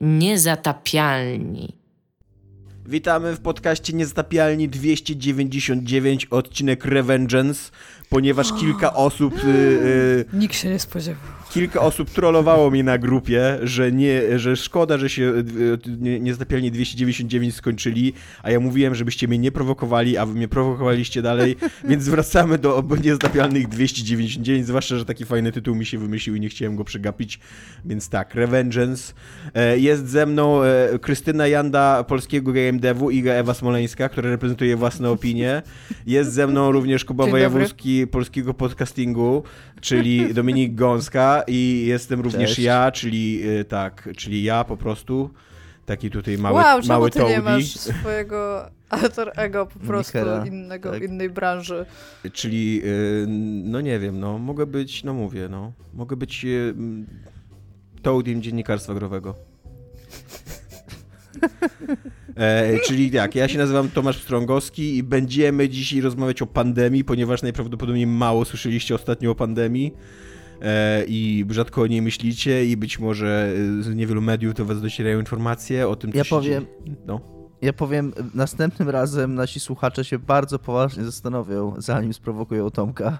Niezatapialni. Witamy w podcaście Niezatapialni 299, odcinek Revengeance, ponieważ kilka osób... Y, y, Nikt się nie spodziewał. Kilka osób trollowało mi na grupie, że, nie, że szkoda, że się y, Niezatapialni 299 skończyli, a ja mówiłem, żebyście mnie nie prowokowali, a wy mnie prowokowaliście dalej, więc wracamy do Niezatapialnych 299, zwłaszcza, że taki fajny tytuł mi się wymyślił i nie chciałem go przegapić, więc tak, Revengeance. E, jest ze mną e, Krystyna Janda, polskiego game devu, Iga Ewa Smoleńska, która reprezentuje własne opinie. Jest ze mną również Kuba Wojewódzki, polskiego podcastingu, czyli Dominik Gąska i jestem również Cześć. ja, czyli y, tak, czyli ja po prostu. Taki tutaj mały, wow, mały ty Toady. nie masz swojego alter ego po prostu innego, tak. innej branży. Czyli, y, no nie wiem, no mogę być, no mówię, no mogę być y, Toadiem dziennikarstwa growego. E, czyli tak, ja się nazywam Tomasz Strągowski i będziemy dzisiaj rozmawiać o pandemii, ponieważ najprawdopodobniej mało słyszeliście ostatnio o pandemii i rzadko o niej myślicie i być może z niewielu mediów do was docierają informacje o tym, co ja powiem, no. Ja powiem, następnym razem nasi słuchacze się bardzo poważnie zastanowią, zanim sprowokują Tomka,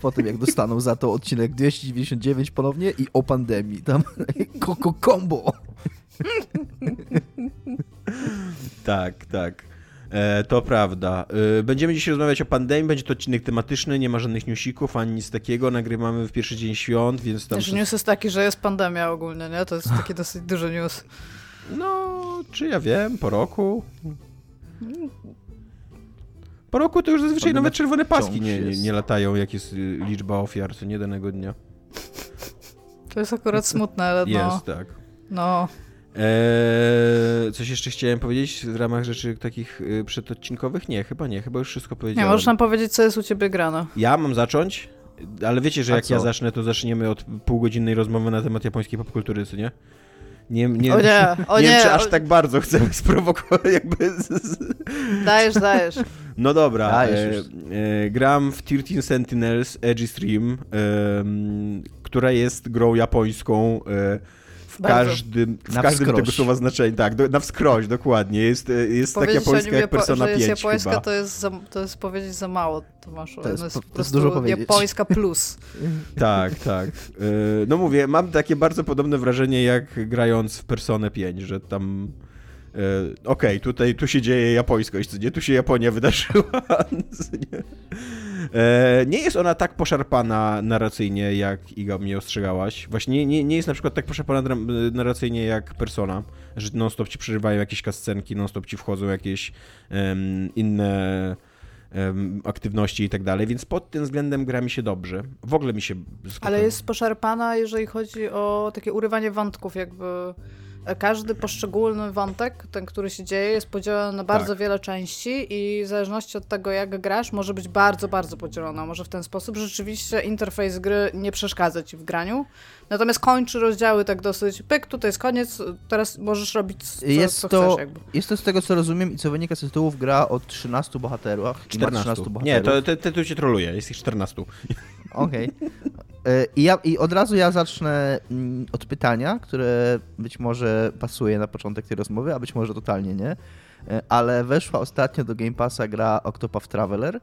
po tym jak dostaną za to odcinek 299 ponownie i o pandemii. Tam koko combo. tak, tak. E, to prawda. E, będziemy dzisiaj rozmawiać o pandemii, będzie to odcinek tematyczny, nie ma żadnych newsików ani nic takiego. Nagrywamy w pierwszy dzień świąt, więc tam... Znaczy, news jest taki, że jest pandemia ogólnie, nie? To jest taki dosyć duży news. No, czy ja wiem, po roku... Po roku to już zazwyczaj nawet czerwone paski nie, nie, nie latają, jak jest y, liczba ofiar co nie danego dnia. To jest akurat smutne, ale no... Jest, tak. No, Eee, coś jeszcze chciałem powiedzieć w ramach rzeczy takich y, przedodcinkowych? Nie, chyba nie, chyba już wszystko powiedziałem. Nie, możesz nam powiedzieć, co jest u ciebie grano. Ja mam zacząć? Ale wiecie, że A jak co? ja zacznę, to zaczniemy od półgodzinnej rozmowy na temat japońskiej popkultury, co nie? Nie, nie, o nie, o nie, nie wiem, czy aż tak bardzo chcemy sprowokować, jakby... Dajesz, dajesz. No dobra, dajesz e, e, gram w 13 Sentinels Edgy Stream, e, która jest grą japońską, e, w każdym, w każdym tego słowa znaczeniu. Tak, do, na wskroś, dokładnie. Jest, e, jest tak japońska jak Persona że 5 jest japońska, chyba. To jest, za, to jest powiedzieć za mało, Tomaszu. To jest, jest po, po prostu dużo japońska plus. tak, tak. E, no mówię, mam takie bardzo podobne wrażenie jak grając w Personę 5, że tam okej, okay, tutaj tu się dzieje japońskość, nie? Tu się Japonia wydarzyła. nie? E, nie jest ona tak poszarpana narracyjnie, jak Iga mnie ostrzegałaś. Właśnie nie, nie jest na przykład tak poszarpana narracyjnie jak Persona, że non-stop ci przerywają jakieś kascenki, non-stop ci wchodzą jakieś um, inne um, aktywności i tak dalej, więc pod tym względem gra mi się dobrze. W ogóle mi się... Ale jest poszarpana, jeżeli chodzi o takie urywanie wątków jakby każdy poszczególny wątek, ten, który się dzieje, jest podzielony na bardzo tak. wiele części i w zależności od tego, jak grasz, może być bardzo, bardzo podzielona. Może w ten sposób rzeczywiście interfejs gry nie przeszkadza ci w graniu, natomiast kończy rozdziały tak dosyć, pyk, tutaj jest koniec, teraz możesz robić co, jest co to, chcesz. Jakby. Jest to z tego, co rozumiem i co wynika z tytułów gra o 13 bohaterach. 14. 13 bohaterów. Nie, to, to, to, to cię troluje, jest ich 14. Okej. Okay. E, I, ja, I od razu ja zacznę mm, od pytania, które być może pasuje na początek tej rozmowy, a być może totalnie nie. E, ale weszła ostatnio do Game Passa gra Octopath Traveler,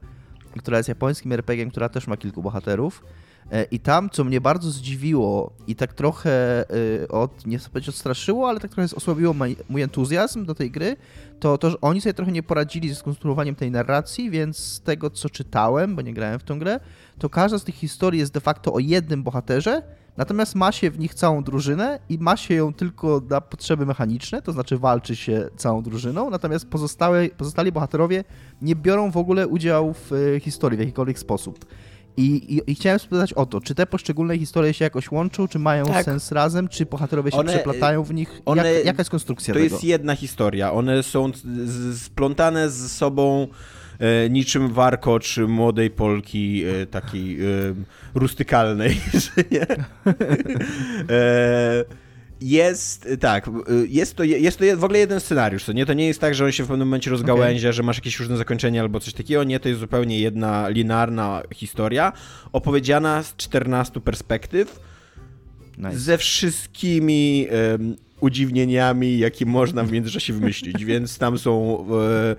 która jest japońskim RPG, która też ma kilku bohaterów. E, I tam, co mnie bardzo zdziwiło i tak trochę od, nie chcę powiedzieć odstraszyło, ale tak trochę osłabiło mój entuzjazm do tej gry, to to, że oni sobie trochę nie poradzili ze skonstruowaniem tej narracji, więc z tego, co czytałem, bo nie grałem w tą grę, to każda z tych historii jest de facto o jednym bohaterze, natomiast ma się w nich całą drużynę i ma się ją tylko na potrzeby mechaniczne, to znaczy walczy się całą drużyną, natomiast pozostałe, pozostali bohaterowie nie biorą w ogóle udziału w e, historii w jakikolwiek sposób. I, i, I, chciałem spytać o to, czy te poszczególne historie się jakoś łączą, czy mają tak. sens razem, czy bohaterowie się one, przeplatają w nich? One, Jak, jaka jest konstrukcja to tego? To jest jedna historia. One są splątane z sobą e, niczym warkocz młodej Polki, e, takiej e, rustykalnej, nie? Jest, tak, jest to, jest to w ogóle jeden scenariusz, to nie, to nie jest tak, że on się w pewnym momencie rozgałęzia, okay. że masz jakieś różne zakończenie albo coś takiego, nie, to jest zupełnie jedna linearna historia, opowiedziana z 14 perspektyw, nice. ze wszystkimi um, udziwnieniami, jakie można w międzyczasie wymyślić, więc tam są e,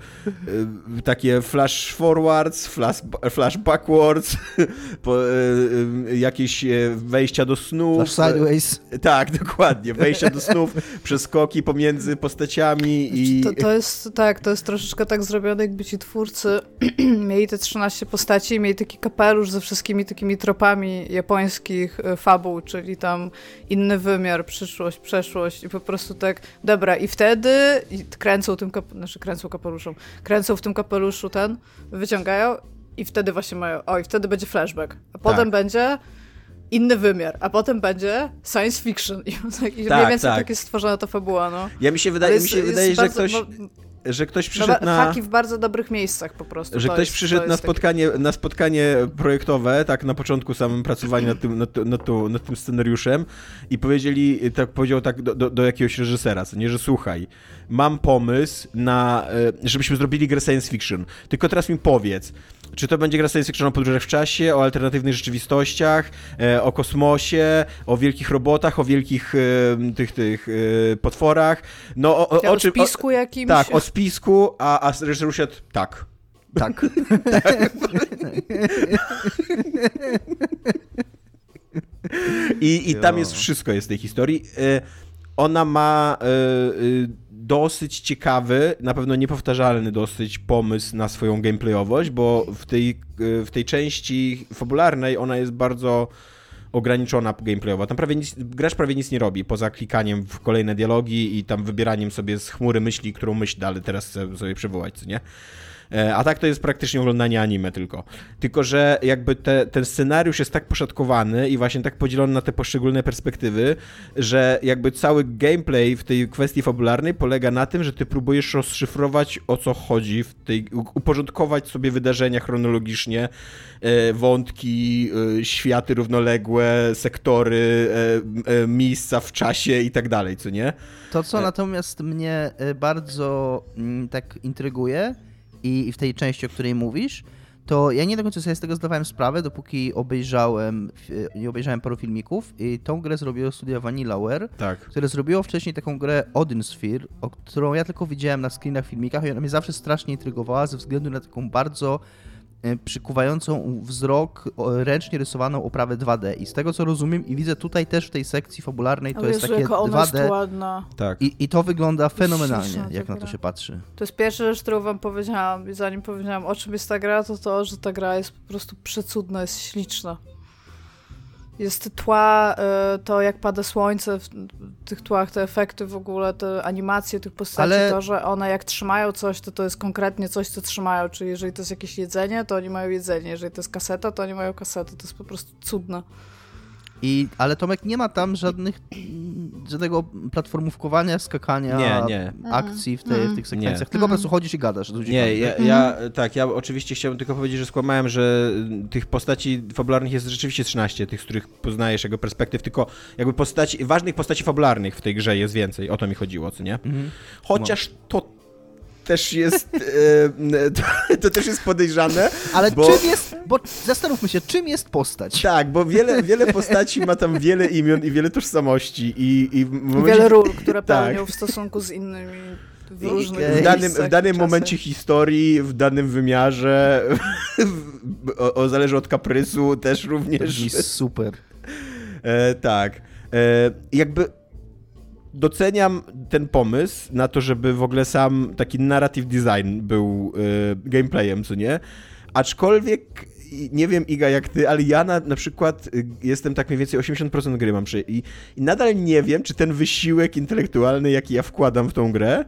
e, takie flash forwards, flash, flash backwards, po, e, e jakieś e, wejścia do snów. Flash sideways. Tak, dokładnie, wejścia do snów, przeskoki pomiędzy postaciami i... To, to jest, tak, to jest troszeczkę tak zrobione, jakby ci twórcy mieli te 13 postaci i mieli taki kapelusz ze wszystkimi takimi tropami japońskich fabuł, czyli tam inny wymiar, przyszłość, przeszłość po prostu tak, dobra, i wtedy i kręcą tym, kap... znaczy kręcą kapeluszem, kręcą w tym kapeluszu ten, wyciągają i wtedy właśnie mają, o i wtedy będzie flashback, a potem tak. będzie inny wymiar, a potem będzie science fiction i, i tak, mniej więcej tak. tak jest stworzona ta fabuła, no. Ja mi się wydaje, jest, mi się wydaje że ktoś... No, że ktoś przyszedł na... Haki w bardzo dobrych miejscach po prostu. Że ktoś jest, przyszedł na spotkanie, taki... na spotkanie projektowe, tak na początku samym pracowania nad tym, nad, nad, nad tym scenariuszem i powiedzieli, tak powiedział tak do, do, do jakiegoś reżysera, co nie, że słuchaj, mam pomysł na, e, żebyśmy zrobili grę science fiction, tylko teraz mi powiedz, czy to będzie gra science fiction o podróżach w czasie, o alternatywnych rzeczywistościach, e, o kosmosie, o wielkich robotach, o wielkich e, tych, tych potworach. No, o, o, o, czym, spisku jakimś? Tak, o spisku, a, a reżyser usiadł, tak. Tak. I, I tam jest wszystko jest tej historii. Ona ma dosyć ciekawy, na pewno niepowtarzalny dosyć pomysł na swoją gameplayowość, bo w tej, w tej części fabularnej ona jest bardzo ograniczona gameplayowo. Tam prawie nic, gracz prawie nic nie robi, poza klikaniem w kolejne dialogi i tam wybieraniem sobie z chmury myśli, którą myśl dalej teraz sobie przywołać, co nie? E, a tak to jest praktycznie oglądanie anime tylko. Tylko, że jakby te, ten scenariusz jest tak poszatkowany i właśnie tak podzielony na te poszczególne perspektywy, że jakby cały gameplay w tej kwestii fabularnej polega na tym, że ty próbujesz rozszyfrować o co chodzi, w tej, uporządkować sobie wydarzenia chronologicznie, e, wątki, e, światy równoległe, sektory, miejsca w czasie i tak dalej, co nie? To, co natomiast mnie bardzo mm, tak intryguje, i w tej części, o której mówisz, to ja nie do końca sobie z tego zdawałem sprawę, dopóki obejrzałem, nie obejrzałem paru filmików i tą grę zrobiło studio Vanillaware, tak. które zrobiło wcześniej taką grę Odin Sphere, o którą ja tylko widziałem na screenach, filmikach i ona mnie zawsze strasznie intrygowała ze względu na taką bardzo przykuwającą wzrok ręcznie rysowaną oprawę 2D. I z tego co rozumiem i widzę tutaj też w tej sekcji fabularnej to jest takie 2D. Jest ładna. Tak. I, I to wygląda fenomenalnie, jak na to się patrzy. To jest pierwsza rzecz, którą wam powiedziałam i zanim powiedziałam o czym jest ta gra, to to, że ta gra jest po prostu przecudna, jest śliczna. Jest tła, e, to jak pada słońce w tych tłach, te efekty w ogóle, te animacje tych postaci, Ale... to, że one jak trzymają coś, to to jest konkretnie coś, co trzymają, czyli jeżeli to jest jakieś jedzenie, to oni mają jedzenie, jeżeli to jest kaseta, to oni mają kasetę, to jest po prostu cudne. I, ale Tomek nie ma tam żadnych, żadnego platformówkowania, skakania, nie, nie. akcji w, te, w tych sekwencjach, nie. tylko po prostu chodzisz i gadasz. Nie, ja, ja, tak, ja oczywiście chciałbym tylko powiedzieć, że skłamałem, że tych postaci fabularnych jest rzeczywiście 13, tych, z których poznajesz jego perspektyw, tylko jakby postaci, ważnych postaci fabularnych w tej grze jest więcej, o to mi chodziło, co nie? Mhm. Chociaż to też jest. E, to, to, też jest podejrzane. Ale bo... czym jest. Bo zastanówmy się, czym jest postać? Tak, bo wiele, wiele postaci ma tam wiele imion i wiele tożsamości. I, i momencie... Wiele ról, które tak. pełnią w stosunku z innymi. W, różnych w danym, w danym momencie historii, w danym wymiarze, o, o, zależy od kaprysu też również. Super. E, tak. E, jakby doceniam ten pomysł na to, żeby w ogóle sam taki narrative design był y, gameplayem, co nie? Aczkolwiek nie wiem, Iga, jak ty, ale ja na, na przykład y, jestem tak mniej więcej 80% gry mam przy... I, I nadal nie wiem, czy ten wysiłek intelektualny, jaki ja wkładam w tą grę,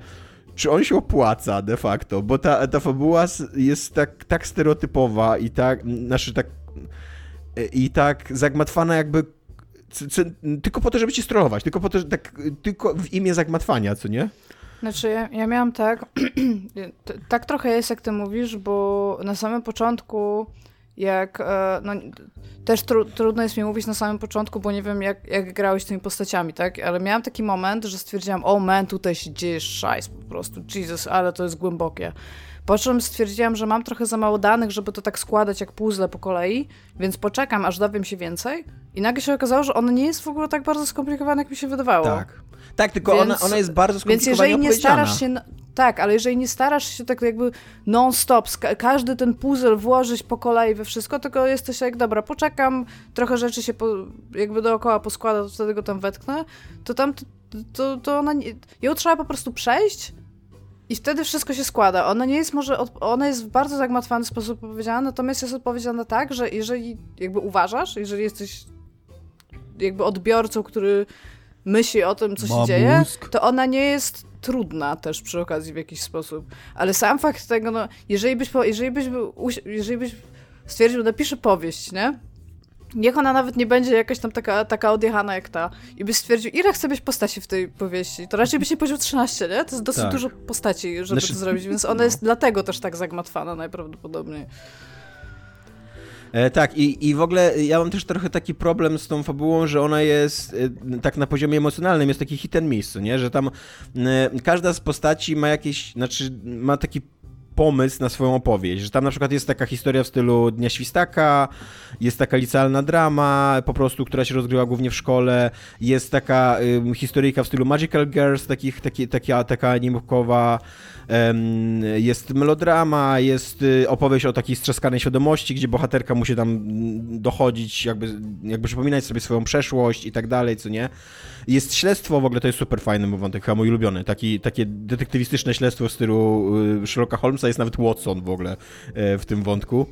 czy on się opłaca de facto, bo ta, ta fabuła jest tak, tak stereotypowa i tak, znaczy tak y, i tak zagmatwana jakby tylko po to, żeby cię strollować, tylko po to, że tak, tylko w imię zagmatwania, co nie? Znaczy, ja, ja miałam tak, tak trochę jest, jak ty mówisz, bo na samym początku jak, e, no, też tru, trudno jest mi mówić na samym początku, bo nie wiem, jak, jak grałeś tymi postaciami, tak? Ale miałam taki moment, że stwierdziłam, o man, tutaj się dzieje szajs po prostu, Jesus, ale to jest głębokie. Po czym stwierdziłam, że mam trochę za mało danych, żeby to tak składać jak puzzle po kolei, więc poczekam, aż dowiem się więcej. I nagle się okazało, że ono nie jest w ogóle tak bardzo skomplikowane, jak mi się wydawało. Tak. Tak, tylko Więc- ona, ona jest bardzo Więc skomplikowana jeżeli nie starasz się. Tak, ale jeżeli nie starasz się tak jakby non-stop, każdy ten puzzle włożyć po kolei we wszystko, tylko jesteś jak, dobra, poczekam, trochę rzeczy się po, jakby dookoła poskłada, to wtedy go tam wetknę, to tam, to, to, to ona, nie, ją trzeba po prostu przejść i wtedy wszystko się składa. Ona nie jest może, ona jest w bardzo zagmatwany sposób opowiedziana, natomiast jest odpowiedziana tak, że jeżeli jakby uważasz, jeżeli jesteś jakby odbiorcą, który myśli o tym, co Ma się dzieje, mózg. to ona nie jest trudna też przy okazji w jakiś sposób. Ale sam fakt tego, no, jeżeli byś, jeżeli byś, był, jeżeli byś stwierdził, napiszę powieść, nie? Niech ona nawet nie będzie jakaś tam taka, taka odjechana jak ta. I byś stwierdził, ile chce być postaci w tej powieści, to raczej byś nie powiedział 13, nie? To jest dosyć Tak. dużo postaci, żeby Znaczy- to zrobić, więc ona jest dlatego też tak zagmatwana najprawdopodobniej. E, tak, i, i w ogóle ja mam też trochę taki problem z tą fabułą, że ona jest e, tak na poziomie emocjonalnym, jest taki hit and miss, nie? Że tam e, każda z postaci ma jakieś, znaczy ma taki pomysł na swoją opowieść, że tam na przykład jest taka historia w stylu Dnia Świstaka, jest taka licealna drama, po prostu, która się rozgrywa głównie w szkole, jest taka ym, historyjka w stylu Magical Girls, takich, taki, taka, taka animkowa, em, jest melodrama, jest y, opowieść o takiej strzaskanej świadomości, gdzie bohaterka musi tam mm, dochodzić, jakby, jakby przypominać sobie swoją przeszłość i tak dalej, co nie. Jest śledztwo, w ogóle to jest super fajny wątek, chyba mój ulubiony, Taki, takie detektywistyczne śledztwo w stylu y, Sherlocka Holmesa, jest nawet Watson w ogóle e, w tym wątku.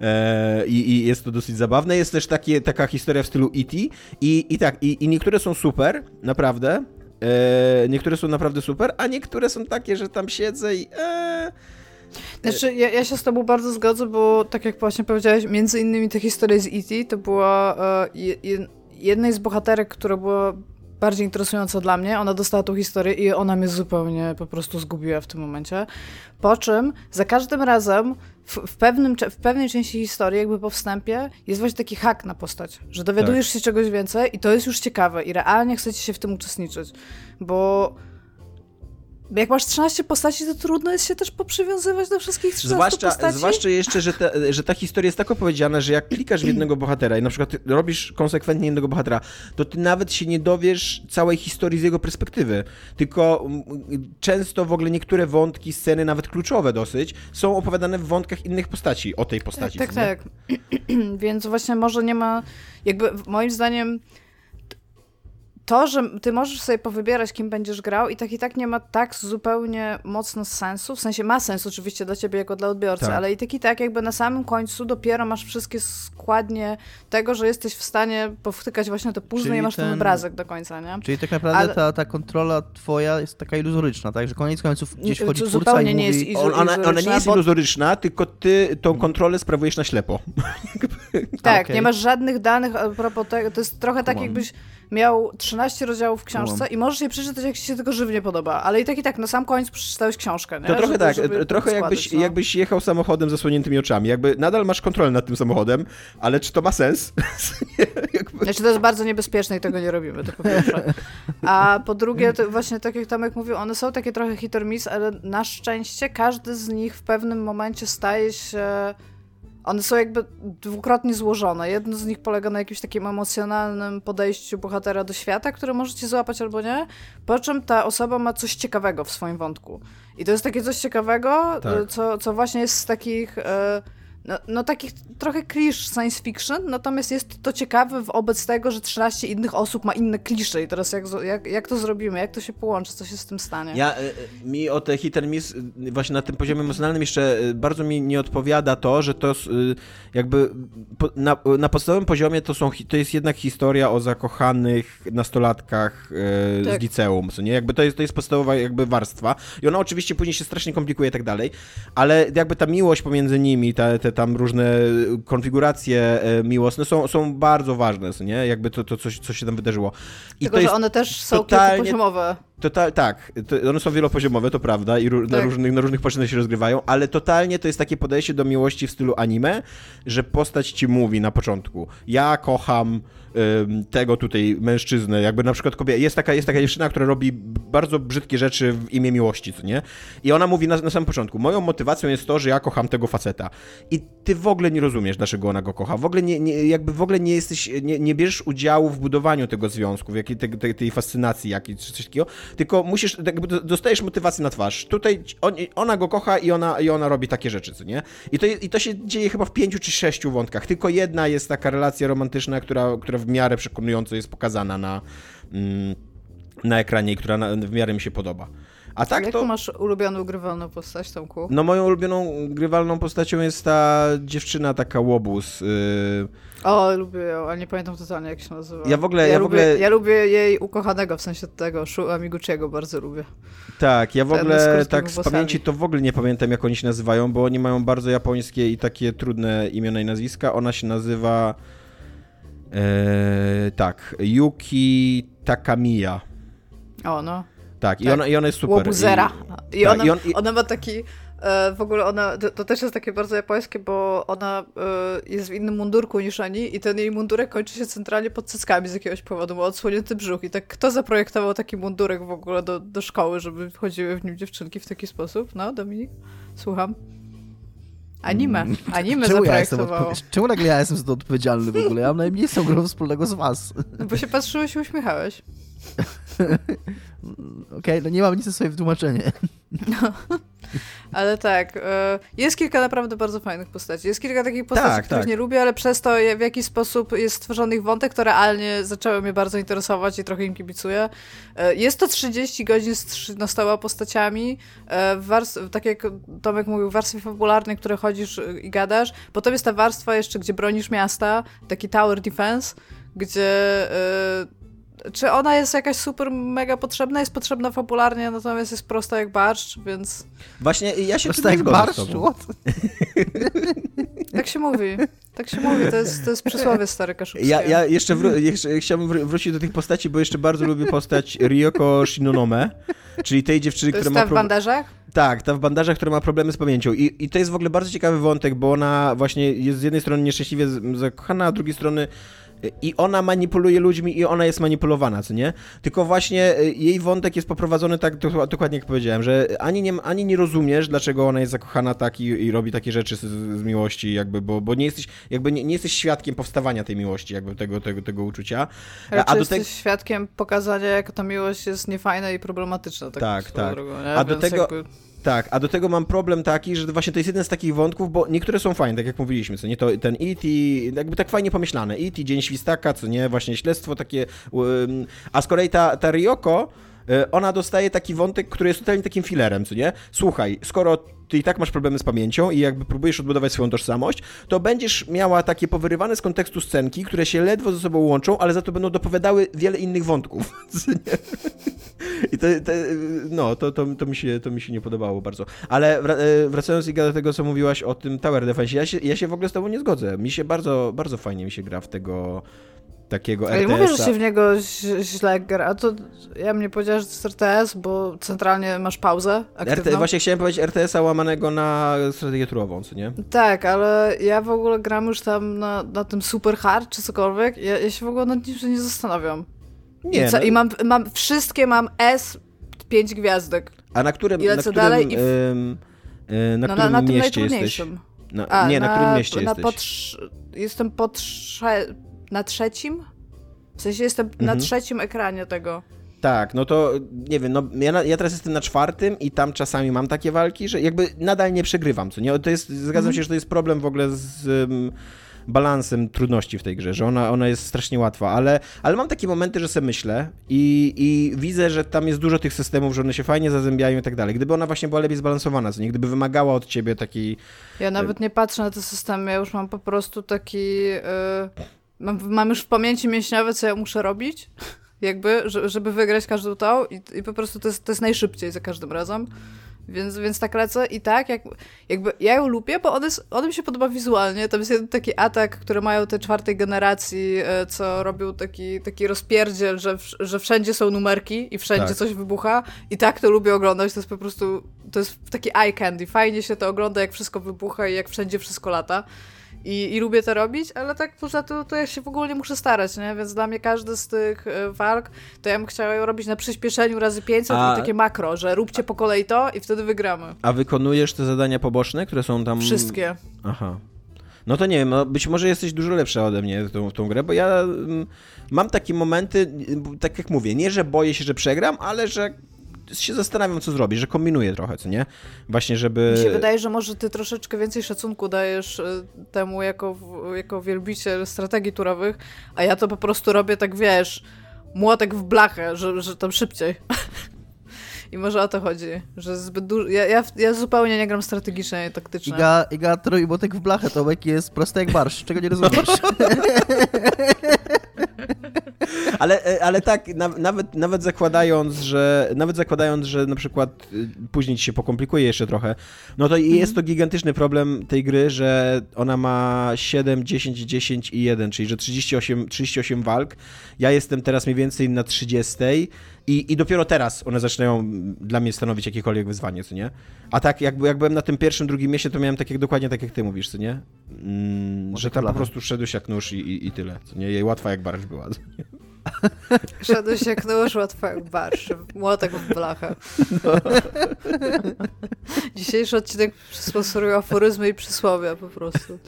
E, I, I jest to dosyć zabawne. Jest też takie, taka historia w stylu E.T. I, i tak, i, i niektóre są super, naprawdę. E, niektóre są naprawdę super, a niektóre są takie, że tam siedzę i. E, Znaczy, ja, ja się z tobą bardzo zgodzę, bo tak jak właśnie powiedziałeś, między innymi ta historia z E.T. to była e, je, je- jednej z bohaterek, która była bardziej interesująca dla mnie. Ona dostała tą historię i ona mnie zupełnie po prostu zgubiła w tym momencie. Po czym za każdym razem w, w, pewnym, w pewnej części historii, jakby po wstępie, jest właśnie taki hak na postać, że dowiadujesz się czegoś więcej i to jest już ciekawe i realnie chcecie się w tym uczestniczyć, bo jak masz 13 postaci, to trudno jest się też poprzywiązywać do wszystkich 13 Zwłaszcza, postaci. zwłaszcza jeszcze, że, te, że ta historia jest tak opowiedziana, że jak klikasz w jednego bohatera i na przykład robisz konsekwentnie jednego bohatera, to ty nawet się nie dowiesz całej historii z jego perspektywy. Tylko często w ogóle niektóre wątki, sceny, nawet kluczowe dosyć, są opowiadane w wątkach innych postaci o tej postaci. Tak, nie? tak. Więc właśnie może nie ma, jakby moim zdaniem to, że ty możesz sobie powybierać, kim będziesz grał i tak i tak nie ma tak zupełnie mocno sensu, w sensie ma sens oczywiście dla ciebie jako dla odbiorcy, Tak. ale i tak i tak jakby na samym końcu dopiero masz wszystkie składnie tego, że jesteś w stanie powtykać właśnie te puzzle i masz ten ten- obrazek do końca, nie? Czyli tak naprawdę Ale- ta, ta kontrola twoja jest taka iluzoryczna, tak? Że koniec końców gdzieś wchodzi twórca zupełnie i nie mówi... jest ilu- On, ona, ona nie iluzoryczna, jest bo- iluzoryczna, tylko ty tą kontrolę sprawujesz na ślepo. Tak, okej. nie masz żadnych danych a propos tego. To jest trochę tak, jakbyś miał 13 rozdziałów w książce Kumam. i możesz je przeczytać, jak ci się tylko żywnie podoba. Ale i tak i tak, na sam koniec przeczytałeś książkę. Nie? To trochę Żeby- tak, żeby trochę składać, jakbyś, no. jakbyś jechał samochodem zasłoniętymi oczami. Jakby nadal masz kontrolę nad tym samochodem, ale czy to ma sens? jakby... Znaczy to jest bardzo niebezpieczne i tego nie robimy, to po pierwsze. A po drugie, właśnie tak jak Tomek mówił, one są takie trochę hit or miss, ale na szczęście każdy z nich w pewnym momencie staje się... One są jakby dwukrotnie złożone. Jedno z nich polega na jakimś takim emocjonalnym podejściu bohatera do świata, które możecie złapać albo nie, po czym ta osoba ma coś ciekawego w swoim wątku. I to jest takie coś ciekawego, Tak. co, co właśnie jest z takich... e, no, no takich trochę klisz science fiction, natomiast jest to ciekawe wobec tego, że 13 innych osób ma inne klisze i teraz jak, jak, jak to zrobimy, jak to się połączy, co się z tym stanie. Ja, y, y, mi o te hit and miss, y, właśnie na tym poziomie emocjonalnym jeszcze bardzo mi nie odpowiada to, że to jakby na, na podstawowym poziomie to, są, to jest jednak historia o zakochanych nastolatkach Tak. z liceum, co nie? Jakby to jest, to jest podstawowa jakby warstwa i ona oczywiście później się strasznie komplikuje i tak dalej, ale jakby ta miłość pomiędzy nimi, te, te tam różne konfiguracje y, miłosne są, są bardzo ważne, nie? Jakby to, to coś, co się tam wydarzyło. I Tylko, to że jest one też są totalnie- kilkupoziomowe. Total, tak, to, one są wielopoziomowe, to prawda, i ró- na, Tak. różnych, na różnych płaszczyznach się rozgrywają, ale totalnie to jest takie podejście do miłości w stylu anime, że postać ci mówi na początku, ja kocham ym, tego tutaj mężczyznę, jakby na przykład kobieta, jest taka, jest taka dziewczyna, która robi bardzo brzydkie rzeczy w imię miłości, co nie? I ona mówi na, na samym początku, moją motywacją jest to, że ja kocham tego faceta. I ty w ogóle nie rozumiesz, dlaczego ona go kocha, w ogóle nie, nie, jakby w ogóle nie jesteś, nie, nie bierzesz udziału w budowaniu tego związku, w jakiej, tej, tej, tej fascynacji jakiej, czy coś takiego, tylko musisz, jakby do- dostajesz motywację na twarz. Tutaj on, ona go kocha i ona, i ona robi takie rzeczy, co nie? I to, I to się dzieje chyba w pięciu czy sześciu wątkach. Tylko jedna jest taka relacja romantyczna, która, która w miarę przekonująco jest pokazana na, mm, na ekranie i która na, w miarę mi się podoba. A tak Jaką to... masz ulubioną grywalną postać, Tomku? No moją ulubioną grywalną postacią jest ta dziewczyna taka łobuz. Yy, O, lubię ją, ale nie pamiętam totalnie, jak się nazywa. Ja w ogóle- Ja, ja w lubię, ogóle- ja lubię jej ukochanego, w sensie tego, Shu Amiguchiego bardzo lubię. tak, ja w ogóle tak z włosami. pamięci to w ogóle nie pamiętam jak oni się nazywają, bo oni mają bardzo japońskie i takie trudne imiona i nazwiska. Ona się nazywa e, tak, Yuki Takamiya. O, no. Tak, i, Tak. ona, i ona jest super. Łobuzera. I, I, tak, ona, i on- i- ona ma taki... e, W ogóle ona, to, też jest takie bardzo japońskie, bo ona e, jest w innym mundurku niż oni i ten jej mundurek kończy się centralnie pod cyckami z jakiegoś powodu, ma odsłonięty brzuch i tak kto zaprojektował taki mundurek w ogóle do, do szkoły, żeby wchodziły w nim dziewczynki w taki sposób? No, Dominik? Słucham. Anime. Anime Czemu ja, zaprojektowało. odpowiedzialny? Czemu nagle ja jestem za to odpowiedzialny w ogóle? Ja mam najmniej z grą wspólnego z was. No Bo się patrzyłeś i uśmiechałeś. Okej, no nie mam nic na swoje wytłumaczenie. Ale tak, e, jest kilka naprawdę bardzo fajnych postaci. Jest kilka takich postaci, Tak, których tak. nie lubię, ale przez to w jaki sposób jest stworzony ich wątek, to realnie zaczęły mnie bardzo interesować i trochę im kibicuję. E, Jest to 30 godzin z 13 postaciami, e, w wars- tak jak Tomek mówił, w warstwie fabularnej, które chodzisz i gadasz. Potem jest ta warstwa jeszcze, gdzie bronisz miasta, taki tower defense, gdzie... czy ona jest jakaś super mega potrzebna? Jest potrzebna fabularnie, natomiast jest prosta jak barszcz, więc Właśnie ja się nie jak barszcz? Tak się mówi. Tak się mówi. To jest, to jest przysłowie stare kaszubskie. Ja, ja jeszcze, wró- jeszcze chciałbym wr- wrócić do tych postaci, bo jeszcze bardzo lubię postać Ryoko Shinonome, czyli tej dziewczyny, to która jest ma ta w bandażach? Tak, ta w bandażach, która ma problemy z pamięcią. I, I to jest w ogóle bardzo ciekawy wątek, bo ona właśnie jest z jednej strony nieszczęśliwie z- zakochana, a z drugiej strony i ona manipuluje ludźmi i ona jest manipulowana, co nie? Tylko właśnie y, jej wątek jest poprowadzony tak do- dokładnie jak powiedziałem, że ani nie, ani nie rozumiesz, dlaczego ona jest zakochana tak i, i robi takie rzeczy z, z miłości, jakby, bo, bo nie jesteś, jakby nie, nie jesteś świadkiem powstawania tej miłości, jakby tego, tego, tego uczucia. Ale a do jesteś świadkiem pokazania, jak ta miłość jest niefajna i problematyczna. Tak, Tak, tak. Drogą? A do Więc tego- Jakby... Tak, a do tego mam problem taki, że właśnie to jest jeden z takich wątków, bo niektóre są fajne, tak jak mówiliśmy, co nie, to ten E.T., jakby tak fajnie pomyślane, E.T., Dzień Świstaka, co nie, właśnie śledztwo takie, um, a z kolei ta, ta Ryoko, ona dostaje taki wątek, który jest totalnie takim filerem, co nie? Słuchaj, skoro ty i tak masz problemy z pamięcią i jakby próbujesz odbudować swoją tożsamość, to będziesz miała takie powyrywane z kontekstu scenki, które się ledwo ze sobą łączą, ale za to będą dopowiadały wiele innych wątków. I to, to, no, to, to, to, mi się, to mi się nie podobało bardzo. Ale e, wracając do tego, co mówiłaś o tym Tower Defense, ja się, ja się w ogóle z tobą nie zgodzę. Mi się bardzo, bardzo fajnie mi się gra w tego takiego Ale mówię, że RTS-a. się w niego źle gra. A to ja mnie powiedziała, że to jest RTS, bo centralnie masz pauzę aktywną. RT, właśnie chciałem powiedzieć RTS-a łamanego na strategię turową, co nie? Tak, ale ja w ogóle gram już tam na, na tym super hard czy cokolwiek. Ja, ja się w ogóle nad że nie zastanawiam. Nie, I, co, no, I mam, mam wszystkie mam S 5 gwiazdek. a na którym, i lecę na którym, dalej i w- y, na No, którym na, na mieście jesteś? Na, A, nie, na, którym mieście na jesteś? po trz- jestem po trze- na trzecim? W sensie jestem na Mhm. trzecim ekranie tego. Tak, no to nie wiem, no ja, na, ja teraz jestem na czwartym i tam czasami mam takie walki, że jakby nadal nie przegrywam, co nie? To jest, zgadzam Mhm. się, że to jest problem w ogóle z ym, balansem trudności w tej grze, że ona, ona jest strasznie łatwa, ale, ale mam takie momenty, że sobie myślę i, i widzę, że tam jest dużo tych systemów, że one się fajnie zazębiają i tak dalej. Gdyby ona właśnie była lepiej zbalansowana, co nie? Gdyby wymagała od ciebie takiej... Ja nawet nie patrzę na te systemy, ja już mam po prostu taki... y, mam, mam już w pamięci mięśniowe, co ja muszę robić. jakby, żeby wygrać każdą tą i, i po prostu to jest, to jest najszybciej za każdym razem. Więc, więc tak lecę i tak, jak, jakby ja ją lubię, bo on, jest, on mi się podoba wizualnie. Tam jest jeden taki atak, który mają te czwartej generacji, e, co robią taki, taki rozpierdziel, że, że wszędzie są numerki i wszędzie tak. coś wybucha. I tak to lubię oglądać. To jest po prostu, to jest taki eye candy. Fajnie się to ogląda, jak wszystko wybucha i jak wszędzie wszystko lata. I, I lubię to robić, ale tak poza tym to ja się w ogóle nie muszę starać, nie? Więc dla mnie każdy z tych e, walk, to ja bym chciała ją robić na przyspieszeniu razy 500 A... i takie makro, że róbcie po kolei to i wtedy wygramy. A wykonujesz te zadania poboczne, które są tam... Wszystkie. Aha. No to nie wiem, no być może jesteś dużo lepsza ode mnie w tą, tą grę, bo ja mm, mam takie momenty, tak jak mówię, nie, że boję się, że przegram, ale że się zastanawiam, co zrobić, że kombinuję trochę, co nie? Właśnie, żeby... Mi się wydaje, że może ty troszeczkę więcej szacunku dajesz y, temu jako, jako wielbiciel strategii turowych, a ja to po prostu robię tak, wiesz, młotek w blachę, że, że tam szybciej. I może o to chodzi, że zbyt dużo... Ja, ja, ja zupełnie nie gram strategicznie i taktycznie. Iga, Iga trójbotek w blachę, Tomek jest prosty jak barsz, czego nie rozumiesz. ale, e, ale tak, na, nawet, nawet zakładając, że nawet zakładając, że na przykład y, później ci się pokomplikuje jeszcze trochę, no to mhm. jest to gigantyczny problem tej gry, że ona ma 7, 10, 10 i 1, czyli że 38, 38 walk. Ja jestem teraz mniej więcej na 30 i, I dopiero teraz one zaczynają dla mnie stanowić jakiekolwiek wyzwanie, co nie? A tak, jakby, jak byłem na tym pierwszym, drugim mieście, to miałem tak jak dokładnie tak, jak ty mówisz, co nie? Mm, że tam po prostu szedłeś jak nóż i, i, i tyle, co nie? Jej łatwa jak barsz była? Szedłeś jak nóż, łatwo jak barsz. Młotek w blachę. No. Dzisiejszy odcinek sponsoruje aforyzmy i przysłowia po prostu.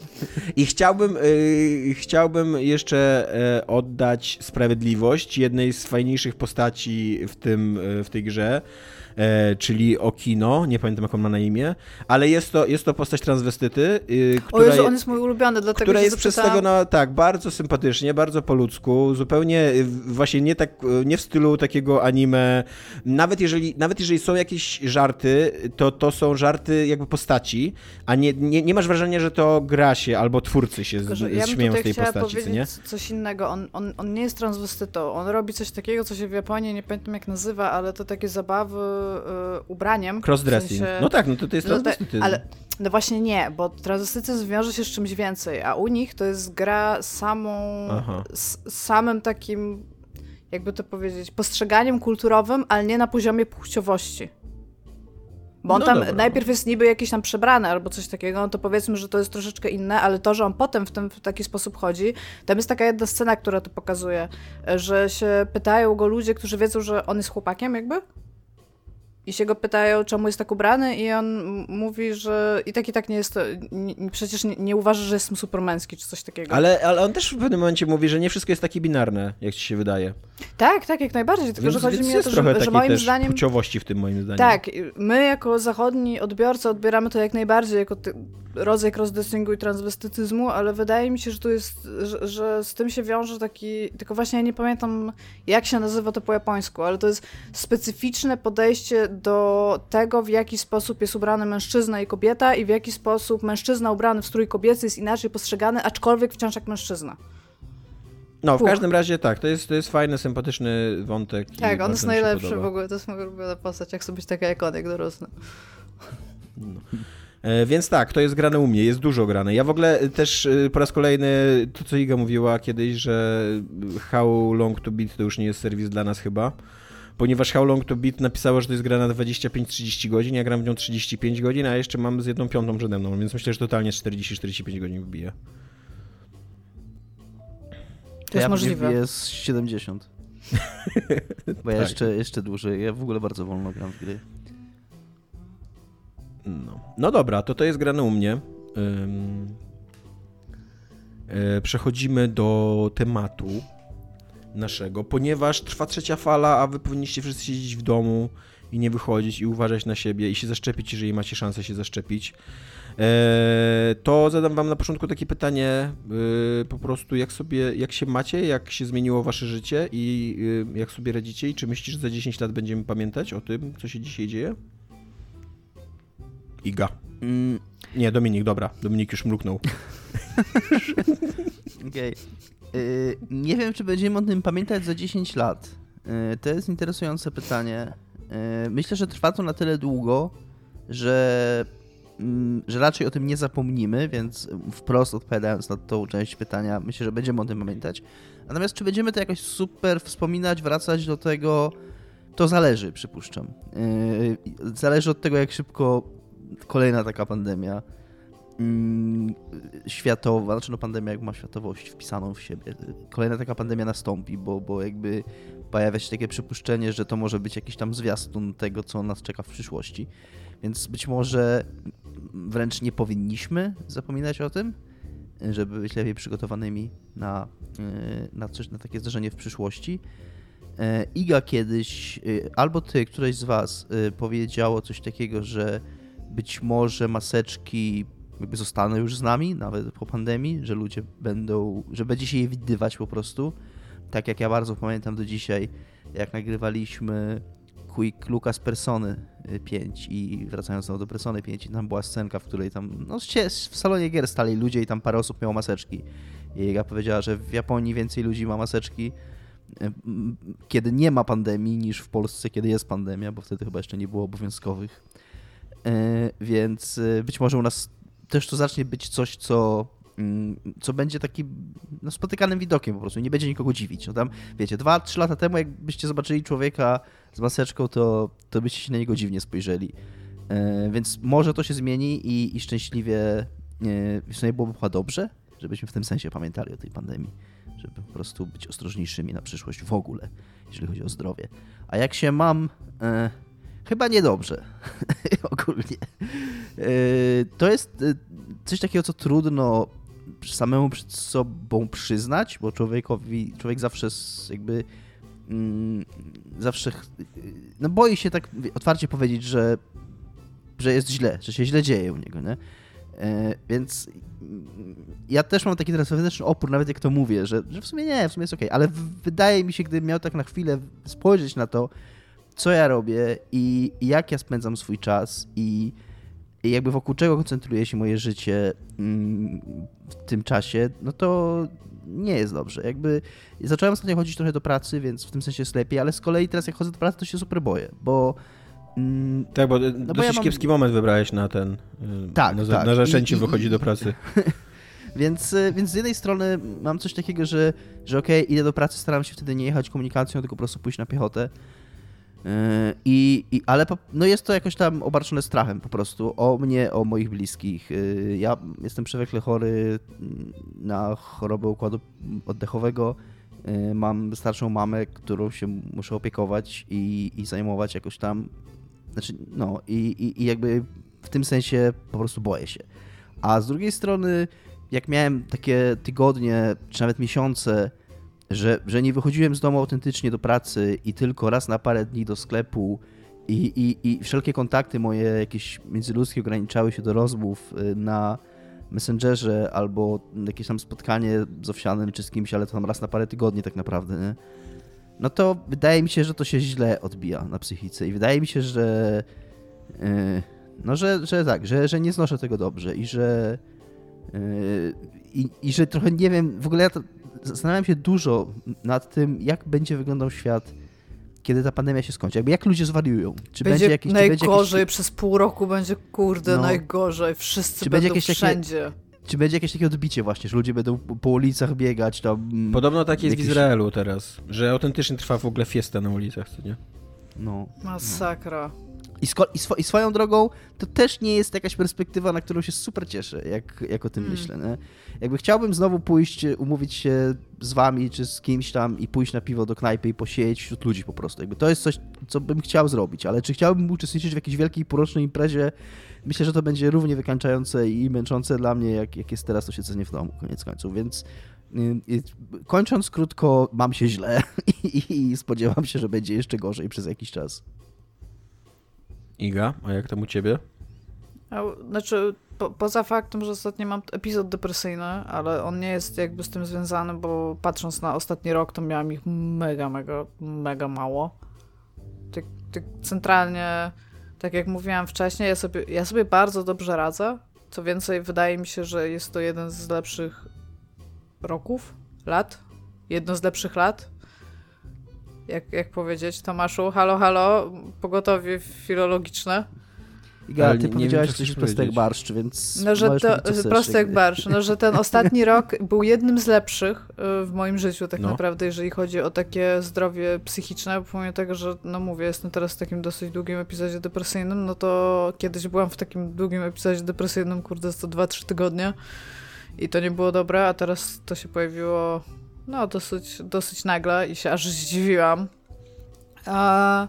I chciałbym, yy, chciałbym jeszcze yy, oddać sprawiedliwość jednej z fajniejszych postaci w, tym, yy, w tej grze e, czyli Okino, nie pamiętam jak on ma na imię, ale jest to, jest to postać transwestyty, y, która, o Jezu, on jest mój ulubiony, dlatego która jest przedstawiona tak, bardzo sympatycznie, bardzo po ludzku, zupełnie y, właśnie nie tak, y, nie w stylu takiego anime, nawet jeżeli, nawet jeżeli są jakieś żarty, to to są żarty jakby postaci, a nie, nie, nie masz wrażenia, że to gra się albo twórcy się Tylko, z, ja śmieją z tej postaci, co nie? coś innego, on, on, on nie jest transwestytą, on robi coś takiego, co się w Japonii, nie pamiętam jak nazywa, ale to takie zabawy y, ubraniem. Crossdressing. W sensie... No tak, no to, to jest no, Ale no właśnie nie, bo transwestycyzm wiąże się z czymś więcej, a u nich to jest gra samą, z, samym takim, jakby to powiedzieć, postrzeganiem kulturowym, ale nie na poziomie płciowości. Bo on no tam dobra. najpierw jest niby jakiś tam przebrany albo coś takiego, no to powiedzmy, że to jest troszeczkę inne, ale to, że on potem w, tym, w taki sposób chodzi, tam jest taka jedna scena, która to pokazuje, że się pytają go ludzie, którzy wiedzą, że on jest chłopakiem jakby, i się go pytają, czemu jest tak ubrany, i on mówi, że i tak i tak nie jest to. Nie, przecież nie, nie, uważa, że jestem supermęski, czy coś takiego. Ale, ale on też w pewnym momencie mówi, że nie wszystko jest takie binarne, jak ci się wydaje. Tak, tak, jak najbardziej. Tylko, więc, że chodzi mi o to, że, że moim zdaniem. płciowości w tym moim zdaniem. Tak, my jako zachodni odbiorcy odbieramy to jak najbardziej jako ty, rodzaj crossdressingu i transwestycyzmu, ale wydaje mi się, że tu jest, że, że, z tym się wiąże taki. Tylko właśnie ja nie pamiętam, jak się nazywa to po japońsku, ale to jest specyficzne podejście do tego, w jaki sposób jest ubrany mężczyzna i kobieta i w jaki sposób mężczyzna ubrany w strój kobiecy jest inaczej postrzegany, aczkolwiek wciąż jak mężczyzna. No, w Puch. każdym razie tak, to jest, to jest fajny, sympatyczny wątek. Tak, on jest najlepszy w ogóle, to jest moja ulubiona postać, jak sobie taka jak on, jak dorosnę. No. E, więc tak, to jest grane u mnie, jest dużo grane. Ja w ogóle też e, po raz kolejny, to co Iga mówiła kiedyś, że How Long to Beat to już nie jest serwis dla nas chyba ponieważ How Long to Beat napisało, że to jest gra na 25-30 godzin, ja gram w nią 35 godzin, a jeszcze mam z jedną piątą przede mną, więc myślę, że totalnie 40-45 godzin wbije. To jest ja możliwe. jest 70. Bo ja tak. jeszcze, jeszcze dłużej, ja w ogóle bardzo wolno gram w gry. No, no dobra, to to jest grane u mnie. Um, przechodzimy do tematu naszego, ponieważ trwa trzecia fala, a wy powinniście wszyscy siedzieć w domu i nie wychodzić i uważać na siebie i się zaszczepić, jeżeli macie szansę się zaszczepić. E, to zadam wam na początku takie pytanie, e, po prostu jak sobie, jak się macie, jak się zmieniło wasze życie i e, jak sobie radzicie i czy myślisz, że za 10 lat będziemy pamiętać o tym, co się dzisiaj dzieje? Iga. Mm. Nie, Dominik, dobra. Dominik już mruknął. Okej. Okay. Yy, nie wiem, czy będziemy o tym pamiętać za 10 lat. E, to jest interesujące pytanie. E, myślę, że trwa to na tyle długo, że, mm, że raczej o tym nie zapomnimy, więc wprost odpowiadając na tą część pytania, myślę, że będziemy o tym pamiętać. Natomiast czy będziemy to jakoś super wspominać, wracać do tego, to zależy, przypuszczam. E, zależy od tego, jak szybko kolejna taka pandemia mm, światowa, znaczy no pandemia jak ma światowość wpisaną w siebie. Kolejna taka pandemia nastąpi, bo, bo jakby pojawia się takie przypuszczenie, że to może być jakiś tam zwiastun tego, co nas czeka w przyszłości. Więc być może wręcz nie powinniśmy zapominać o tym, żeby być lepiej przygotowanymi na, e, na coś, na takie zdarzenie w przyszłości. E, Iga kiedyś, e, albo ty, któreś z was powiedziało coś takiego, że być może maseczki jakby zostaną już z nami, nawet po pandemii, że ludzie będą, że będzie się je widywać po prostu. Tak jak ja bardzo pamiętam do dzisiaj, jak nagrywaliśmy Quick Lucas Persony 5 i wracając do Persony 5 i tam była scenka, w której tam no, w salonie gier stali ludzie i tam parę osób miało maseczki. I ja powiedziała, że w Japonii więcej ludzi ma maseczki, e, kiedy nie ma pandemii, niż w Polsce, kiedy jest pandemia, bo wtedy chyba jeszcze nie było obowiązkowych. E, więc e, być może u nas też to zacznie być coś, co, mm, co będzie takim no, spotykanym widokiem po prostu, nie będzie nikogo dziwić. No tam, wiecie, dwa, trzy lata temu, jakbyście zobaczyli człowieka z maseczką, to, to byście się na niego dziwnie spojrzeli. E, więc może to się zmieni i, i szczęśliwie e, byłoby chyba dobrze, żebyśmy w tym sensie pamiętali o tej pandemii, żeby po prostu być ostrożniejszymi na przyszłość w ogóle, jeżeli chodzi o zdrowie. A jak się mam... E, Chyba niedobrze. Ogólnie. E, to jest e, coś takiego, co trudno samemu przed sobą przyznać, bo człowiekowi, człowiek zawsze jakby mm, zawsze no boi się tak otwarcie powiedzieć, że, że jest źle, że się źle dzieje u niego, nie? E, więc ja też mam taki teraz wewnętrzny opór, nawet jak to mówię, że, że w sumie nie, w sumie jest okay. ale wydaje mi się, gdybym miał tak na chwilę spojrzeć na to, co ja robię i, jak ja spędzam swój czas i, i jakby wokół czego koncentruje się moje życie mm, w tym czasie, no to nie jest dobrze. Jakby zacząłem ostatnio chodzić trochę do pracy, więc w tym sensie jest lepiej, ale z kolei teraz jak chodzę do pracy, to się super boję, bo mm, tak, bo no dosyć bo ja mam... kiepski moment wybrałeś na ten. Y, tak, na, tak. na wychodzi do pracy. Więc, y, więc z jednej strony mam coś takiego, że, że okej, okay, idę do pracy, staram się wtedy nie jechać komunikacją, tylko po prostu pójść na piechotę. E, I, i, ale no jest to jakoś tam obarczone strachem po prostu o mnie, o moich bliskich. E, ja jestem przewlekle chory mm, na chorobę układu oddechowego. E, mam starszą mamę, którą się muszę opiekować i, i zajmować jakoś tam. Znaczy, no i, i, i jakby w tym sensie po prostu boję się. A z drugiej strony, jak miałem takie tygodnie, czy nawet miesiące, że, że nie wychodziłem z domu autentycznie do pracy i tylko raz na parę dni do sklepu i, i, i wszelkie kontakty moje jakieś międzyludzkie ograniczały się do rozmów y, na Messengerze albo jakieś tam spotkanie z Owsianym czy z kimś, ale to tam raz na parę tygodni tak naprawdę, nie? no to wydaje mi się, że to się źle odbija na psychice i wydaje mi się, że yy, no, że, że tak, że, że nie znoszę tego dobrze i że yy, i, i że trochę nie wiem, w ogóle ja to, zastanawiam się dużo nad tym, jak będzie wyglądał świat, kiedy ta pandemia się skończy. Jakby jak ludzie zwariują. Czy będzie, będzie jakieś, najgorzej, będzie jakieś... przez pół roku będzie, kurde, no. najgorzej. Wszyscy czy będą będzie jakieś wszędzie. Takie, czy będzie jakieś takie odbicie właśnie, że ludzie będą po ulicach biegać tam... Podobno tak jest jakieś... w Izraelu teraz, że autentycznie trwa w ogóle fiesta na ulicach, co nie? No. Masakra. I, i, swo i, swoją drogą to też nie jest jakaś perspektywa, na którą się super cieszę, jak, jak o tym hmm. myślę. Nie? Jakby chciałbym znowu pójść, umówić się z wami czy z kimś tam i pójść na piwo do knajpy i posiedzieć wśród ludzi po prostu. Jakby to jest coś, co bym chciał zrobić, ale czy chciałbym uczestniczyć w jakiejś wielkiej, porocznej imprezie? Myślę, że to będzie równie wykańczające i męczące dla mnie, jak, jak jest teraz to siedzenie w domu, koniec końców, więc y, kończąc krótko, mam się źle i, i spodziewam się, że będzie jeszcze gorzej przez jakiś czas. Iga, a jak tam u ciebie? A, znaczy, po, poza faktem, że ostatnio mam epizod depresyjny, ale on nie jest jakby z tym związany, bo patrząc na ostatni rok, to miałam ich mega, mega, mega mało. Tak, tak centralnie, tak jak mówiłam wcześniej, ja sobie, ja sobie bardzo dobrze radzę. Co więcej, wydaje mi się, że jest to jeden z lepszych roków, lat. Jedno z lepszych lat jak, jak powiedzieć. Tomaszu, halo, halo, pogotowie filologiczne. Iga, Ale ty nie powiedziałaś wiem, co coś powiedzieć. barszcz, więc No, że to, mówić, co że chcesz, prosty jak jakby. barsz. No, że ten ostatni rok był jednym z lepszych y, w moim życiu tak No. naprawdę, jeżeli chodzi o takie zdrowie psychiczne, bo pomimo tego, że no mówię, jestem teraz w takim dosyć długim epizodzie depresyjnym, no to kiedyś byłam w takim długim epizodzie depresyjnym, kurde, to 2-3 tygodnie i to nie było dobre, a teraz to się pojawiło no dosyć, dosyć nagle i się aż zdziwiłam. A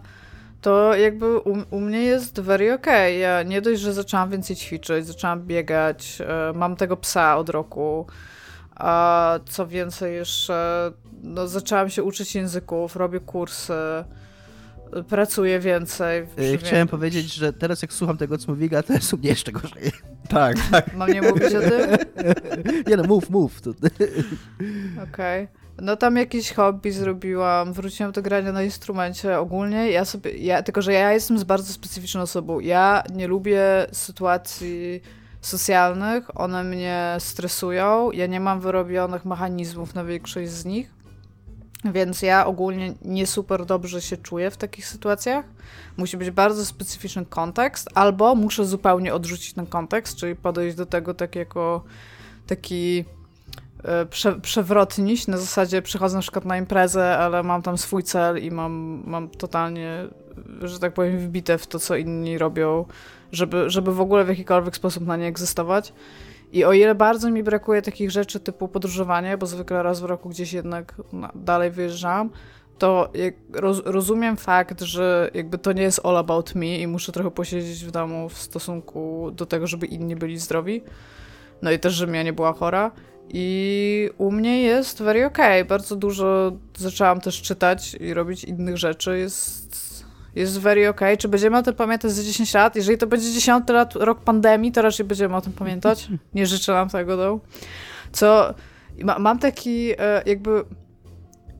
to jakby u, u mnie jest very okay. Ja nie dość, że zaczęłam więcej ćwiczyć, zaczęłam biegać, e, mam tego psa od roku, a co więcej jeszcze, no zaczęłam się uczyć języków, robię kursy, e, pracuję więcej. Y, przy- Chciałem powiedzieć, że teraz jak słucham tego, co mówi jest u mnie jeszcze gorzej. Tak, tak. Mam nie mówić o tym? Nie no, mów, mów. Okej. No tam jakieś hobby zrobiłam, wróciłam do grania na instrumencie ogólnie. Ja sobie, ja, tylko że ja jestem z bardzo specyficzną osobą. Ja nie lubię sytuacji socjalnych, one mnie stresują. Ja nie mam wyrobionych mechanizmów na większość z nich. Więc ja ogólnie nie super dobrze się czuję w takich sytuacjach. Musi być bardzo specyficzny kontekst, albo muszę zupełnie odrzucić ten kontekst, czyli podejść do tego tak jako taki e, prze, przewrotniś, na zasadzie przychodzę na przykład na imprezę, ale mam tam swój cel i mam, mam totalnie, że tak powiem, wbite w to, co inni robią, żeby, żeby w ogóle w jakikolwiek sposób na nie egzystować. I o ile bardzo mi brakuje takich rzeczy typu podróżowanie, bo zwykle raz w roku gdzieś jednak na, dalej wyjeżdżam, to roz, rozumiem fakt, że jakby to nie jest all about me i muszę trochę posiedzieć w domu w stosunku do tego, żeby inni byli zdrowi. No i też, żebym ja nie była chora. I u mnie jest very okay. Bardzo dużo zaczęłam też czytać i robić innych rzeczy. Jest, jest very okay. Czy będziemy o tym pamiętać za 10 lat? Jeżeli to będzie 10 lat, rok pandemii, to raczej będziemy o tym pamiętać. Nie życzę nam tego, no. Co... Ma, mam taki e, jakby...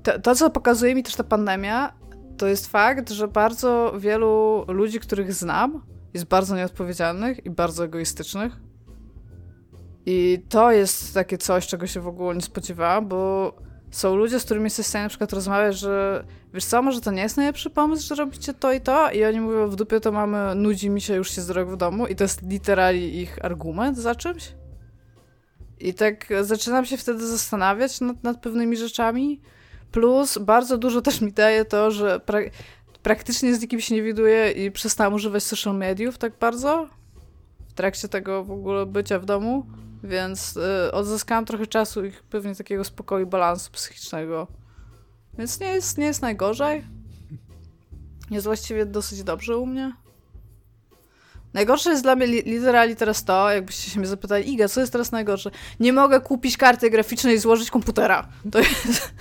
To, to, co pokazuje mi też ta pandemia, to jest fakt, że bardzo wielu ludzi, których znam, jest bardzo nieodpowiedzialnych i bardzo egoistycznych. I to jest takie coś, czego się w ogóle nie spodziewałam, bo są ludzie, z którymi jesteś w stanie na przykład rozmawiać, że wiesz co, może to nie jest najlepszy pomysł, że robicie to i to i oni mówią, w dupie to mamy, nudzi mi się, już się zdrowo w domu i to jest literalnie ich argument za czymś. I tak zaczynam się wtedy zastanawiać nad, nad pewnymi rzeczami, plus bardzo dużo też mi daje to, że pra praktycznie z nikim się nie widuję i przestałam używać social mediów tak bardzo w trakcie tego w ogóle bycia w domu. Więc y, odzyskałam trochę czasu i pewnie takiego spokoju, balansu psychicznego. Więc nie jest, nie jest najgorzej. Jest właściwie dosyć dobrze u mnie. Najgorsze jest dla mnie li literalnie teraz to, jakbyście się mnie zapytali, Iga, co jest teraz najgorsze? Nie mogę kupić karty graficznej i złożyć komputera. To jest,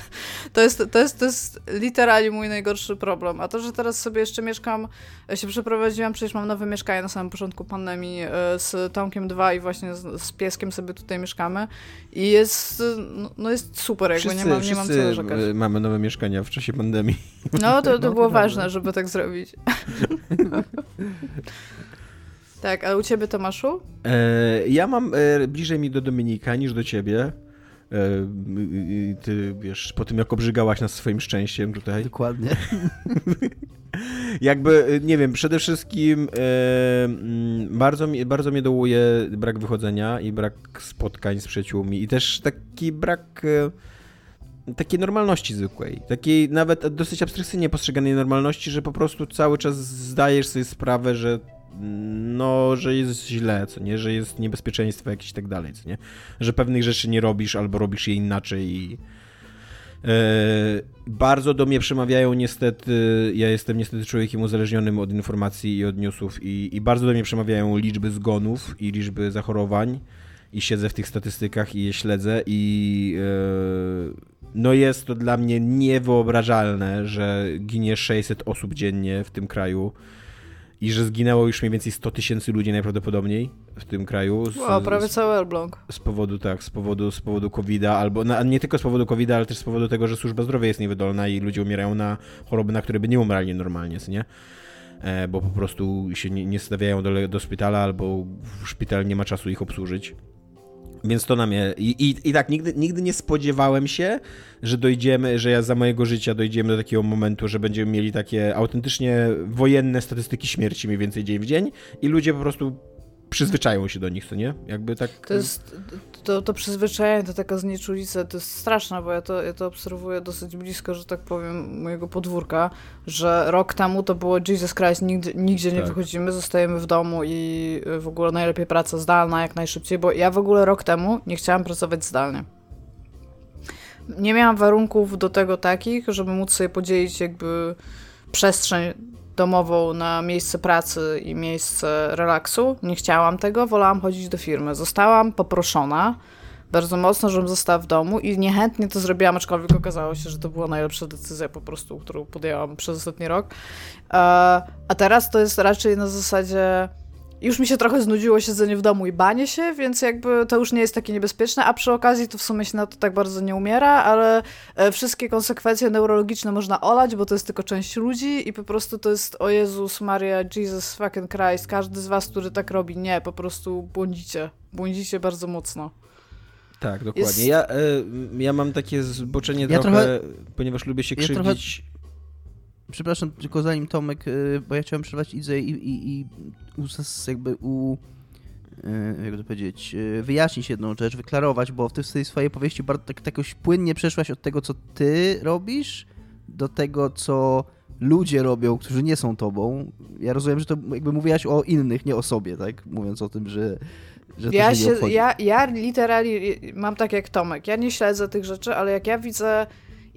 to jest, to jest, to jest literalnie mój najgorszy problem. A to, że teraz sobie jeszcze mieszkam, się przeprowadziłam, przecież mam nowe mieszkanie na samym początku pandemii e, z Tomkiem 2 i właśnie z, z pieskiem sobie tutaj mieszkamy i jest, no, no jest super, jakby Wszyscy, nie mam, nie mam co narzekać. y, mamy nowe mieszkania w czasie pandemii. No, to, to No, było ważne, żeby tak zrobić. tak, a u ciebie, Tomaszu? E, ja mam e, bliżej mi do Dominika niż do ciebie. E, ty wiesz, po tym jak obrzygałaś nas swoim szczęściem tutaj. Dokładnie. Jakby, y, nie wiem, przede wszystkim e, mm, bardzo, mi, bardzo mnie dołuje brak wychodzenia i brak spotkań z przyjaciółmi i też taki brak e, takiej normalności zwykłej, takiej nawet dosyć abstrakcyjnie postrzeganej normalności, że po prostu cały czas zdajesz sobie sprawę, że no, że jest źle, co nie, że jest niebezpieczeństwo jakieś i tak dalej, co nie, że pewnych rzeczy nie robisz albo robisz je inaczej i E, Bardzo do mnie przemawiają niestety, ja jestem niestety człowiekiem uzależnionym od informacji i od newsów i, i bardzo do mnie przemawiają liczby zgonów i liczby zachorowań i siedzę w tych statystykach i je śledzę i e, no jest to dla mnie niewyobrażalne, że ginie 600 osób dziennie w tym kraju i że zginęło już mniej więcej 100 tysięcy ludzi najprawdopodobniej w tym kraju. Z, O, prawie z- cały Elbląg. z powodu, tak, z powodu, z powodu COVID-a, albo na, nie tylko z powodu COVID-a, ale też z powodu tego, że służba zdrowia jest niewydolna i ludzie umierają na choroby, na które by nie umierali normalnie, nie? E, bo po prostu się nie, nie stawiają do, do szpitala, albo w szpital nie ma czasu ich obsłużyć. Więc to na mnie. I, i, i tak, nigdy, nigdy nie spodziewałem się, że dojdziemy, że ja za mojego życia dojdziemy do takiego momentu, że będziemy mieli takie autentycznie wojenne statystyki śmierci mniej więcej dzień w dzień i ludzie po prostu przyzwyczają się do nich, co nie? Jakby tak... To jest, to, to przyzwyczajenie, to taka znieczulica, to jest straszne, bo ja to, ja to obserwuję dosyć blisko, że tak powiem, mojego podwórka, że rok temu to było Jesus Christ, nigdy, nigdzie nie tak. wychodzimy, zostajemy w domu i w ogóle najlepiej praca zdalna jak najszybciej, bo ja w ogóle rok temu nie chciałam pracować zdalnie. Nie miałam warunków do tego takich, żeby móc sobie podzielić jakby przestrzeń domową na miejsce pracy i miejsce relaksu. Nie chciałam tego, wolałam chodzić do firmy. Zostałam poproszona bardzo mocno, żebym została w domu i niechętnie to zrobiłam, aczkolwiek okazało się, że to była najlepsza decyzja po prostu, którą podjęłam przez ostatni rok. E, a teraz to jest raczej na zasadzie już mi się trochę znudziło siedzenie w domu i banie się, więc jakby to już nie jest takie niebezpieczne, a przy okazji to w sumie się na to tak bardzo nie umiera, ale e, wszystkie konsekwencje neurologiczne można olać, bo to jest tylko część ludzi i po prostu to jest o Jezus Maria, Jesus fucking Christ, każdy z was, który tak robi, nie, po prostu błądzicie, błądzicie bardzo mocno. Tak, dokładnie. Jest... Ja, y, ja mam takie zboczenie ja trochę, trochę, ponieważ lubię się krzywdzić. Ja trochę Przepraszam, tylko zanim Tomek, y, bo ja chciałem przerwać Idzę i, i, i jakby u y, jak to powiedzieć, y, wyjaśnić jedną rzecz, wyklarować, bo w tej swojej powieści bardzo tak, tak jakoś płynnie przeszłaś od tego, co ty robisz, do tego, co ludzie robią, którzy nie są tobą. Ja rozumiem, że to jakby mówiłaś o innych, nie o sobie, tak? Mówiąc o tym, że, że ja to się, się ja, ja literalnie mam tak jak Tomek. Ja nie śledzę tych rzeczy, ale jak ja widzę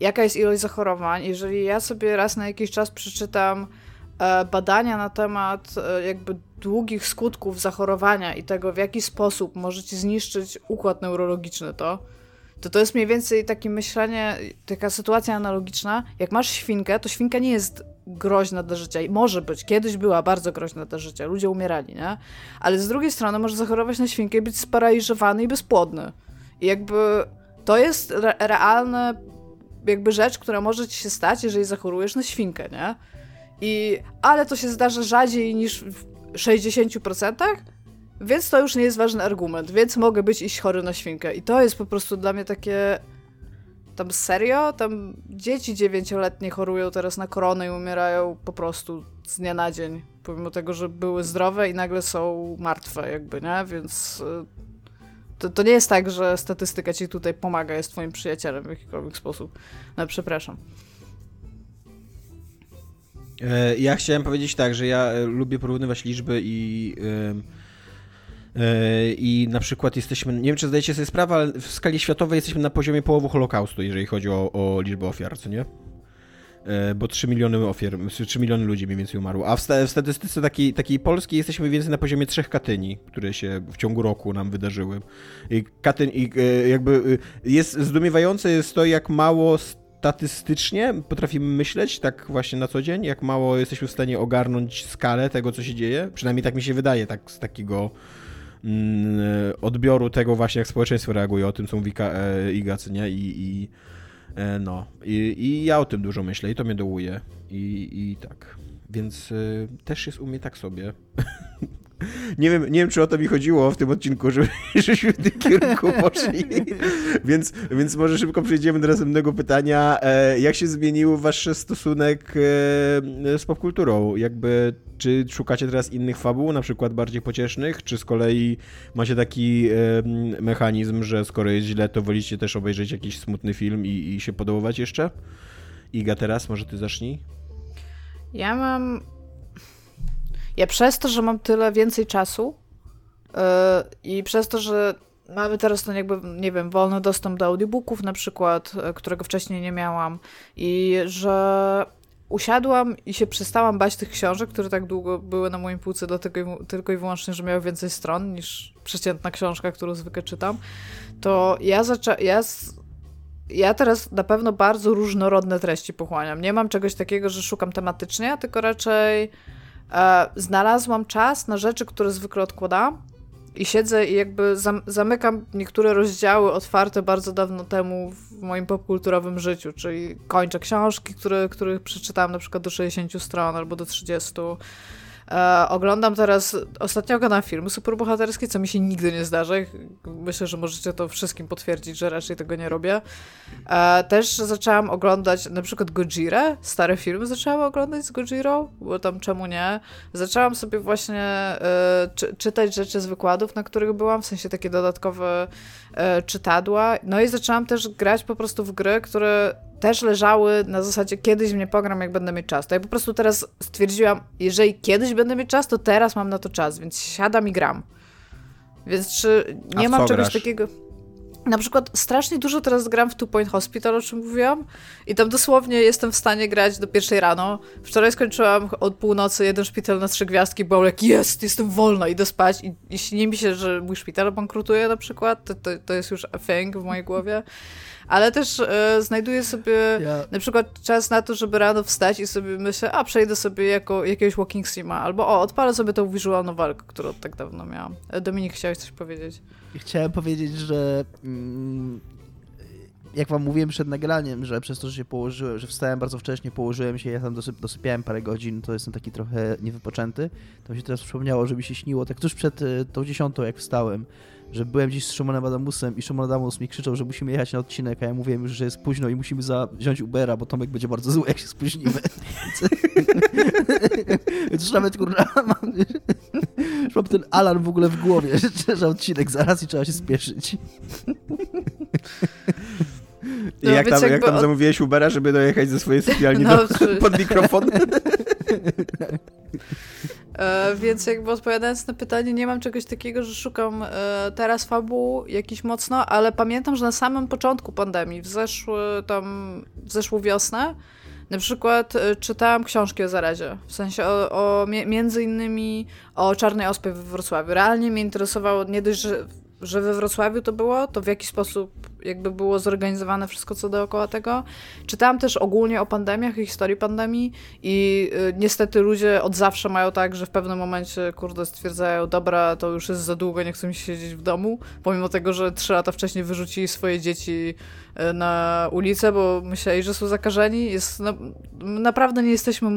jaka jest ilość zachorowań. Jeżeli ja sobie raz na jakiś czas przeczytam e, badania na temat e, jakby długich skutków zachorowania i tego, w jaki sposób możecie zniszczyć układ neurologiczny, to to to jest mniej więcej takie myślenie, taka sytuacja analogiczna. Jak masz świnkę, to świnka nie jest groźna dla życia. I może być, kiedyś była bardzo groźna dla życia, ludzie umierali, nie? Ale z drugiej strony może zachorować na świnkę i być sparaliżowany i bezpłodny. I jakby to jest re realne jakby rzecz, która może ci się stać, jeżeli zachorujesz na świnkę, nie? I, ale to się zdarza rzadziej niż w 60%, więc to już nie jest ważny argument, więc mogę być iść chory na świnkę. I to jest po prostu dla mnie takie. Tam serio? Tam dzieci dziewięcioletnie chorują teraz na koronę i umierają po prostu z dnia na dzień. Pomimo tego, że były zdrowe i nagle są martwe, jakby, nie? Więc y, to, to nie jest tak, że statystyka ci tutaj pomaga, jest twoim przyjacielem w jakikolwiek sposób. No, przepraszam. E, ja chciałem powiedzieć tak, że ja e, lubię porównywać liczby i e, i na przykład jesteśmy, nie wiem czy zdajecie sobie sprawę, ale w skali światowej jesteśmy na poziomie połowy Holokaustu, jeżeli chodzi o, o liczbę ofiar, co nie? E, bo 3 miliony ofiar, 3 miliony ludzi mniej więcej umarło. A w, statystyce takiej, takiej polskiej jesteśmy więcej na poziomie trzech katyni, które się w ciągu roku nam wydarzyły. I katyn, i e, jakby e, jest zdumiewające jest to, jak mało statystycznie potrafimy myśleć, tak właśnie na co dzień, jak mało jesteśmy w stanie ogarnąć skalę tego, co się dzieje. Przynajmniej tak mi się wydaje, tak z takiego mm, odbioru tego właśnie, jak społeczeństwo reaguje, o tym, co mówi Iga, nie? I, i no, i, i ja o tym dużo myślę i to mnie dołuje. I, i tak. Więc y, też jest u mnie tak sobie. nie, wiem, nie wiem, czy o to mi chodziło w tym odcinku, żeby, żebyśmy w tym kierunku poszli. więc, więc może szybko przejdziemy do następnego pytania. E, jak się zmienił wasz stosunek e, z popkulturą? Jakby, czy szukacie teraz innych fabuł, na przykład bardziej pociesznych, czy z kolei macie taki e, mechanizm, że skoro jest źle, to wolicie też obejrzeć jakiś smutny film i, i się podołować jeszcze? Iga, teraz może ty zacznij? Ja mam ja przez to, że mam tyle więcej czasu yy, i przez to, że mamy teraz ten jakby, nie wiem, wolny dostęp do audiobooków na przykład, yy, którego wcześniej nie miałam i że usiadłam i się przestałam bać tych książek, które tak długo były na moim półce, dlatego tylko i wyłącznie, że miały więcej stron niż przeciętna książka, którą zwykle czytam, to ja zaczęłam, ja, ja teraz na pewno bardzo różnorodne treści pochłaniam. Nie mam czegoś takiego, że szukam tematycznie, tylko raczej e, znalazłam czas na rzeczy, które zwykle odkładam i siedzę i jakby zam zamykam niektóre rozdziały otwarte bardzo dawno temu w moim popkulturowym życiu, czyli kończę książki, które, których przeczytałam na przykład do 60 stron albo do 30. E, oglądam teraz, ostatnio oglądam filmy superbohaterskie, co mi się nigdy nie zdarza. Myślę, że możecie to wszystkim potwierdzić, że raczej tego nie robię. E, też zaczęłam oglądać na przykład Gojirę, stare filmy zaczęłam oglądać z Gojirą, bo tam czemu nie. Zaczęłam sobie właśnie e, czy, czytać rzeczy z wykładów, na których byłam, w sensie takie dodatkowe czytadła. No i zaczęłam też grać po prostu w gry, które też leżały na zasadzie kiedyś mnie pogram, jak będę mieć czas. To ja po prostu teraz stwierdziłam, jeżeli kiedyś będę mieć czas, to teraz mam na to czas, więc siadam i gram. Więc czy nie mam czegoś grasz? takiego. Na przykład strasznie dużo teraz gram w Two Point Hospital, o czym mówiłam. I tam dosłownie jestem w stanie grać do pierwszej rano. Wczoraj skończyłam od północy jeden szpital na trzy gwiazdki, byłam jak jest, jestem wolna, idę spać. I jeśli nie mi się, że mój szpital bankrutuje na przykład, to, to, to jest już a thing w mojej głowie. Ale też e, znajduję sobie Ja- na przykład czas na to, żeby rano wstać i sobie myślę, a przejdę sobie jako jakiegoś walking sima, albo o, odpalę sobie tą visual novelkę, którą tak dawno miałam. E, Dominik, chciałeś coś powiedzieć? Chciałem powiedzieć, że mm, jak wam mówiłem przed nagraniem, że przez to, że się położyłem, że wstałem bardzo wcześnie, położyłem się, ja tam dosyp, dosypiałem parę godzin, to jestem taki trochę niewypoczęty, to mi się teraz przypomniało, że mi się śniło, tak tuż przed y, tą dziesiątą, jak wstałem, że byłem dziś z Szymonem Adamusem i Szymon Adamus mi krzyczał, że musimy jechać na odcinek, a ja mówiłem już, że jest późno i musimy wziąć Ubera, bo Tomek będzie bardzo zły, jak się spóźnimy. Więc już nawet kurwa mam, już mam ten alarm w ogóle w głowie, że, że odcinek zaraz i trzeba się spieszyć. I No, jak tam, jak tam od- zamówiłeś Ubera, żeby dojechać ze swojej sypialni No, do, czy- pod mikrofon? E, więc jakby odpowiadając na pytanie, nie mam czegoś takiego, że szukam e, teraz fabuł jakiś mocno, ale pamiętam, że na samym początku pandemii, w, zeszły, tam, w zeszłą wiosnę, na przykład e, czytałam książki o zarazie, w sensie o, o między innymi o czarnej ospie we Wrocławiu. Realnie mnie interesowało nie dość, że, że we Wrocławiu to było, to w jaki sposób jakby było zorganizowane wszystko co dookoła tego. Czytałam też ogólnie o pandemiach i historii pandemii i y, niestety ludzie od zawsze mają tak, że w pewnym momencie, kurde, stwierdzają, dobra, to już jest za długo, nie chcę mi siedzieć w domu, pomimo tego, że trzy lata wcześniej wyrzucili swoje dzieci y, na ulicę, bo myśleli, że są zakażeni. Jest na, naprawdę nie jesteśmy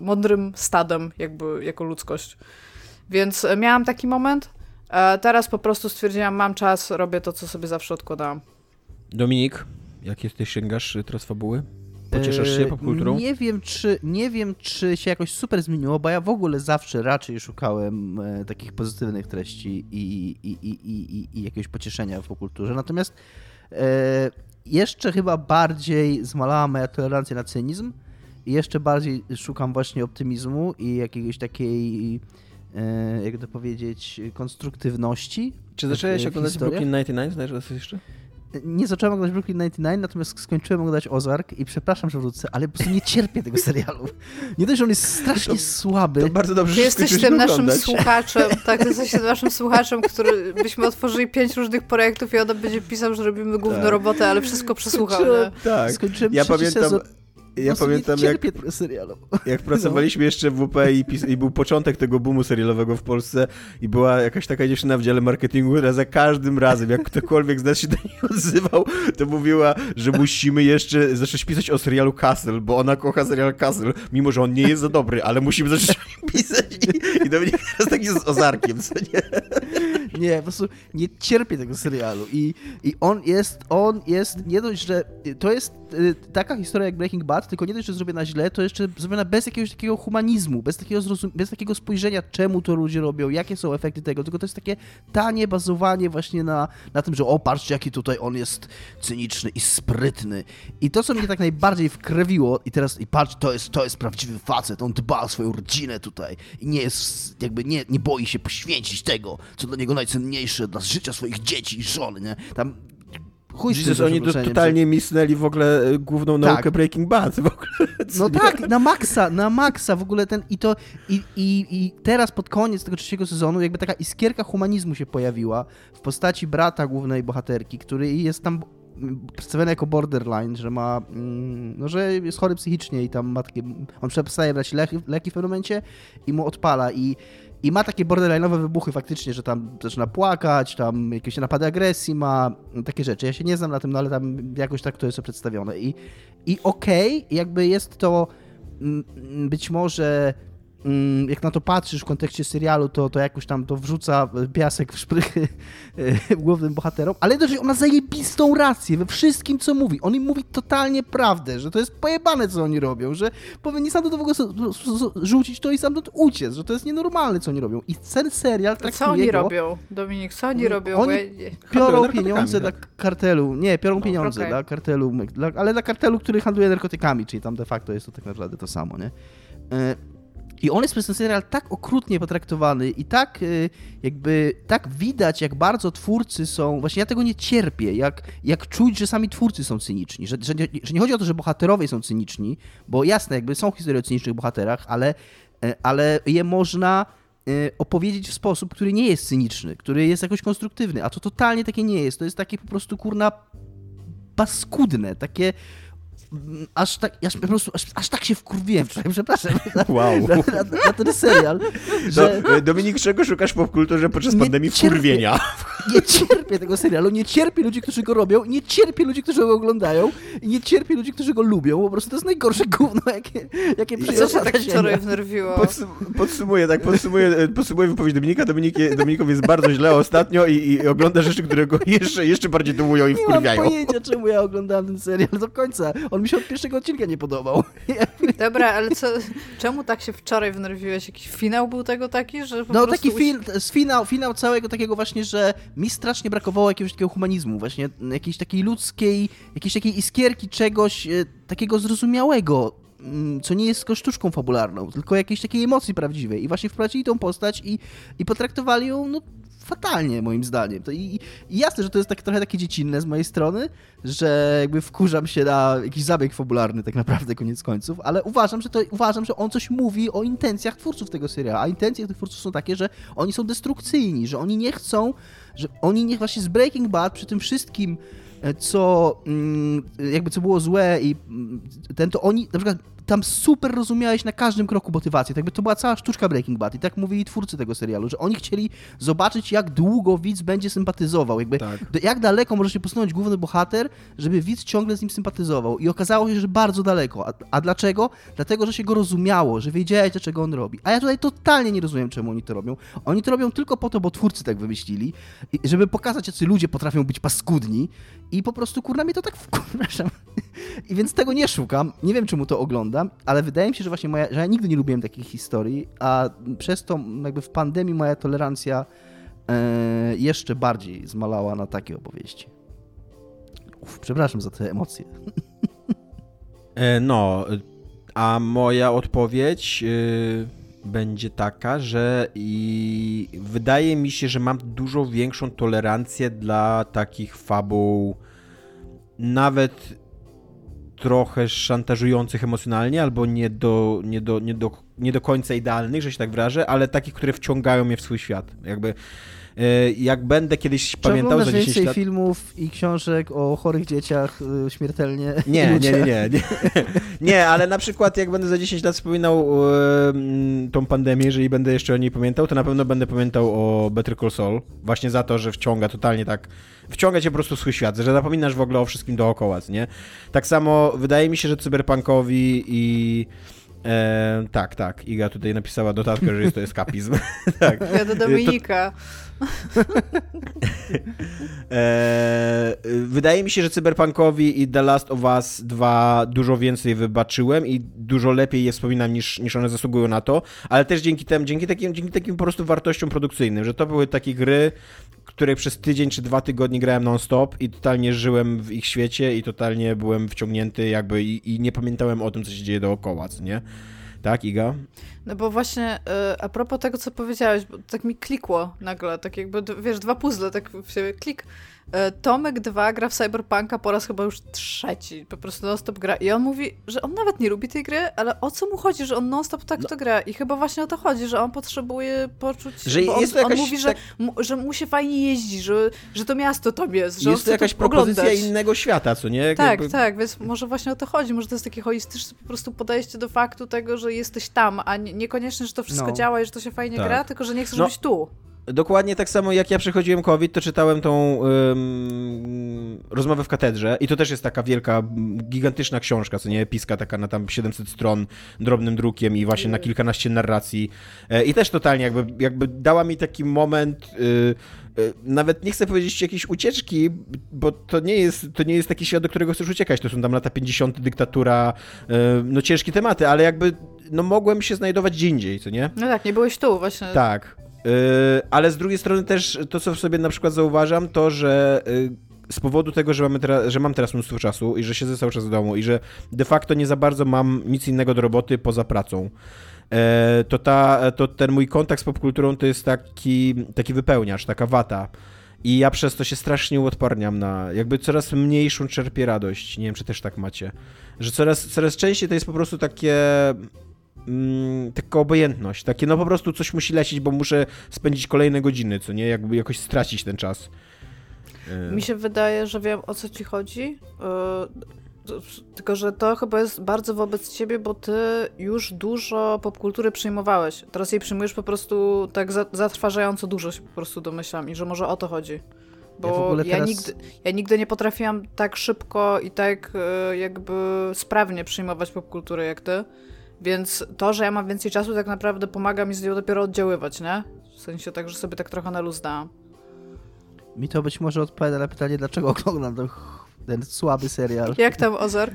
mądrym stadem jakby jako ludzkość. Więc y, miałam taki moment, teraz po prostu stwierdziłam, mam czas, robię to, co sobie zawsze odkładałam. Dominik, jak jesteś, sięgasz y, teraz fabuły? Pocieszasz się Eee, popkulturą? Nie wiem, czy, nie wiem, czy się jakoś super zmieniło, bo ja w ogóle zawsze raczej szukałem e, takich pozytywnych treści i, i, i, i, i, i jakiegoś pocieszenia w popkulturze. Natomiast e, jeszcze chyba bardziej zmalała moja tolerancja na cynizm i jeszcze bardziej szukam właśnie optymizmu i jakiejś takiej, e, jak to powiedzieć, konstruktywności. Czy zacząłeś oglądać historiach? Brooklyn 99? Znasz to jeszcze? Nie zacząłem oglądać Brooklyn 99, natomiast skończyłem oglądać Ozark i przepraszam, że wrócę, ale po prostu nie cierpię tego serialu. Nie dość, że on jest strasznie słaby. To bardzo dobrze, Ty że jesteś tym naszym oglądać. słuchaczem, tak, ty jesteś tym naszym słuchaczem, który byśmy otworzyli pięć różnych projektów i on będzie pisał, że robimy główną Tak. robotę, ale wszystko przesłuchał? Skończyłem, tak. Skończyłem Ja pamiętam, sezon. Ja pamiętam jak, jak pracowaliśmy jeszcze w WP i, pis- i był początek tego boomu serialowego w Polsce i była jakaś taka dziewczyna w dziale marketingu, która za każdym razem, jak ktokolwiek z nas się do niej odzywał, to mówiła, że musimy jeszcze zacząć pisać o serialu Castle, bo ona kocha serial Castle, mimo że on nie jest za dobry, ale musimy zacząć pisać i, i Dominik teraz taki z Ozarkiem, co nie? Nie, po prostu nie cierpię tego serialu i, i on jest, on jest nie dość, że to jest y, taka historia jak Breaking Bad, tylko nie dość, że zrobiona źle, to jeszcze zrobiona bez jakiegoś takiego humanizmu, bez takiego, zrozum- bez takiego spojrzenia, czemu to ludzie robią, jakie są efekty tego, tylko to jest takie tanie bazowanie właśnie na, na tym, że o, patrzcie, jaki tutaj on jest cyniczny i sprytny. I to, co mnie tak najbardziej wkrewiło i teraz, i patrz, to jest, to jest prawdziwy facet, on dba o swoją rodzinę tutaj i nie jest, jakby nie, nie boi się poświęcić tego, co dla niego najcenniejsze, dla życia swoich dzieci i żony, nie? Tam chuj Jesus, oni to totalnie misnęli w ogóle e, główną Tak. naukę Breaking Bad w ogóle. że- No tak, na maksa, na maksa w ogóle ten i to i, i, i teraz pod koniec tego trzeciego sezonu jakby taka iskierka humanizmu się pojawiła w postaci brata głównej bohaterki, który jest tam przedstawiony jako borderline, że ma, mm, no że jest chory psychicznie i tam ma takie, on przestaje brać leki, leki w pewnym momencie i mu odpala i i ma takie borderline'owe wybuchy faktycznie, że tam zaczyna płakać, tam jakieś napady agresji ma, takie rzeczy. Ja się nie znam na tym, no ale tam jakoś tak to jest przedstawione. I, i okej, jakby jest to mm, być może jak na to patrzysz w kontekście serialu, to, to jakoś tam to wrzuca piasek w szprychy głównym bohaterom, ale jednocześnie ona zajebistą rację we wszystkim, co mówi. On im mówi totalnie prawdę, że to jest pojebane, co oni robią, że powinni sam do tego rzucić to i sam uciec, że to jest nienormalne, co oni robią. I ten serial traktuje Co oni go, robią, Dominik, co oni robią? Oni biorą pieniądze dla kartelu, nie, biorą no, pieniądze okay. dla kartelu, dla, ale dla kartelu, który handluje narkotykami, czyli tam de facto jest to tak naprawdę to samo, nie? E, I on jest przez ten serial tak okrutnie potraktowany i tak e, jakby, tak widać, jak bardzo twórcy są, właśnie ja tego nie cierpię, jak, jak czuć, że sami twórcy są cyniczni, że, że, nie, że nie chodzi o to, że bohaterowie są cyniczni, bo jasne, jakby są historie o cynicznych bohaterach, ale, e, ale je można opowiedzieć w sposób, który nie jest cyniczny, który jest jakoś konstruktywny, a to totalnie takie nie jest. To jest takie po prostu kurna paskudne, takie aż tak, aż po prostu, aż, aż tak się wkurwiłem wczoraj, przepraszam, wow. na, na, na, ten serial, że... No, Dominik, czego szukasz w popkulturze podczas pandemii wkurwienia? Nie cierpię tego serialu, nie cierpię ludzi, którzy go robią, nie cierpię ludzi, którzy go oglądają i nie cierpię ludzi, którzy go lubią, po prostu to jest najgorsze gówno, jakie, jakie przyniosła Co się tak wczoraj wnerwiło? Podsum podsumuję, tak, podsumuję, podsumuję wypowiedź Dominika. Dominik, Dominikowi jest bardzo źle ostatnio i, i ogląda rzeczy, które go jeszcze, jeszcze bardziej dołują i wkurwiają. Nie mam pojęcia, czemu ja oglądałem ten serial do końca. On mi się od pierwszego odcinka nie podobał. Dobra, ale co, czemu tak się wczoraj wnerwiłeś? Jakiś finał był tego taki, że po No taki fin, finał, finał całego takiego właśnie, że mi strasznie brakowało jakiegoś takiego humanizmu, właśnie jakiejś takiej ludzkiej, jakiejś takiej iskierki czegoś e, takiego zrozumiałego, mm, co nie jest tylko sztuczką fabularną, tylko jakiejś takiej emocji prawdziwej. I właśnie wprowadzili tą postać i, i potraktowali ją no, fatalnie, moim zdaniem. To i, i, jasne, że to jest tak, trochę takie dziecinne z mojej strony, że jakby wkurzam się na jakiś zabieg fabularny tak naprawdę koniec końców, ale uważam, że to, uważam, że on coś mówi o intencjach twórców tego serialu, a intencje tych twórców są takie, że oni są destrukcyjni, że oni nie chcą, że oni niech właśnie z Breaking Bad przy tym wszystkim e, co mm, jakby co było złe i mm, ten to oni na przykład tam super rozumiałeś na każdym kroku motywację. Tak by to była cała sztuczka Breaking Bad i tak mówili twórcy tego serialu, że oni chcieli zobaczyć, jak długo widz będzie sympatyzował. Jakby, tak. do, jak daleko może się posunąć główny bohater, żeby widz ciągle z nim sympatyzował. I okazało się, że bardzo daleko. A, a dlaczego? Dlatego, że się go rozumiało, że wiedziałeś, czego on robi. A ja tutaj totalnie nie rozumiem, czemu oni to robią. Oni to robią tylko po to, bo twórcy tak wymyślili, żeby pokazać, jacy ludzie potrafią być paskudni i po prostu, kurna, mnie to tak wkurzasz. I więc tego nie szukam. Nie wiem, czemu to oglądam, ale wydaje mi się, że właśnie moja, że ja nigdy nie lubiłem takich historii, a przez to jakby w pandemii moja tolerancja e, jeszcze bardziej zmalała na takie opowieści. Uf, przepraszam za te emocje. E, no, a moja odpowiedź e, będzie taka, że i wydaje mi się, że mam dużo większą tolerancję dla takich fabuł nawet trochę szantażujących emocjonalnie, albo nie do, nie, do, nie, do, nie do końca idealnych, że się tak wyrażę, ale takich, które wciągają mnie w swój świat. Jakby jak będę kiedyś Czy pamiętał za 10 więcej filmów i książek o chorych dzieciach y, śmiertelnie nie, nie, nie, nie, nie, nie. ale na przykład jak będę za 10 lat wspominał um, tą pandemię, jeżeli będę jeszcze o niej pamiętał, to na pewno będę pamiętał o Better Call Saul, właśnie za to, że wciąga totalnie tak wciąga cię po prostu w swój świat, że zapominasz w ogóle o wszystkim dookoła, nie? Tak samo wydaje mi się, że cyberpunkowi i E, tak, tak. Iga tutaj napisała notatkę, że jest to eskapizm. tak. Ja do Dominika. e, wydaje mi się, że Cyberpunkowi i The Last of Us 2 dużo więcej wybaczyłem i dużo lepiej je wspominam niż, niż one zasługują na to, ale też dzięki temu, dzięki takim, dzięki takim po prostu wartościom produkcyjnym, że to były takie gry, której przez tydzień czy dwa tygodnie grałem non-stop i totalnie żyłem w ich świecie i totalnie byłem wciągnięty jakby i, i nie pamiętałem o tym, co się dzieje dookoła, co nie? Tak, Iga? No bo właśnie y, a propos tego, co powiedziałeś, tak mi klikło nagle, tak jakby, wiesz, dwa puzzle, tak siebie klik. E, Tomek 2 gra w Cyberpunka po raz chyba już trzeci, po prostu non-stop gra. I on mówi, że on nawet nie lubi tej gry, ale o co mu chodzi, że on non-stop tak no. to gra? I chyba właśnie o to chodzi, że on potrzebuje poczuć... Że jest on, to jakaś, on mówi, że, tak... mu, że mu się fajnie jeździ, że, że to miasto to jest, że Jest to jakaś propozycja oglądać. innego świata, co nie? Tak, Jakby... tak, więc może właśnie o to chodzi. Może to jest takie holistyczne po prostu podejście do faktu tego, że jesteś tam, a nie, niekoniecznie, że to wszystko no. działa i że to się fajnie tak. gra, tylko że nie chcesz no. być tu. Dokładnie tak samo jak ja przechodziłem COVID, to czytałem tą ym, rozmowę w katedrze i to też jest taka wielka, gigantyczna książka, co nie, episka taka na tam 700 stron, drobnym drukiem i właśnie na kilkanaście narracji. E, I też totalnie jakby, jakby dała mi taki moment... Y, y, nawet nie chcę powiedzieć jakiejś ucieczki, bo to nie jest, to nie jest taki świat, do którego chcesz uciekać. To są tam lata 50., dyktatura, y, no ciężkie tematy, ale jakby no mogłem się znajdować gdzie indziej, co nie? No tak, nie byłeś tu właśnie. Tak. Yy, ale z drugiej strony też to, co w sobie na przykład zauważam, to, że yy, z powodu tego, że, mamy teraz, że mam teraz mnóstwo czasu i że siedzę cały czas w domu i że de facto nie za bardzo mam nic innego do roboty poza pracą, yy, to, ta, to ten mój kontakt z popkulturą to jest taki, taki wypełniacz, taka wata. I ja przez to się strasznie uodparniam na, jakby coraz mniejszą czerpię radość. Nie wiem, czy też tak macie. Że coraz, coraz częściej to jest po prostu takie mm, taka obojętność, takie no po prostu coś musi lecieć, bo muszę spędzić kolejne godziny, co nie, jakby jakoś stracić ten czas. Mi się wydaje, że wiem o co ci chodzi. Yy, tylko, że to chyba jest bardzo wobec ciebie, bo ty już dużo popkultury przyjmowałeś. Teraz jej przyjmujesz po prostu tak zatrważająco dużo się po prostu domyślam i że może o to chodzi. Bo ja, ja teraz... nigdy, ja nigdy nie potrafiłam tak szybko i tak yy, jakby sprawnie przyjmować popkulturę jak ty. Więc to, że ja mam więcej czasu, tak naprawdę pomaga mi z nią dopiero oddziaływać, nie? W sensie tak, że sobie tak trochę na luz dałam. Mi to być może odpowiada na pytanie, dlaczego oglądam ten, ten słaby serial. Jak tam Ozark?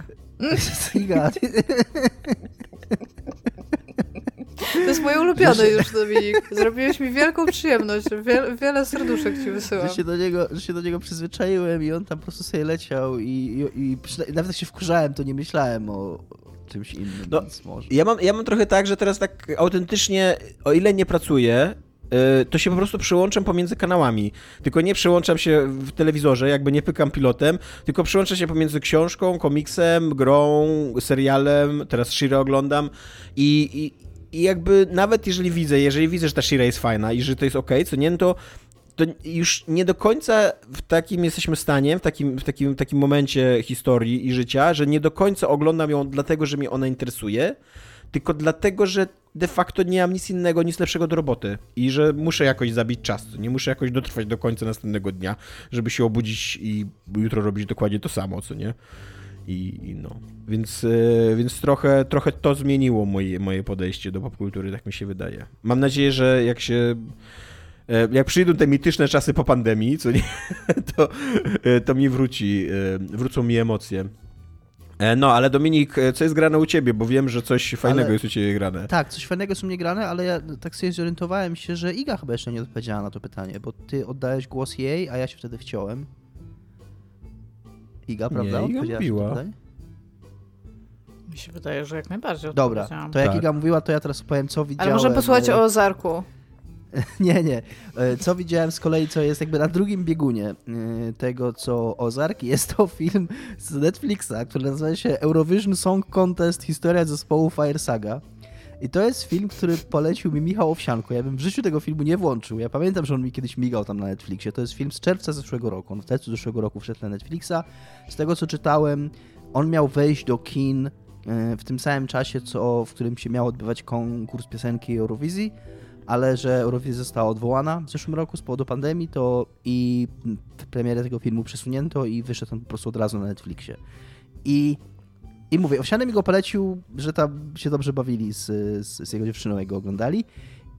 To jest moje ulubione już, Dominik. Zrobiłeś mi wielką przyjemność. Wiele, wiele serduszek ci wysyłam. Że się, do niego, że się do niego przyzwyczaiłem i on tam po prostu sobie leciał i, i, i nawet jak się wkurzałem, to nie myślałem o, czymś innym, no, może. Ja mam, ja mam trochę tak, że teraz tak autentycznie, o ile nie pracuję, y, to się po prostu przyłączam pomiędzy kanałami. Tylko nie przyłączam się w telewizorze, jakby nie pykam pilotem, tylko przyłączam się pomiędzy książką, komiksem, grą, serialem, teraz Shira oglądam i, i, i jakby nawet jeżeli widzę, jeżeli widzę, że ta Shira jest fajna i że to jest ok, co nie, no to to już nie do końca w takim jesteśmy stanie, w takim, w takim, takim momencie historii i życia, że nie do końca oglądam ją dlatego, że mnie ona interesuje, tylko dlatego, że de facto nie mam nic innego, nic lepszego do roboty i że muszę jakoś zabić czas, nie muszę jakoś dotrwać do końca następnego dnia, żeby się obudzić i jutro robić dokładnie to samo, co nie? I, i no. Więc, yy, więc trochę, trochę to zmieniło moje, moje podejście do popkultury, tak mi się wydaje. Mam nadzieję, że jak się jak przyjdą te mityczne czasy po pandemii, co nie, to, e, to mi wróci, e, wrócą mi emocje. No, ale Dominik, co jest grane u ciebie? Bo wiem, że coś fajnego ale, jest u ciebie grane. Tak, coś fajnego jest u mnie grane, ale ja tak sobie zorientowałem się, że Iga chyba jeszcze nie odpowiedziała na to pytanie, bo ty oddałeś głos jej, a ja się wtedy wciąłem. Iga, prawda? Nie, Iga mówiła. Mi się wydaje, że jak najbardziej Dobra, to jak tak. Iga mówiła, to ja teraz opowiem, co widziałem. Ale może posłuchać o Ozarku. Nie, nie. E, co widziałem z kolei, co jest jakby na drugim biegunie e, tego, co Ozark, jest to film z Netflixa, który nazywa się Eurovision Song Contest Historia zespołu Fire Saga. I to jest film, który polecił mi Michał Owsianko. Ja bym w życiu tego filmu nie włączył. Ja pamiętam, że on mi kiedyś migał tam na Netflixie. To jest film z czerwca zeszłego roku. On w czerwcu zeszłego roku wszedł na Netflixa. Z tego, co czytałem, on miał wejść do kin e, w tym samym czasie, co, w którym się miał odbywać konkurs piosenki Eurowizji ale że Eurowizja została odwołana w zeszłym roku z powodu pandemii, to i premierę tego filmu przesunięto i wyszedł on po prostu od razu na Netflixie. I, i mówię, Owsiany mi go polecił, że tam się dobrze bawili z, z, z jego dziewczyną, jak go oglądali.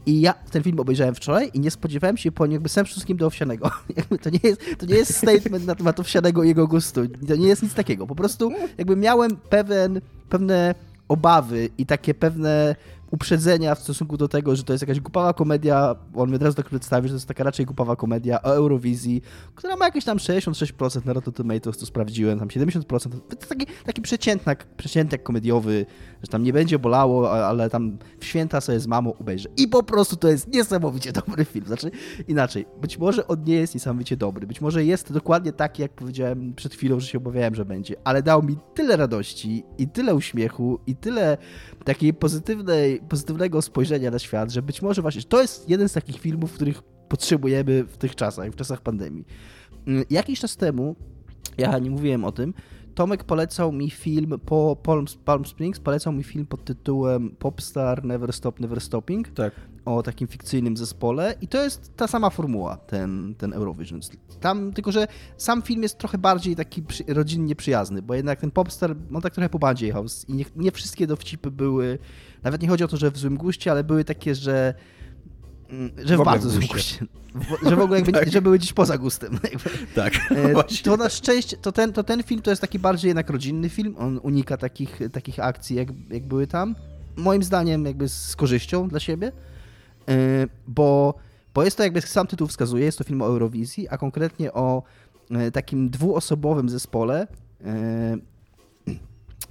I ja ten film obejrzałem wczoraj i nie spodziewałem się po nim jakby sam wszystkim do Owsianego. to, nie jest, to nie jest statement na temat Owsianego i jego gustu. To nie jest nic takiego. Po prostu jakby miałem pewien, pewne obawy i takie pewne uprzedzenia w stosunku do tego, że to jest jakaś głupawa komedia, on mnie od razu tak przedstawił, że to jest taka raczej głupawa komedia o Eurowizji, która ma jakieś tam 66% na Rotten Tomatoes, to sprawdziłem, tam 70%, to taki, taki przeciętnak, przeciętnik komediowy, że tam nie będzie bolało, ale tam w święta sobie z mamą obejrzę. I po prostu to jest niesamowicie dobry film. Znaczy, inaczej, być może on nie jest niesamowicie dobry, być może jest dokładnie taki, jak powiedziałem przed chwilą, że się obawiałem, że będzie, ale dał mi tyle radości i tyle uśmiechu i tyle takiej pozytywnej, pozytywnego spojrzenia na świat, że być może właśnie to jest jeden z takich filmów, których potrzebujemy w tych czasach, w czasach pandemii. Mm, jakiś czas temu, ja nie mówiłem o tym, Tomek polecał mi film po Palm, Palm Springs, polecał mi film pod tytułem Popstar Never Stop, Never Stopping Tak. o takim fikcyjnym zespole i to jest ta sama formuła, ten, ten Eurovision. Tam, tylko że sam film jest trochę bardziej taki przy, rodzinnie przyjazny, bo jednak ten Popstar, on tak trochę po bandzie jechał i nie, nie wszystkie dowcipy były, nawet nie chodzi o to, że w złym guście, ale były takie, że mm, że w, W bardzo złym guście. W- Że w ogóle jakby, Tak. że były gdzieś poza gustem. Tak, E, właśnie. To na szczęście, to ten, to ten film to jest taki bardziej jednak rodzinny film, on unika takich, takich akcji, jak, jak były tam. Moim zdaniem jakby z korzyścią dla siebie, E, bo, bo jest to jakby sam tytuł wskazuje, jest to film o Eurowizji, a konkretnie o e, takim dwuosobowym zespole.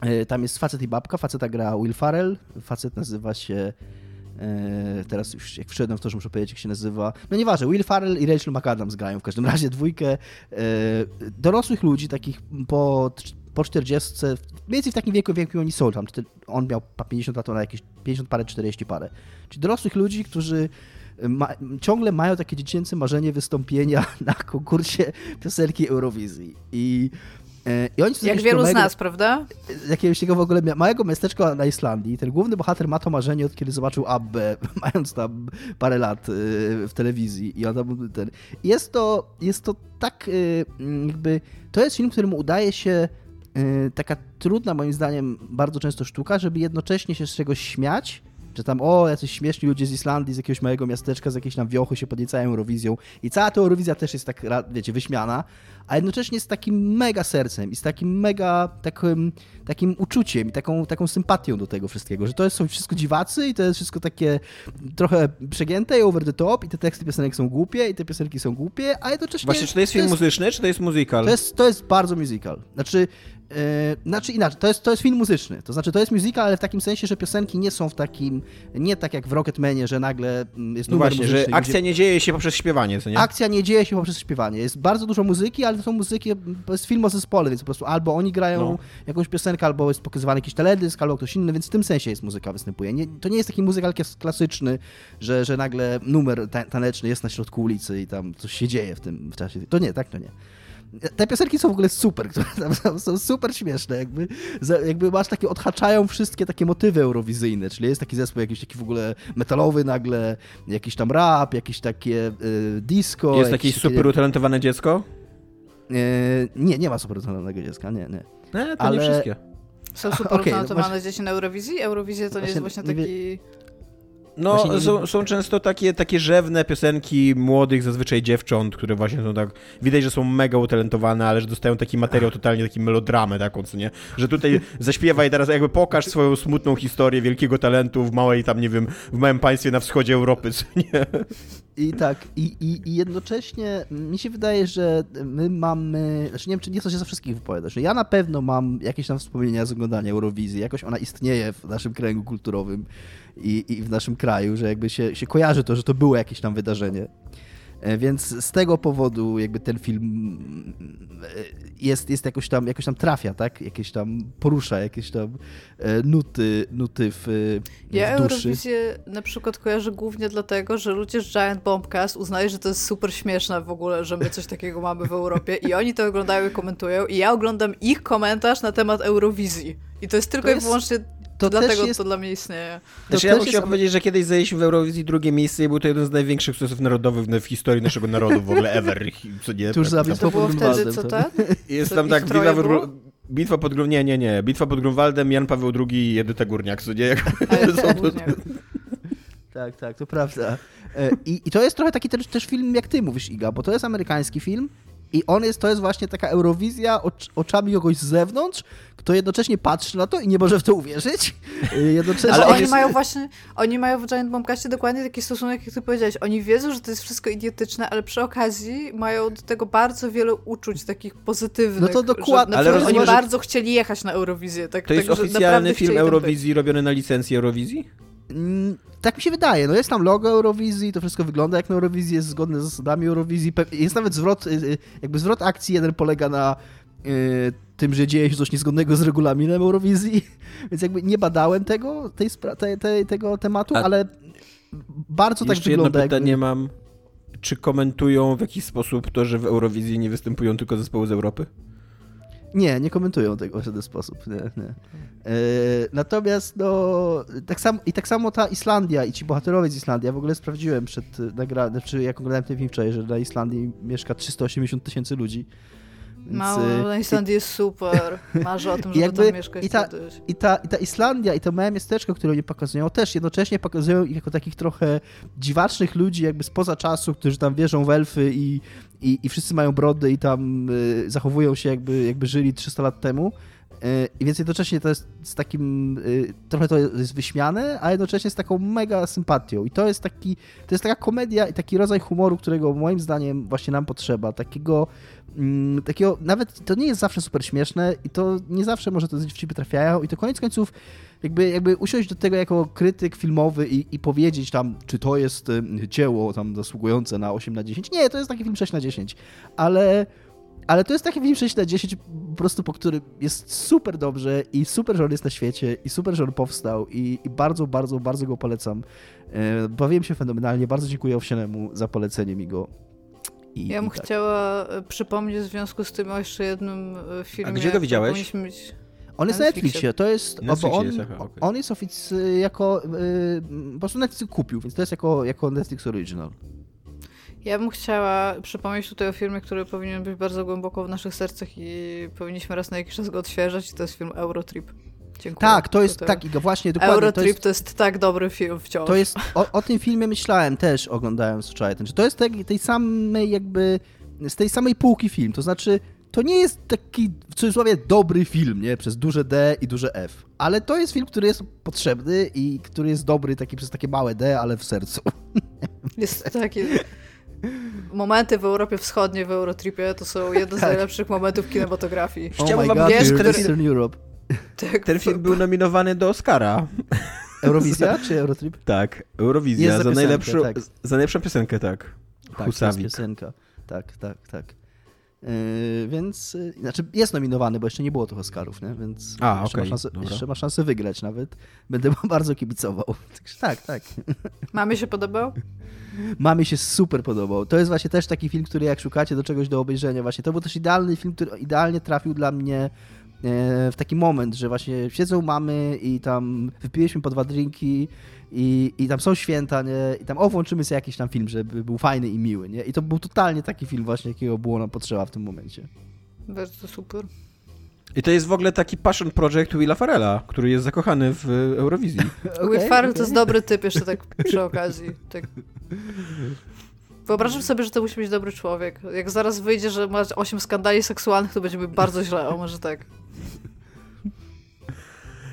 E, Tam jest facet i babka, faceta gra Will Farrell, facet nazywa się e, teraz już jak wszedłem w to, że muszę powiedzieć jak się nazywa, no nieważne, Will Farrell i Rachel McAdams grają w każdym razie dwójkę e, dorosłych ludzi, takich po, po 40, mniej więcej w takim wieku, w jakim oni są, tam on miał pa- 50 lat, ona jakieś 50 parę, 40 parę, czyli dorosłych ludzi, którzy ma, ciągle mają takie dziecięce marzenie wystąpienia na konkursie piosenki Eurowizji. I i oni z Jak wielu z małego- nas, prawda? z jakiegoś takiego w ogóle małego miasteczka na Islandii. Ten główny bohater ma to marzenie od kiedy zobaczył Abbę, mając tam parę lat y, w telewizji. I on tam ten. Jest to, jest to tak y, jakby. To jest film, któremu udaje się taka trudna, moim zdaniem, bardzo często sztuka, żeby jednocześnie się z czegoś śmiać. Że tam, o, jacyś śmieszni ludzie z Islandii, z jakiegoś małego miasteczka, z jakiejś tam wiochy się podniecają Eurowizją. I cała ta Eurowizja też jest tak, wiecie, wyśmiana, a jednocześnie z takim mega sercem i z takim mega takim, takim uczuciem i taką, taką sympatią do tego wszystkiego, że to są wszystko dziwacy i to jest wszystko takie trochę przegięte i over the top i te teksty piosenek są głupie i te piosenki są głupie, a jednocześnie... Właśnie, czy to jest film muzyczny, czy to jest musical? To jest, to jest bardzo musical. Znaczy, znaczy inaczej, to jest, to jest film muzyczny. To znaczy, to jest musical, ale w takim sensie, że piosenki nie są w takim, nie tak jak w Rocketmanie, że nagle mm, jest No numer właśnie, muzyczny. że akcja gdzie- nie dzieje się poprzez śpiewanie, co nie? Akcja nie dzieje się poprzez śpiewanie. Jest bardzo dużo muzyki, ale to są muzyki, to jest film o zespole, więc po prostu albo oni grają No. jakąś piosenkę, albo jest pokazywany jakiś teledysk, albo ktoś inny, więc w tym sensie jest muzyka występuje. Nie, to nie jest taki muzykal klasyczny, że, że nagle numer ta- taneczny jest na środku ulicy i tam coś się dzieje w tym w czasie. To nie, tak to nie. Te piosenki są w ogóle super, które tam są, super śmieszne, jakby, jakby masz takie, odhaczają wszystkie takie motywy eurowizyjne, czyli jest taki zespół jakiś taki w ogóle metalowy nagle, jakiś tam rap, jakieś takie y, disco. Jest jakieś takie- super utalentowane dziecko? E, nie, nie ma super utalentowanego dziecka, nie, nie. Nie, to Ale- nie wszystkie. Są super Okej, no utalentowane właśnie- dzieci na Eurowizji? Eurowizja to nie jest Właśnie właśnie nie taki... No, nie- są, są często takie, takie rzewne piosenki młodych, zazwyczaj dziewcząt, które właśnie są tak, widać, że są mega utalentowane, ale że dostają taki materiał, totalnie taki melodramę taką, co nie? Że tutaj zaśpiewaj teraz, jakby pokaż swoją smutną historię wielkiego talentu w małej tam, nie wiem, w małym państwie na wschodzie Europy, co nie? I tak, i, i, i jednocześnie mi się wydaje, że my mamy, znaczy nie wiem, czy nie chcę się za wszystkich wypowiadać, że ja na pewno mam jakieś tam wspomnienia z oglądania Eurowizji, jakoś ona istnieje w naszym kręgu kulturowym i, i w naszym kraju, że jakby się, się kojarzy to, że to było jakieś tam wydarzenie. E, Więc z tego powodu jakby ten film e, jest, jest jakoś tam, jakoś tam trafia, tak? Jakieś tam porusza, jakieś tam e, nuty, nuty w, w Ja duszy. Eurowizję na przykład kojarzę głównie dlatego, że ludzie z Giant Bombcast uznają, że to jest super śmieszne w ogóle, że my coś takiego mamy w Europie i oni to oglądają i komentują i ja oglądam ich komentarz na temat Eurowizji. I to jest tylko jest- i wyłącznie to też dlatego jest- to dla mnie istnieje. Znaczy, To ja bym jest- chciał powiedzieć, że kiedyś zajęliśmy w Eurowizji drugie miejsce i był to jeden z największych sukcesów narodowych w- w historii naszego narodu w ogóle ever. Co nie? Tuż Tak, za tam- bitwą To było pod wtedy, Grunwaldem, co ten? Jest Co, tam tak, bitwa pod, było? Bitwa pod Grun... Nie, nie, nie. Bitwa pod Grunwaldem, Jan Paweł II i Edyta Górniak, co nie? Tak, tak, to prawda. E, I, I to jest trochę taki też, też film, jak ty mówisz, Iga, bo to jest amerykański film i on jest, to jest właśnie taka Eurowizja ocz, oczami kogoś z zewnątrz, kto jednocześnie patrzy na to i nie może w to uwierzyć. E, Jednocześnie... Ale on oni jest- mają właśnie, oni mają w Giant Bombcastie dokładnie taki stosunek, jak ty powiedziałeś. Oni wiedzą, że to jest wszystko idiotyczne, ale przy okazji mają do tego bardzo wiele uczuć takich pozytywnych. No to dokładnie. Że, Ale oni rozumiem, że- bardzo chcieli jechać na Eurowizję. Tak, To jest tak, oficjalny film. Eurowizji robiony na licencji Eurowizji? Tak mi się wydaje. No jest tam logo Eurowizji, to wszystko wygląda jak na Eurowizji, jest zgodne z zasadami Eurowizji. Jest nawet zwrot, y, y, jakby zwrot akcji jeden polega na y, tym, że dzieje się coś niezgodnego z regulaminem Eurowizji, więc jakby nie badałem tego, tej, spra- tej, tej, tego tematu, A- ale bardzo tak Jeszcze jedno wygląda. pytanie jakby... mam. Czy komentują w jakiś sposób to, że w Eurowizji nie występują tylko zespoły z Europy? Nie, nie komentują tego w żaden sposób. Nie, nie. E, natomiast no, tak samo, i tak samo ta Islandia i ci bohaterowie z Islandii, ja w ogóle sprawdziłem przed nagraniem, znaczy jak oglądałem ten film wczoraj, że na Islandii mieszka 380 tysięcy ludzi. Więc, Mało, y, na Islandii jest super. Marzę o tym, żeby jakby, tam mieszkać i ta, kiedyś. I ta, I ta Islandia, i to małe miasteczko, które oni pokazują, też jednocześnie pokazują ich jako takich trochę dziwacznych ludzi jakby spoza czasu, którzy tam wierzą w elfy i, i, i wszyscy mają brody i tam y, zachowują się jakby, jakby żyli 300 lat temu. Y, I więc jednocześnie to jest z takim, y, trochę to jest wyśmiane, a jednocześnie z taką mega sympatią. I to jest taki, to jest taka komedia i taki rodzaj humoru, którego moim zdaniem właśnie nam potrzeba. Takiego, mm, takiego nawet to nie jest zawsze super śmieszne i to nie zawsze może to ciebie trafiają i to koniec końców jakby, jakby usiąść do tego jako krytyk filmowy i, i powiedzieć tam, czy to jest dzieło tam zasługujące na 8 na 10. Nie, to jest taki film 6 na 10, ale ale to jest taki film 6 na 10 po prostu, po którym jest super dobrze i super, że on jest na świecie i super, że on powstał i, i bardzo, bardzo, bardzo go polecam. E, bawiłem się fenomenalnie, bardzo dziękuję Owsianemu za polecenie mi go. I, ja bym tak. chciała e, przypomnieć w związku z tym o jeszcze jednym e, filmie. A gdzie go widziałeś? Mieć... On jest na Netflixie, to jest, Netflixie on, jest, aha, okay. on jest ofic jako, yy, po prostu Netflix kupił, więc to jest jako, jako Netflix Original. Ja bym chciała przypomnieć tutaj o filmie, który powinien być bardzo głęboko w naszych sercach i powinniśmy raz na jakiś czas go odświeżać i to jest film Eurotrip. Dziękuję. Tak, to jest, tak, właśnie, dokładnie. Eurotrip to jest, to jest tak dobry film wciąż. To jest, o, o tym filmie myślałem też oglądając wczoraj, że to jest tej, tej samej jakby, z tej samej półki film, to znaczy to nie jest taki w cudzysłowie dobry film, nie? Przez duże D i duże F. Ale to jest film, który jest potrzebny i który jest dobry taki przez takie małe D, ale w sercu. Jest taki momenty w Europie Wschodniej, w Eurotripie to są jedne z tak. najlepszych momentów kinematografii. Oh Chciałbym wam że ten film, Europe. Tak, ten film był nominowany do Oscara. Eurowizja czy Eurotrip? Tak, Eurowizja za, za, najlepszą, tak. za najlepszą piosenkę, tak. Tak, Husawik. piosenka. Tak, tak, tak. Yy, więc, yy, znaczy jest nominowany, bo jeszcze nie było tych Oscarów, nie? więc A, jeszcze, okay. ma szansę, jeszcze ma szansę wygrać nawet. Będę bardzo kibicował. tak, tak. Mamy się podobał? Mamie się super podobał. To jest właśnie też taki film, który jak szukacie do czegoś do obejrzenia, właśnie to był też idealny film, który idealnie trafił dla mnie e, w taki moment, że właśnie siedzą mamy i tam wypiliśmy po dwa drinki i, i tam są święta, nie? I tam o, włączymy sobie jakiś tam film, żeby był fajny i miły, nie? I to był totalnie taki film właśnie, jakiego było nam potrzeba w tym momencie. Bardzo super. I to jest w ogóle taki passion project Willa Farella, który jest zakochany w Eurowizji. okay, Will Farrell okay. to jest dobry typ jeszcze tak przy okazji. Tak. Wyobrażam sobie, że to musi być dobry człowiek. Jak zaraz wyjdzie, że ma 8 skandali seksualnych, to będzie mi bardzo źle, o może tak.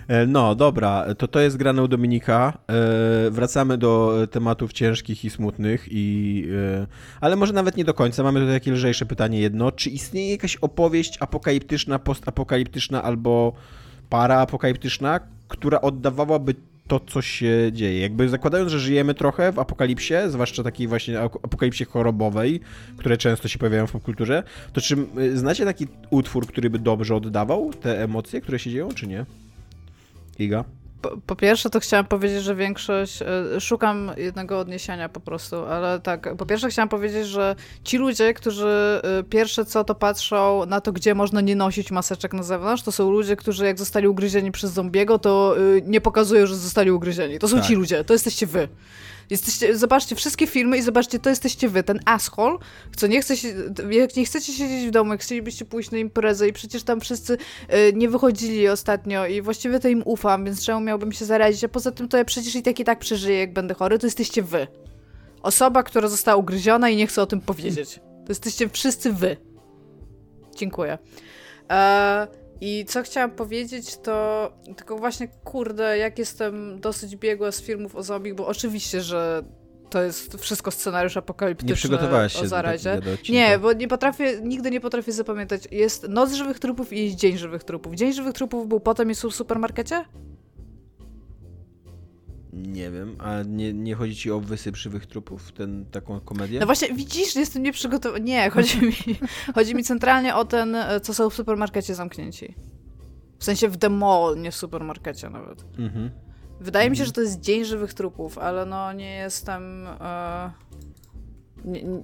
E, no, dobra, to to jest grane u Dominika. E, wracamy do tematów ciężkich i smutnych, i, e, ale może nawet nie do końca. Mamy tutaj takie lżejsze pytanie jedno. Czy istnieje jakaś opowieść apokaliptyczna, postapokaliptyczna albo paraapokaliptyczna, która oddawałaby to, co się dzieje. Jakby zakładając, że żyjemy trochę w apokalipsie, zwłaszcza takiej właśnie apokalipsie chorobowej, które często się pojawiają w popkulturze, to czy znacie taki utwór, który by dobrze oddawał te emocje, które się dzieją, czy nie? Iga? Po, po, pierwsze, to chciałam powiedzieć, że większość. E, szukam jednego odniesienia po prostu, ale tak. Po pierwsze, chciałam powiedzieć, że ci ludzie, którzy e, pierwsze co to patrzą na to, gdzie można nie nosić maseczek na zewnątrz, to są ludzie, którzy jak zostali ugryzieni przez zombiego, to e, nie pokazują, że zostali ugryzieni. To są tak. ci ludzie, to jesteście wy. Jesteście, zobaczcie wszystkie filmy i zobaczcie, to jesteście wy, ten asshole, co nie chce się, jak nie chcecie siedzieć w domu, jak chcielibyście pójść na imprezę i przecież tam wszyscy y, nie wychodzili ostatnio i właściwie to im ufam, więc czemu miałbym się zarazić, a poza tym to ja przecież i tak i tak przeżyję, jak będę chory, to jesteście wy. Osoba, która została ugryziona i nie chce o tym powiedzieć. To jesteście wszyscy wy. Dziękuję. Eee, i co chciałam powiedzieć, to tylko właśnie, kurde, jak jestem dosyć biegła z filmów o zombie, bo oczywiście, że to jest wszystko scenariusz apokaliptyczny nie przygotowałaś się o zarazie. nie, bo nie potrafię, nigdy nie potrafię zapamiętać. Jest Noc Żywych Trupów i jest Dzień Żywych Trupów. Dzień Żywych Trupów był potem jest w supermarkecie? Nie wiem, a nie, nie chodzi ci o wysyp żywych trupów, ten, taką komedię? No właśnie, widzisz, jestem nieprzygotowany. Nie, chodzi mi, chodzi mi centralnie o ten, co są w supermarkecie zamknięci. W sensie w the mall, nie w supermarkecie nawet. Mhm. Wydaje mhm. mi się, że to jest Dzień Żywych Trupów, ale no nie jestem... Uh, nie, nie,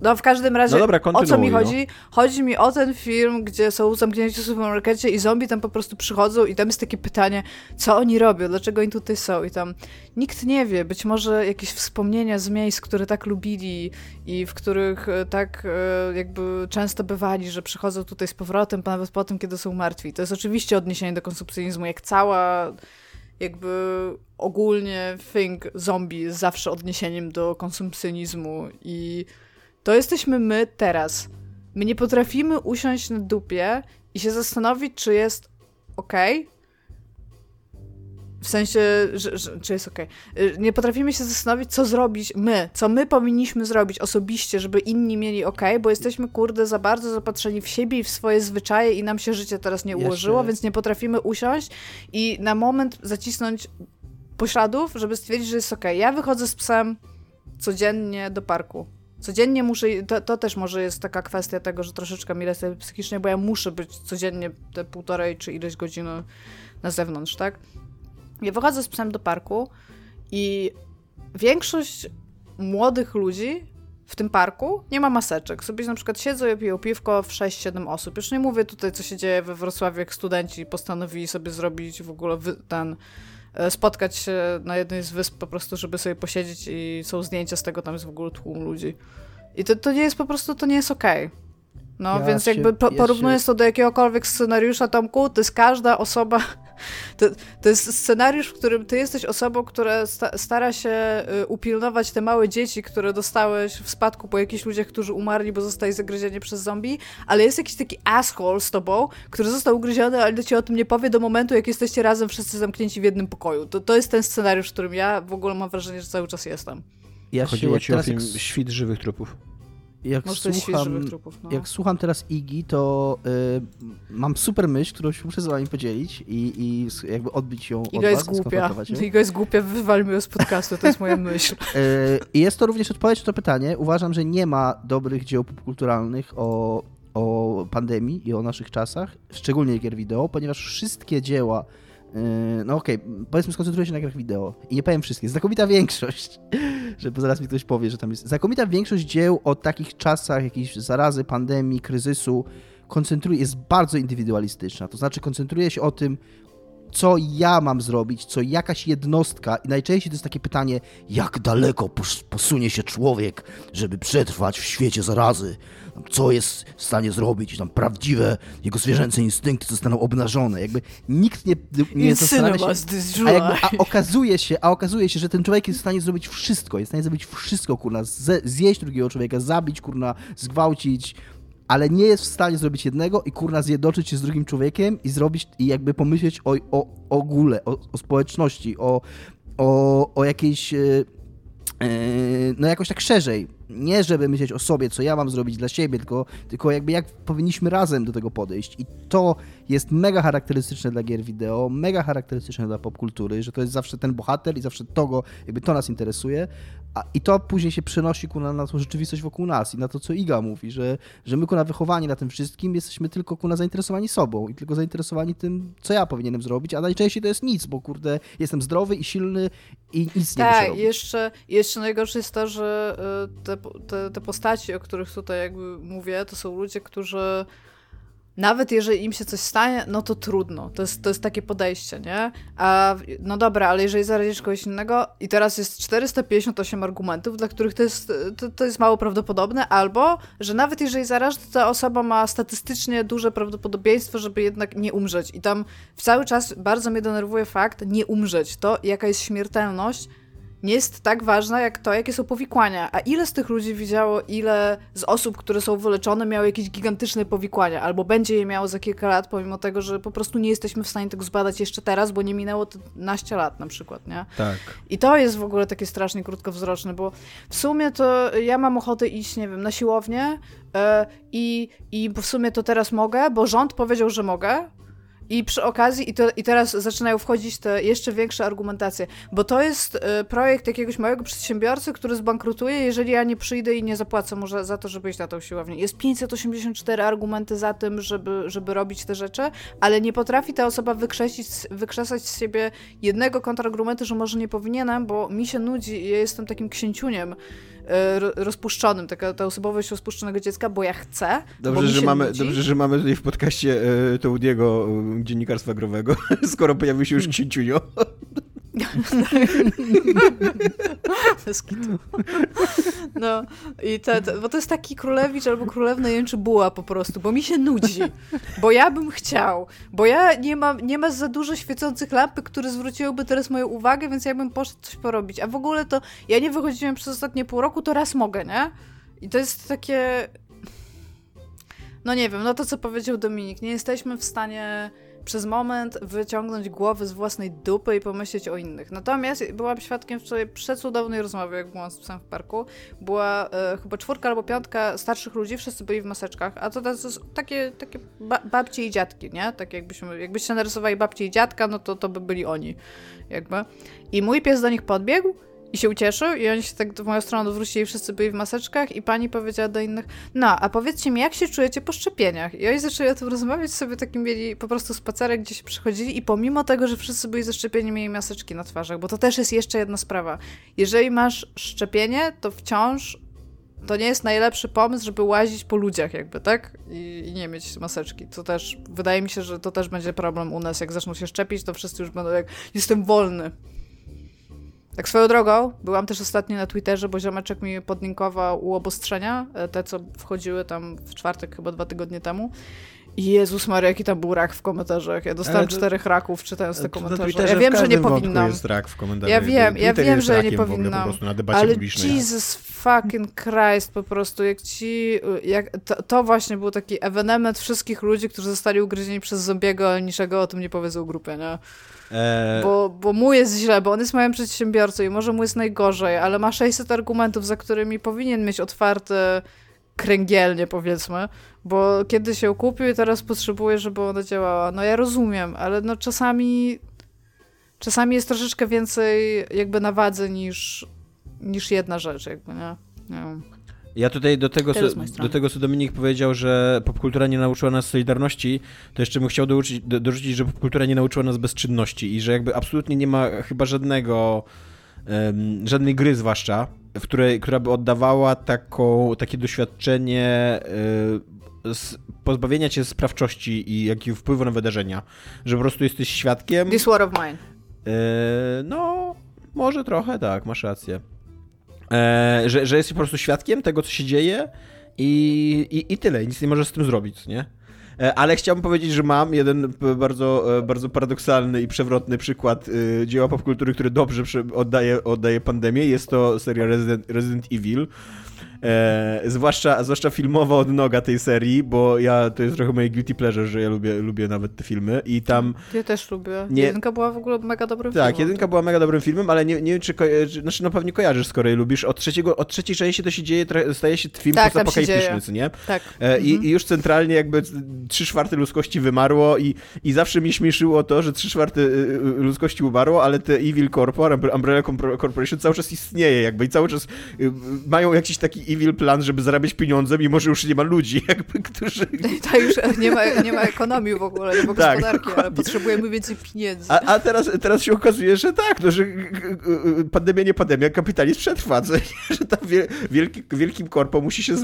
No w każdym razie, no dobra, o co mi no. chodzi? Chodzi mi o ten film, gdzie są zamknięci w supermarkecie i zombie tam po prostu przychodzą i tam jest takie pytanie, co oni robią, dlaczego oni tutaj są i tam nikt nie wie, być może jakieś wspomnienia z miejsc, które tak lubili i w których e, tak e, jakby często bywali, że przychodzą tutaj z powrotem, nawet po tym, kiedy są martwi. To jest oczywiście odniesienie do konsumpcjonizmu, jak cała jakby ogólnie thing zombie jest zawsze odniesieniem do konsumpcjonizmu i to jesteśmy my teraz. My nie potrafimy usiąść na dupie i się zastanowić, czy jest ok. W sensie, że, że, czy jest ok. Nie potrafimy się zastanowić, co zrobić my, co my powinniśmy zrobić osobiście, żeby inni mieli ok, bo jesteśmy, kurde, za bardzo zapatrzeni w siebie i w swoje zwyczaje i nam się życie teraz nie ułożyło, Jeszcze... więc nie potrafimy usiąść i na moment zacisnąć pośladów, żeby stwierdzić, że jest ok. Ja wychodzę z psem codziennie do parku Codziennie muszę, to, to, też może jest taka kwestia tego, że troszeczkę mi lecę psychicznie, bo ja muszę być codziennie te półtorej czy ileś godziny na zewnątrz, tak? Ja wychodzę z psem do parku i większość młodych ludzi w tym parku nie ma maseczek. Sobie na przykład siedzą i piją piwko w 6-7 osób. Już nie mówię tutaj, co się dzieje we Wrocławiu, jak studenci postanowili sobie zrobić w ogóle ten spotkać się na jednej z wysp po prostu, żeby sobie posiedzieć i są zdjęcia z tego, tam jest w ogóle tłum ludzi. I to, to nie jest po prostu, to nie jest okej. Okay. No, ja więc się, jakby po, porównując się... to do jakiegokolwiek scenariusza, Tomku, to jest każda osoba, to, to jest scenariusz, w którym ty jesteś osobą, która sta, stara się y, upilnować te małe dzieci, które dostałeś w spadku po jakichś ludziach, którzy umarli, bo zostali zagryzieni przez zombie, ale jest jakiś taki asshole z tobą, który został ugryziony, ale ci o tym nie powie do momentu, jak jesteście razem wszyscy zamknięci w jednym pokoju. To, to jest ten scenariusz, w którym ja w ogóle mam wrażenie, że cały czas jestem. Ja Chodziło ci o film jak... Świt żywych trupów jak słucham, trupów, no. jak słucham teraz Igi, to y, mam super myśl, którą się muszę z wami podzielić i, i jakby odbić ją Iga od jest was, głupia. Iga jest głupia, wywalmy ją z podcastu, to jest moja myśl. Y, I jest to również odpowiedź na to pytanie. Uważam, że nie ma dobrych dzieł popkulturalnych o, o pandemii i o naszych czasach, szczególnie gier wideo, ponieważ wszystkie dzieła no okej, okay, powiedzmy skoncentruję się na grach wideo i nie powiem wszystkie. Znakomita większość, żeby zaraz mi ktoś powie, że tam jest. Znakomita większość dzieł o takich czasach, jakiejś zarazy, pandemii, kryzysu, koncentruje, jest bardzo indywidualistyczna. To znaczy koncentruje się o tym, co ja mam zrobić, co jakaś jednostka, i najczęściej to jest takie pytanie, jak daleko posunie się człowiek, żeby przetrwać w świecie zarazy, co jest w stanie zrobić, tam prawdziwe jego zwierzęce instynkty zostaną obnażone. Jakby nikt nie, nie zastanawia się. A, jakby, a, okazuje się, a okazuje się, że ten człowiek jest w stanie zrobić wszystko. Jest w stanie zrobić wszystko, kurna, zjeść drugiego człowieka, zabić, kurna, zgwałcić, ale nie jest w stanie zrobić jednego i kurna zjednoczyć się z drugim człowiekiem i zrobić, i jakby pomyśleć o, o, ogóle, o, o społeczności, o, o, o jakiejś, yy, no jakoś tak szerzej nie żeby myśleć o sobie, co ja mam zrobić dla siebie, tylko, tylko jakby jak powinniśmy razem do tego podejść. I to jest mega charakterystyczne dla gier wideo, mega charakterystyczne dla popkultury, że to jest zawsze ten bohater i zawsze to go, jakby to nas interesuje. A, I to później się przenosi ku na, na tą rzeczywistość wokół nas i na to, co Iga mówi, że, że my ku na wychowani na tym wszystkim jesteśmy tylko ku na zainteresowani sobą i tylko zainteresowani tym, co ja powinienem zrobić, a najczęściej to jest nic, bo kurde, jestem zdrowy i silny i nic nie Tak, muszę jeszcze, jeszcze najgorsze jest to, że y, te te, te, postaci, o których tutaj jakby mówię, to są ludzie, którzy nawet jeżeli im się coś stanie, no to trudno. To jest, to jest takie podejście, nie? A no dobra, ale jeżeli zarazisz kogoś innego i teraz jest 458 argumentów, dla których to jest, to, to jest mało prawdopodobne, albo, że nawet jeżeli zarażę, to ta osoba ma statystycznie duże prawdopodobieństwo, żeby jednak nie umrzeć. I tam cały czas bardzo mnie denerwuje fakt nie umrzeć. To, jaka jest śmiertelność, nie jest tak ważna jak to, jakie są powikłania. A ile z tych ludzi widziało, ile z osób, które są wyleczone, miało jakieś gigantyczne powikłania, albo będzie je miało za kilka lat, pomimo tego, że po prostu nie jesteśmy w stanie tego zbadać jeszcze teraz, bo nie minęło to naście lat na przykład, nie? Tak. I to jest w ogóle takie strasznie krótkowzroczne, bo w sumie to ja mam ochotę iść, nie wiem, na siłownię yy, i, i w sumie to teraz mogę, bo rząd powiedział, że mogę, I przy okazji, i, to, i teraz zaczynają wchodzić te jeszcze większe argumentacje, bo to jest y, projekt jakiegoś małego przedsiębiorcy, który zbankrutuje, jeżeli ja nie przyjdę i nie zapłacę mu za to, żeby iść na tą siłownię. Jest 584 argumenty za tym, żeby, żeby robić te rzeczy, ale nie potrafi ta osoba wykrzesać z siebie jednego kontrargumentu, że może nie powinienem, bo mi się nudzi, ja jestem takim księciuniem, rozpuszczonym, taka ta osobowość rozpuszczonego dziecka, bo ja chcę. Dobrze, że mamy, dobrze że mamy tutaj w podcaście e, Tołdiego, e, dziennikarstwa growego, skoro pojawił się już Księciunio. No i te, te, bo to jest taki królewicz albo królewna jęczy buła po prostu, bo mi się nudzi, bo ja bym chciał, bo ja nie mam, nie ma za dużo świecących lampy, które zwróciłyby teraz moją uwagę, więc ja bym poszedł coś porobić. A w ogóle to ja nie wychodziłem przez ostatnie pół roku, to raz mogę, nie? I to jest takie... No nie wiem, no to co powiedział Dominik, nie jesteśmy w stanie przez moment wyciągnąć głowy z własnej dupy i pomyśleć o innych. Natomiast byłam świadkiem wczoraj przecudownej rozmowy, jak byłam z psem w parku. Była e, chyba czwórka albo piątka starszych ludzi, wszyscy byli w maseczkach, a to, to takie, takie ba babcie i dziadki, nie? Tak jakbyśmy, jakbyście narysowali babcie i dziadka, no to, to by byli oni, jakby. I mój pies do nich podbiegł i się ucieszył i oni się tak w moją stronę odwrócili, wszyscy byli w maseczkach i pani powiedziała do innych, no, a powiedzcie mi, jak się czujecie po szczepieniach? I oni zaczęli o tym rozmawiać, sobie takim mieli po prostu spacerek, gdzie się przychodzili i pomimo tego, że wszyscy byli zaszczepieni, mieli maseczki na twarzach, bo to też jest jeszcze jedna sprawa. Jeżeli masz szczepienie, to wciąż to nie jest najlepszy pomysł, żeby łazić po ludziach jakby, tak? I, I, nie mieć maseczki. To też, wydaje mi się, że to też będzie problem u nas. Jak zaczną się szczepić, to wszyscy już będą jak, jestem wolny. Tak swoją drogą, byłam też ostatnio na Twitterze, bo ziomeczek mi podlinkował u obostrzenia, e, te co wchodziły tam w czwartek chyba dwa tygodnie temu. Jezus Maria, jaki tam był rak w komentarzach. Ja dostałem to, czterech raków czytając te komentarze. Ja wiem, że nie powinnam. Jest rak w komentarzach. Ja wiem, ja wiem, że nie powinnam. Ale Jesus fucking Christ po prostu, jak ci... Jak, to, to, właśnie był taki ewenement wszystkich ludzi, którzy zostali ugryzieni przez zombiego, ale niczego o tym nie powiedzą grupie, nie? Eee... Bo, bo mu jest źle, bo on jest moim przedsiębiorcą i może mu jest najgorzej, ale ma 600 argumentów, za którymi powinien mieć otwarte kręgielnie, powiedzmy, bo kiedy się kupił i teraz potrzebuje, żeby ona działała. No ja rozumiem, ale no czasami czasami jest troszeczkę więcej jakby na wadze niż, niż jedna rzecz, jakby, nie? nie wiem. Ja tutaj do tego, co, do tego, co Dominik powiedział, że popkultura nie nauczyła nas solidarności, to jeszcze bym chciał douczyć, do, dorzucić, że popkultura nie nauczyła nas bezczynności i że jakby absolutnie nie ma chyba żadnego, um, żadnej gry zwłaszcza, w której, która by oddawała taką, takie doświadczenie y, pozbawienia cię sprawczości i jakiego wpływu na wydarzenia, że po prostu jesteś świadkiem. This war of mine. Y, no, może trochę tak, masz rację. E, że, że jesteś po prostu świadkiem tego, co się dzieje i, i, i tyle, nic nie możesz z tym zrobić, nie? E, ale chciałbym powiedzieć, że mam jeden bardzo, e, bardzo paradoksalny i przewrotny przykład e, dzieła popkultury, który dobrze oddaje, oddaje pandemię. Jest to seria Resident, Resident Evil. E, zwłaszcza, zwłaszcza filmowa odnoga tej serii, bo ja to jest trochę moje guilty pleasure, że ja lubię, lubię nawet te filmy i tam... Ja też lubię. Nie... Jedynka była w ogóle mega dobrym tak, filmem. Tak, jedynka była mega dobrym filmem, ale nie, nie wiem, czy, czy znaczy no pewnie kojarzysz, skoro je lubisz. Od, trzeciego, od trzeciej części to się dzieje, staje się film tak, postapokaliptyczny, co nie? Tak. E, i, mhm. I już centralnie jakby trzy czwarte ludzkości wymarło i, i zawsze mi śmieszyło to, że trzy czwarte y, y, ludzkości umarło, ale te Evil Corpor, Umbrella Corporation cały czas istnieje jakby i cały czas y, mają jakiś taki evil plan, żeby zarabiać pieniądze, mimo że już nie ma ludzi, jakby, którzy... Tak, już nie ma, nie ma ekonomii w ogóle, nie ma tak, gospodarki, ale potrzebujemy więcej pieniędzy. A, a, teraz, teraz się okazuje, że tak, no, że pandemia nie pandemia, kapitalizm przetrwa, co, że tam wielki, wielkim korpo musi się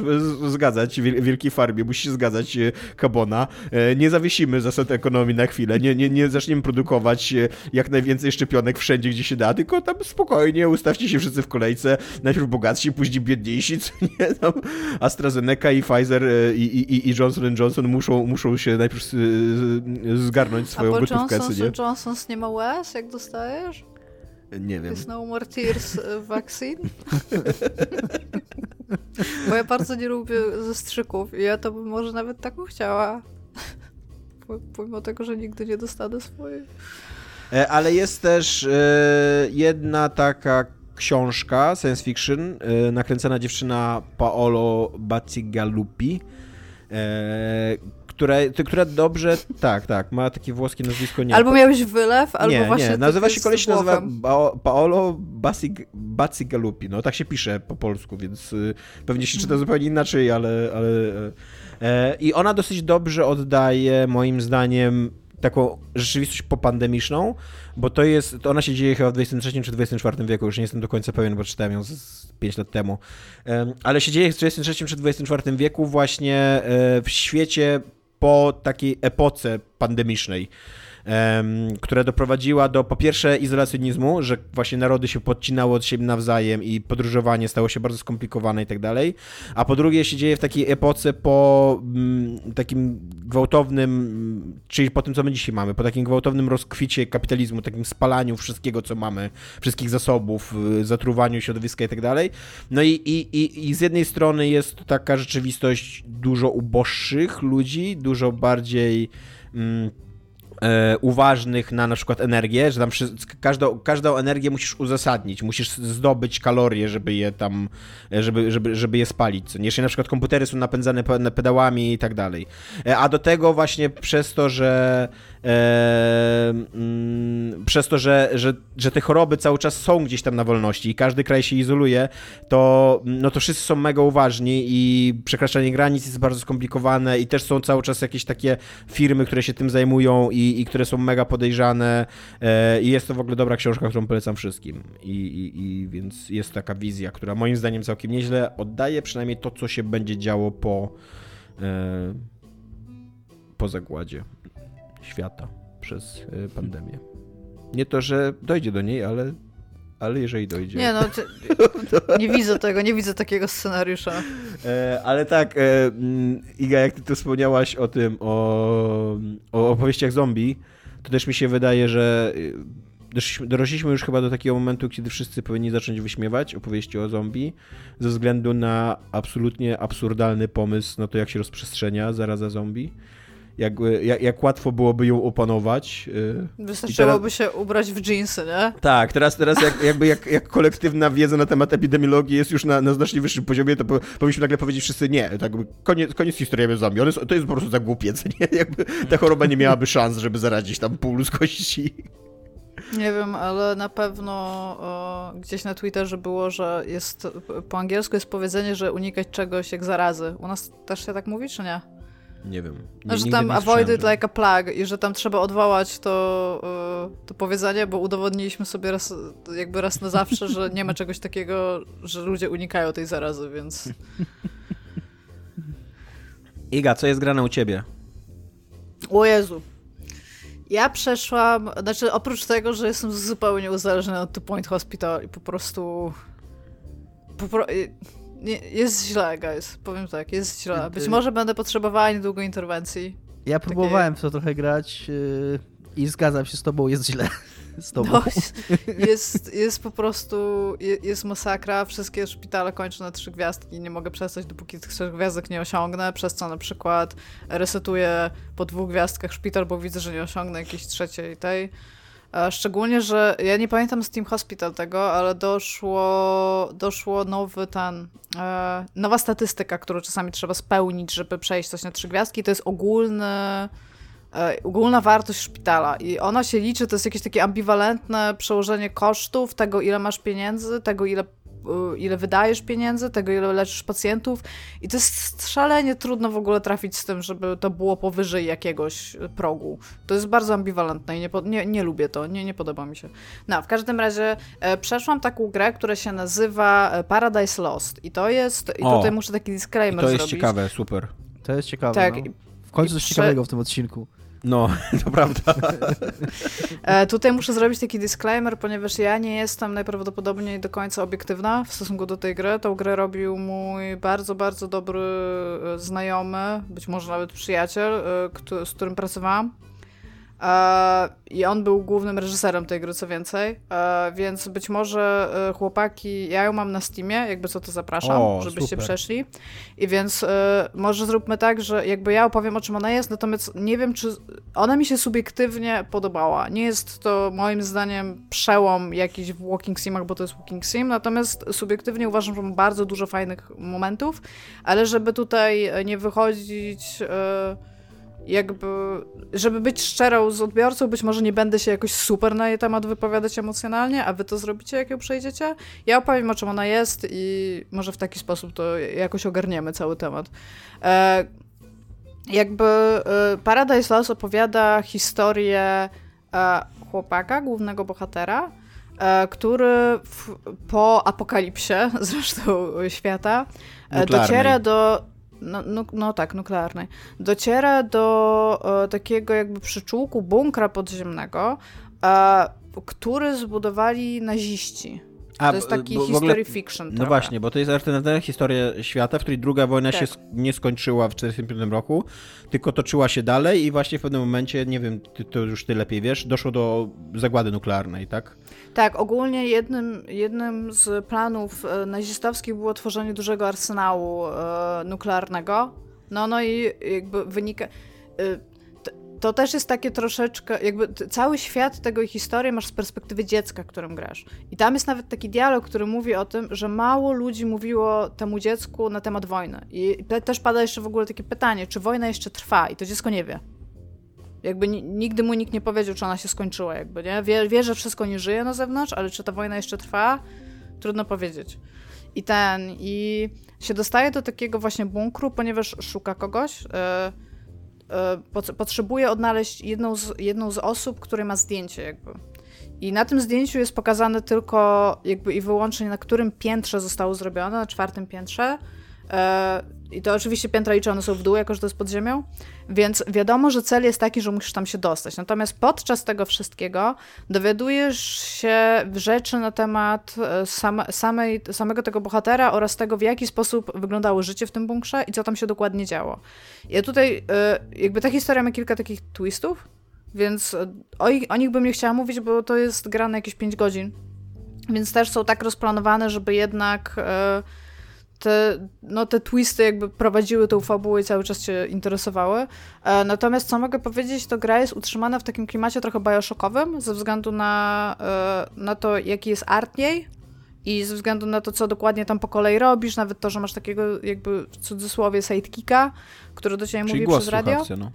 zgadzać, wielkiej farmie musi się zgadzać Kabona. E, nie zawiesimy zasad ekonomii na chwilę, nie, nie, nie zaczniemy produkować e, jak najwięcej szczepionek wszędzie, gdzie się da, tylko tam spokojnie ustawcie się wszyscy w kolejce, najpierw bogatsi, później biedniejsi, co nie, tam AstraZeneca i Pfizer e, i, i, i Johnson Johnson muszą, muszą się najpierw zgarnąć swoją gotówkę. Johnson nie? Johnson nie ma łez, jak dostajesz? Nie wiem. Jest no more tears e, vaccine? Bo ja bardzo nie lubię zastrzyków i ja to bym może nawet taką chciała. Pomimo tego, że nigdy nie dostanę swojej. E, ale jest też jedna taka książka science fiction, yy, nakręcona dziewczyna Paolo Bacigalupi, E, która, która dobrze, tak, tak, ma takie włoskie nazwisko, nie. Albo miałeś wylew, albo nie, właśnie... Nie, nazywa się, koleś nazywa Paolo Basig, Bacigalupi, no tak się pisze po polsku, więc y, pewnie się czyta zupełnie inaczej, ale... ale e, I ona dosyć dobrze oddaje, moim zdaniem, taką rzeczywistość popandemiczną, bo to jest, to ona się dzieje chyba w 23 czy 24 wieku, już nie jestem do końca pewien, bo czytałem ją z, z 5 lat temu, Em, ale się dzieje w 23 czy 24 wieku właśnie e, w świecie po takiej epoce pandemicznej, em, która doprowadziła do po pierwsze izolacjonizmu, że właśnie narody się podcinały od siebie nawzajem i podróżowanie stało się bardzo skomplikowane i tak dalej, a po drugie się dzieje w takiej epoce po mm, takim gwałtownym, mm, czyli po tym, co my dzisiaj mamy, po takim gwałtownym rozkwicie kapitalizmu, takim spalaniu wszystkiego, co mamy, wszystkich zasobów, y, zatruwaniu środowiska i tak dalej. No i, i, i, i z jednej strony jest taka rzeczywistość dużo uboższych ludzi, dużo bardziej mm, e, uważnych na na przykład energię, że tam każdą, każdą energię musisz uzasadnić, musisz zdobyć kalorie, żeby je tam, żeby, żeby, żeby je spalić. Jeszcze na przykład komputery są napędzane pe- pedałami i tak dalej. E, A do tego właśnie przez to, że mm, przez to, że, że, że te choroby cały czas są gdzieś tam na wolności i każdy kraj się izoluje, to, no to wszyscy są mega uważni i przekraczanie granic jest bardzo skomplikowane i też są cały czas jakieś takie firmy, które się tym zajmują i, i które są mega podejrzane e, i jest to w ogóle dobra książka, którą polecam wszystkim. I, i, i więc jest taka wizja, która moim zdaniem całkiem nieźle oddaje przynajmniej to, co się będzie działo po e, po zagładzie świata przez e, pandemię. Nie to, że dojdzie do niej, ale, ale jeżeli dojdzie. Nie no, ty, nie widzę tego, nie widzę takiego scenariusza. E, ale tak, e, mm, Iga, jak ty tu wspomniałaś o tym, o, o opowieściach zombie, to też mi się wydaje, że doszliśmy, dorośliśmy już chyba do takiego momentu, kiedy wszyscy powinni zacząć wyśmiewać opowieści o zombie, ze względu na absolutnie absurdalny pomysł na to, jak się rozprzestrzenia zaraza zombie. Jak, jak, jak łatwo byłoby ją opanować. y, Wystarczyłoby się ubrać w dżinsy, nie? tak, teraz, teraz jak, jakby jak, jak kolektywna wiedza na temat epidemiologii jest już na, na znacznie wyższym poziomie, to po, powinniśmy nagle powiedzieć wszyscy nie, tak koniec, koniec historii zombie, One, są- to jest po prostu za głupiec, nie? Jakby ta choroba nie miałaby szans, żeby zaradzić tam pół ludzkości. Nie wiem, ale na pewno o, gdzieś na Twitterze było, że jest po angielsku jest powiedzenie, że unikać czegoś jak zarazy. U nas też się tak mówi, czy nie? Nie wiem. No, że tam avoid it like a plague i że tam trzeba odwołać to, y, to powiedzenie, bo udowodniliśmy sobie raz, jakby raz na zawsze, że nie ma czegoś takiego, że ludzie unikają tej zarazy, więc Iga, co jest grane u ciebie? o Jezu. Ja przeszłam, znaczy oprócz tego, że jestem zupełnie uzależniona od Two Point Hospital i po prostu po pro... nie, jest źle, guys. Powiem tak, jest źle. Być może będę potrzebowała niedługo interwencji. Ja próbowałem w to trochę grać yy, i zgadzam się z tobą, jest źle. Z tobą. No, jest, jest po prostu, je- jest masakra, wszystkie szpitale kończą na trzy gwiazdki, nie mogę przestać, dopóki tych trzech gwiazdek nie osiągnę, przez co na przykład resetuję po dwóch gwiazdkach szpital, bo widzę, że nie osiągnę jakiejś trzeciej tej. Szczególnie, że ja nie pamiętam z Team Hospital tego, ale doszło, doszło nowy ten, e, nowa statystyka, którą czasami trzeba spełnić, żeby przejść coś na trzy gwiazdki, to jest ogólny e, ogólna wartość szpitala i ona się liczy, to jest jakieś takie ambiwalentne przełożenie kosztów, tego ile masz pieniędzy, tego ile, ile wydajesz pieniędzy, tego ile leczysz pacjentów i to jest szalenie trudno w ogóle trafić z tym, żeby to było powyżej jakiegoś progu. To jest bardzo ambiwalentne i nie, nie, nie lubię to, nie, nie podoba mi się. No, w każdym razie e, przeszłam taką grę, która się nazywa e, Paradise Lost i to jest, i O. tutaj muszę taki disclaimer to jest zrobić. ciekawe, super. To jest ciekawe. Tak, no. W końcu coś prze- ciekawego w tym odcinku. No, to prawda. E, tutaj muszę zrobić taki disclaimer, ponieważ ja nie jestem najprawdopodobniej do końca obiektywna w stosunku do tej gry. Tą grę robił mój bardzo, bardzo dobry e, znajomy, być może nawet przyjaciel, e, z którym pracowałam. E, I on był głównym reżyserem tej gry, co więcej. E, więc być może e, chłopaki, ja ją mam na Steamie, jakby co to zapraszam, O, żebyście super. przeszli. I więc może zróbmy tak, że jakby ja opowiem o czym ona jest, natomiast nie wiem, czy ona mi się subiektywnie podobała. Nie jest to moim zdaniem przełom jakiś w Walking Simach, bo to jest Walking Sim, natomiast subiektywnie uważam, że ma bardzo dużo fajnych momentów, ale żeby tutaj nie wychodzić e, jakby, żeby być szczerą z odbiorcą, być może nie będę się jakoś super na jej temat wypowiadać emocjonalnie, a wy to zrobicie, jak ją przejdziecie. Ja opowiem, o czym ona jest i może w taki sposób to jakoś ogarniemy cały temat. E, jakby e, Paradise Lost opowiada historię e, chłopaka, głównego bohatera, e, który w, po apokalipsie, zresztą świata, e, Nuklearnej. dociera do no, no, no tak, nuklearnej. Dociera do e, takiego jakby przyczółku bunkra podziemnego, e, który zbudowali naziści. A, to jest taki bo history ogóle- fiction No trochę. właśnie, bo to jest alternatywna historia świata, w której druga wojna Tak. się nie skończyła w 1945 roku, tylko toczyła się dalej i właśnie w pewnym momencie, nie wiem, ty to już ty lepiej wiesz, doszło do zagłady nuklearnej, tak? Tak, ogólnie jednym, jednym z planów e, nazistowskich było tworzenie dużego arsenału e, nuklearnego. No, no i jakby wynika. E, to też jest takie troszeczkę, jakby cały świat tego i historię masz z perspektywy dziecka, którym grasz. I tam jest nawet taki dialog, który mówi o tym, że mało ludzi mówiło temu dziecku na temat wojny. I te, też pada jeszcze w ogóle takie pytanie, czy wojna jeszcze trwa? I to dziecko nie wie. Jakby ni- nigdy mu nikt nie powiedział, czy ona się skończyła, jakby, nie? Wie, wie, że wszystko nie żyje na zewnątrz, ale czy ta wojna jeszcze trwa? Trudno powiedzieć. I ten, i się dostaje do takiego właśnie bunkru, ponieważ szuka kogoś. pot- potrzebuje odnaleźć jedną z, jedną z osób, której ma zdjęcie, jakby. I na tym zdjęciu jest pokazane tylko jakby i wyłącznie na którym piętrze zostało zrobione, na czwartym piętrze. E, I to oczywiście piętra liczone są w dół, jako że to jest pod ziemią, więc wiadomo, że cel jest taki, że musisz tam się dostać. Natomiast podczas tego wszystkiego dowiadujesz się rzeczy na temat e, same, samej, samego tego bohatera oraz tego, w jaki sposób wyglądało życie w tym bunkrze i co tam się dokładnie działo. Ja tutaj, e, jakby ta historia ma kilka takich twistów, więc e, o, ich, o nich bym nie chciała mówić, bo to jest gra na jakieś 5 godzin. Więc też są tak rozplanowane, żeby jednak e, te, no, te twisty jakby prowadziły tą fabułę i cały czas cię interesowały. E, natomiast co mogę powiedzieć, to gra jest utrzymana w takim klimacie trochę bioshockowym, ze względu na, e, na to, jaki jest art jej i ze względu na to, co dokładnie tam po kolei robisz, nawet to, że masz takiego jakby w cudzysłowie sidekicka, który do ciebie Czyli mówi głos przez radio. słuchawcy, no.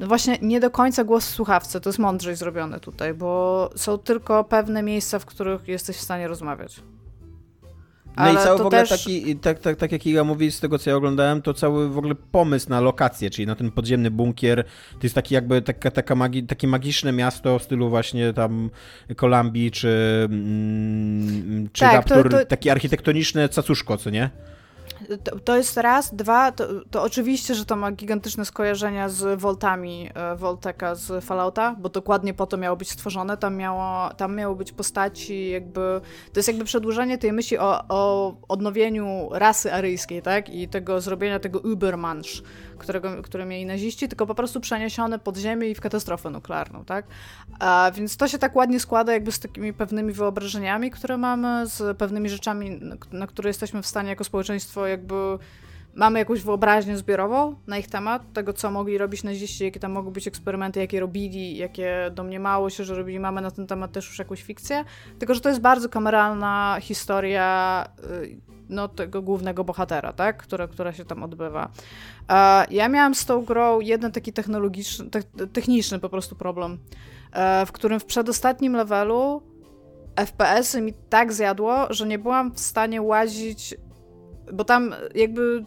E, właśnie nie do końca głos w słuchawce, to jest mądrzej zrobione tutaj, bo są tylko pewne miejsca, w których jesteś w stanie rozmawiać. No i Ale cały to w ogóle też- taki, tak, tak, tak jak Iga mówi, z tego co ja oglądałem, to cały w ogóle pomysł na lokację, czyli na ten podziemny bunkier, to jest taki jakby taka, taka magi, takie magiczne miasto w stylu właśnie tam Kolumbii, czy, mm, czy Tak, to- Raptor, to- takie architektoniczne cacuszko, co nie? To, to jest raz. Dwa, to, to oczywiście, że to ma gigantyczne skojarzenia z Voltami e, Volteka z Fallouta, bo dokładnie po to miało być stworzone. Tam miało, tam miało być postaci jakby... To jest jakby przedłużenie tej myśli o, o odnowieniu rasy aryjskiej, tak? I tego zrobienia tego Übermensch, którego, które mieli naziści, tylko po prostu przeniesione pod ziemię i w katastrofę nuklearną, tak? A, więc to się tak ładnie składa jakby z takimi pewnymi wyobrażeniami, które mamy, z pewnymi rzeczami, na, które jesteśmy w stanie jako społeczeństwo jakby mamy jakąś wyobraźnię zbiorową na ich temat, tego co mogli robić naziści, jakie tam mogły być eksperymenty, jakie robili, jakie domniemało się, że robili. Mamy na ten temat też już jakąś fikcję, tylko że to jest bardzo kameralna historia y, no, tego głównego bohatera, tak? która, która się tam odbywa. Ja miałam z tą grą jeden taki technologiczny, te- techniczny po prostu problem, e, w którym w przedostatnim levelu FPS-y mi tak zjadło, że nie byłam w stanie łazić, bo tam jakby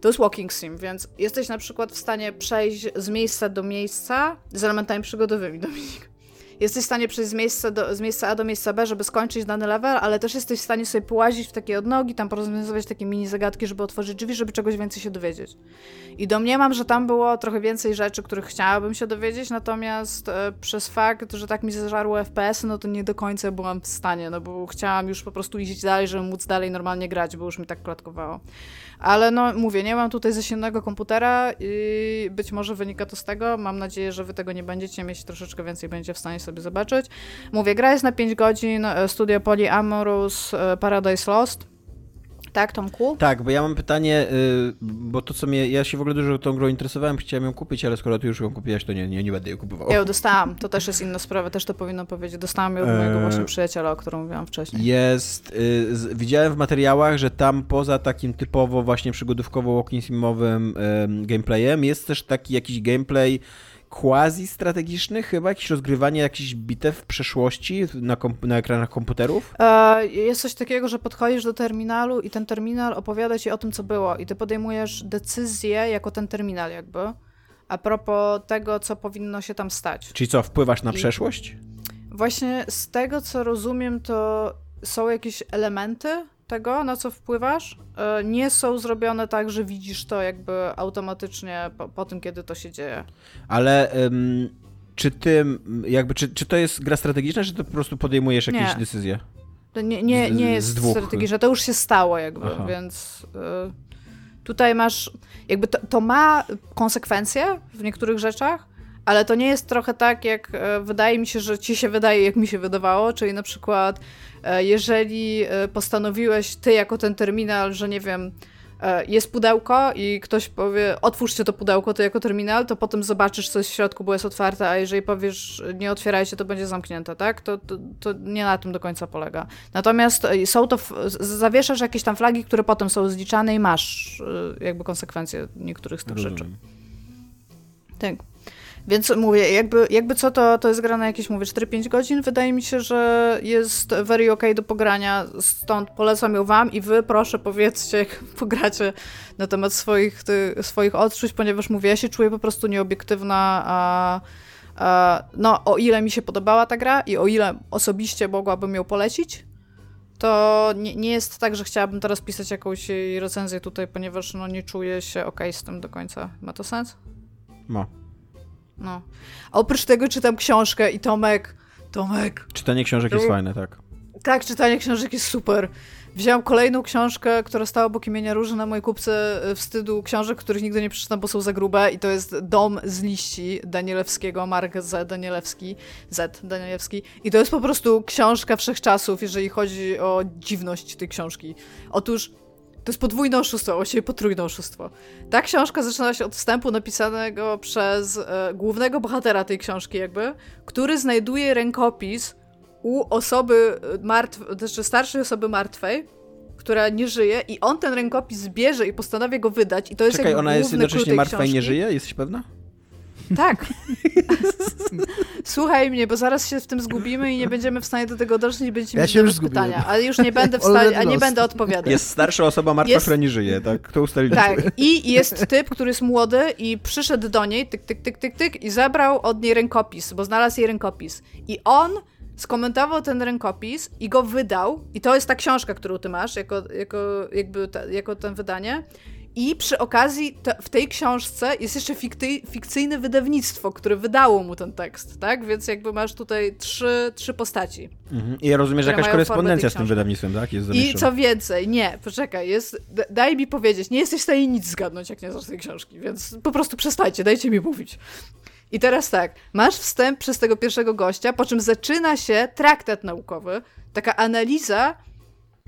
to jest walking sim, więc jesteś na przykład w stanie przejść z miejsca do miejsca z elementami przygodowymi, Dominik. Jesteś w stanie przejść z miejsca, do, z miejsca A do miejsca B, żeby skończyć dany level, ale też jesteś w stanie sobie połazić w takie odnogi, tam porozwiązywać takie mini zagadki, żeby otworzyć drzwi, żeby czegoś więcej się dowiedzieć. I domniemam, że tam było trochę więcej rzeczy, których chciałabym się dowiedzieć, natomiast e, przez fakt, że tak mi zażarło FPS, no to nie do końca byłam w stanie, no bo chciałam już po prostu iść dalej, żeby móc dalej normalnie grać, bo już mi tak klatkowało. Ale no mówię, nie mam tutaj zasięgnego komputera i być może wynika to z tego. Mam nadzieję, że wy tego nie będziecie mieć, troszeczkę więcej będzie w stanie sobie zobaczyć. Mówię, gra jest na 5 godzin, e, studio Polyamorous e, Paradise Lost. Tak, Tomku? Tak, bo ja mam pytanie, y, bo to co mnie, ja się w ogóle dużo tą grą interesowałem, chciałem ją kupić, ale skoro ty już ją kupiłaś, to nie, nie, nie będę jej kupował. Ja ją dostałam, to też jest inna sprawa, też to powinno powiedzieć. Dostałam ją od mojego właśnie przyjaciela, o którym mówiłam wcześniej. Jest, y, widziałem w materiałach, że tam poza takim typowo właśnie przygodówkowo walking simowym gameplayem jest też taki jakiś gameplay quasi-strategiczny chyba? Jakieś rozgrywanie jakichś bitew w przeszłości na, na ekranach komputerów? E, jest coś takiego, że podchodzisz do terminalu i ten terminal opowiada ci o tym, co było i ty podejmujesz decyzję jako ten terminal jakby a propos tego, co powinno się tam stać. Czyli co, wpływasz na I przeszłość? Właśnie z tego, co rozumiem, to są jakieś elementy tego, na co wpływasz, e, nie są zrobione tak, że widzisz to jakby automatycznie po, po tym, kiedy to się dzieje. Ale um, czy ty, jakby, czy, czy to jest gra strategiczna, czy to po prostu podejmujesz jakieś nie. decyzje? To nie, nie, nie jest strategiczna, to już się stało jakby, Aha. więc y, tutaj masz, jakby to, to ma konsekwencje w niektórych rzeczach, ale to nie jest trochę tak, jak e, wydaje mi się, że ci się wydaje, jak mi się wydawało, czyli na przykład e, jeżeli e, postanowiłeś ty jako ten terminal, że nie wiem, jest pudełko i ktoś powie, otwórzcie to pudełko, to jako terminal, to potem zobaczysz, co jest w środku, bo jest otwarte, a jeżeli powiesz, nie otwierajcie, to będzie zamknięte, tak? To, to, to nie na tym do końca polega. Natomiast są to, zawieszasz jakieś tam flagi, które potem są zliczane i masz jakby konsekwencje niektórych z tych Rozumiem. rzeczy. Tak. Więc mówię, jakby, jakby co, to, to jest gra na jakieś, mówię, 4-5 godzin. Wydaje mi się, że jest very ok do pogrania, stąd polecam ją wam i wy proszę powiedzcie, jak pogracie na temat swoich, ty, swoich odczuć, ponieważ mówię, ja się czuję po prostu nieobiektywna, a no, o ile mi się podobała ta gra i o ile osobiście mogłabym ją polecić, to nie, nie jest tak, że chciałabym teraz pisać jakąś recenzję tutaj, ponieważ no, nie czuję się ok z tym do końca. Ma to sens? Ma. No. A oprócz tego czytam książkę i Tomek, Tomek. Czytanie książek jest fajne, tak. Tak, czytanie książek jest super. Wziąłem kolejną książkę, która stała obok imienia Róży na mojej kupce e, wstydu książek, których nigdy nie przeczytam, bo są za grube i to jest Dom z liści Danielewskiego, Mark Z. Danielewski, Z. Danielewski i to jest po prostu książka wszechczasów, jeżeli chodzi o dziwność tej książki. Otóż to jest podwójne oszustwo, właściwie potrójne oszustwo. Ta książka zaczyna się od wstępu napisanego przez e, głównego bohatera tej książki, jakby, który znajduje rękopis u osoby martwej, znaczy starszej osoby martwej, która nie żyje, i on ten rękopis bierze i postanawia go wydać. I to jest Czekaj, ona jest jednocześnie martwa i nie żyje? Jesteś pewna? Tak. Słuchaj mnie, bo zaraz się w tym zgubimy i nie będziemy w stanie do tego dotrzeć i będziemy ja mieć pytania. Ale już nie będę w stanie, a nie będę odpowiadać. Jest starsza osoba martwa, jest... która nie żyje, tak? To ustaliliśmy. Tak. I jest typ, który jest młody i przyszedł do niej, tyk, tyk, tyk, tyk, tyk i zabrał od niej rękopis, bo znalazł jej rękopis. I on skomentował ten rękopis i go wydał. I to jest ta książka, którą ty masz, jako, jako, jakby ta, jako ten wydanie. I przy okazji te, w tej książce jest jeszcze fikty, fikcyjne wydawnictwo, które wydało mu ten tekst, tak? Więc jakby masz tutaj trzy, trzy postaci. Mhm. I ja rozumiem, że jakaś korespondencja z tym wydawnictwem, tak? Jest I co więcej, nie, poczekaj, jest, daj mi powiedzieć, nie jesteś w stanie nic zgadnąć, jak nie znasz tej książki, więc po prostu przestańcie, dajcie mi mówić. I teraz tak, masz wstęp przez tego pierwszego gościa, po czym zaczyna się traktat naukowy, taka analiza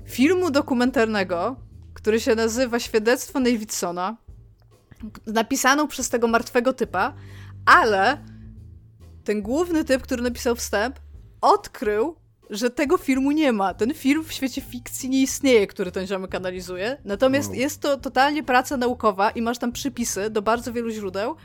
filmu dokumentarnego, który się nazywa Świadectwo Davidsona, napisaną przez tego martwego typa, ale ten główny typ, który napisał wstęp, odkrył, że tego filmu nie ma. Ten film w świecie fikcji nie istnieje, który ten ziomek analizuje. Natomiast wow. jest to totalnie praca naukowa i masz tam przypisy do bardzo wielu źródeł,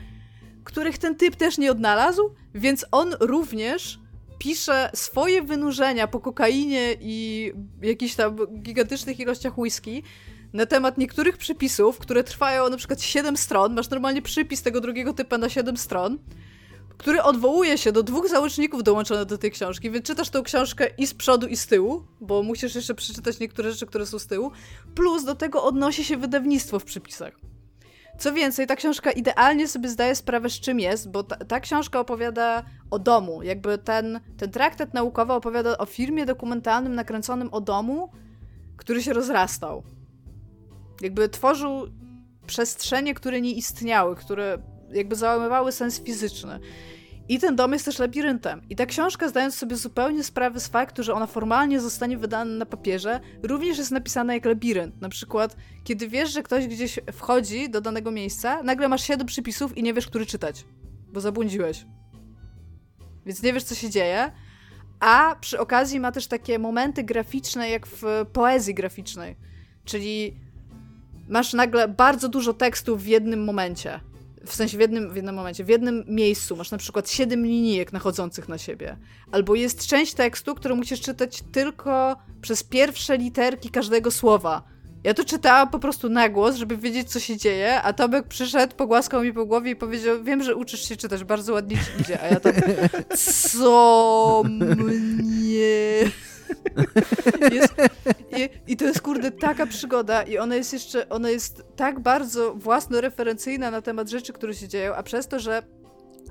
których ten typ też nie odnalazł, więc on również pisze swoje wynurzenia po kokainie i jakichś tam gigantycznych ilościach whisky, na temat niektórych przypisów, które trwają na przykład 7 stron, masz normalnie przypis tego drugiego typa na 7 stron, który odwołuje się do dwóch załączników dołączonych do tej książki, więc czytasz tą książkę i z przodu, i z tyłu, bo musisz jeszcze przeczytać niektóre rzeczy, które są z tyłu, plus do tego odnosi się wydawnictwo w przypisach. Co więcej, ta książka idealnie sobie zdaje sprawę, z czym jest, bo ta, ta, książka opowiada o domu. Jakby ten, ten traktat naukowy opowiada o filmie dokumentalnym nakręconym o domu, który się rozrastał. Jakby tworzył przestrzenie, które nie istniały, które jakby załamywały sens fizyczny. I ten dom jest też labiryntem. I ta książka, zdając sobie zupełnie sprawę z faktu, że ona formalnie zostanie wydana na papierze, również jest napisana jak labirynt. Na przykład, kiedy wiesz, że ktoś gdzieś wchodzi do danego miejsca, nagle masz siedem przypisów i nie wiesz, który czytać, bo zabłądziłeś. Więc nie wiesz, co się dzieje. A przy okazji ma też takie momenty graficzne, jak w poezji graficznej. Czyli masz nagle bardzo dużo tekstów w jednym momencie w sensie w jednym, w jednym momencie, w jednym miejscu masz na przykład siedem linijek nachodzących na siebie. Albo jest część tekstu, którą musisz czytać tylko przez pierwsze literki każdego słowa. Ja to czytałam po prostu na głos, żeby wiedzieć, co się dzieje, a Tomek przyszedł, pogłaskał mi po głowie i powiedział, wiem, że uczysz się czytać, bardzo ładnie ci idzie, a ja tak, co mnie... Jest, i, I to jest, kurde, taka przygoda i ona jest jeszcze, ona jest tak bardzo własnoreferencyjna na temat rzeczy, które się dzieją, a przez to, że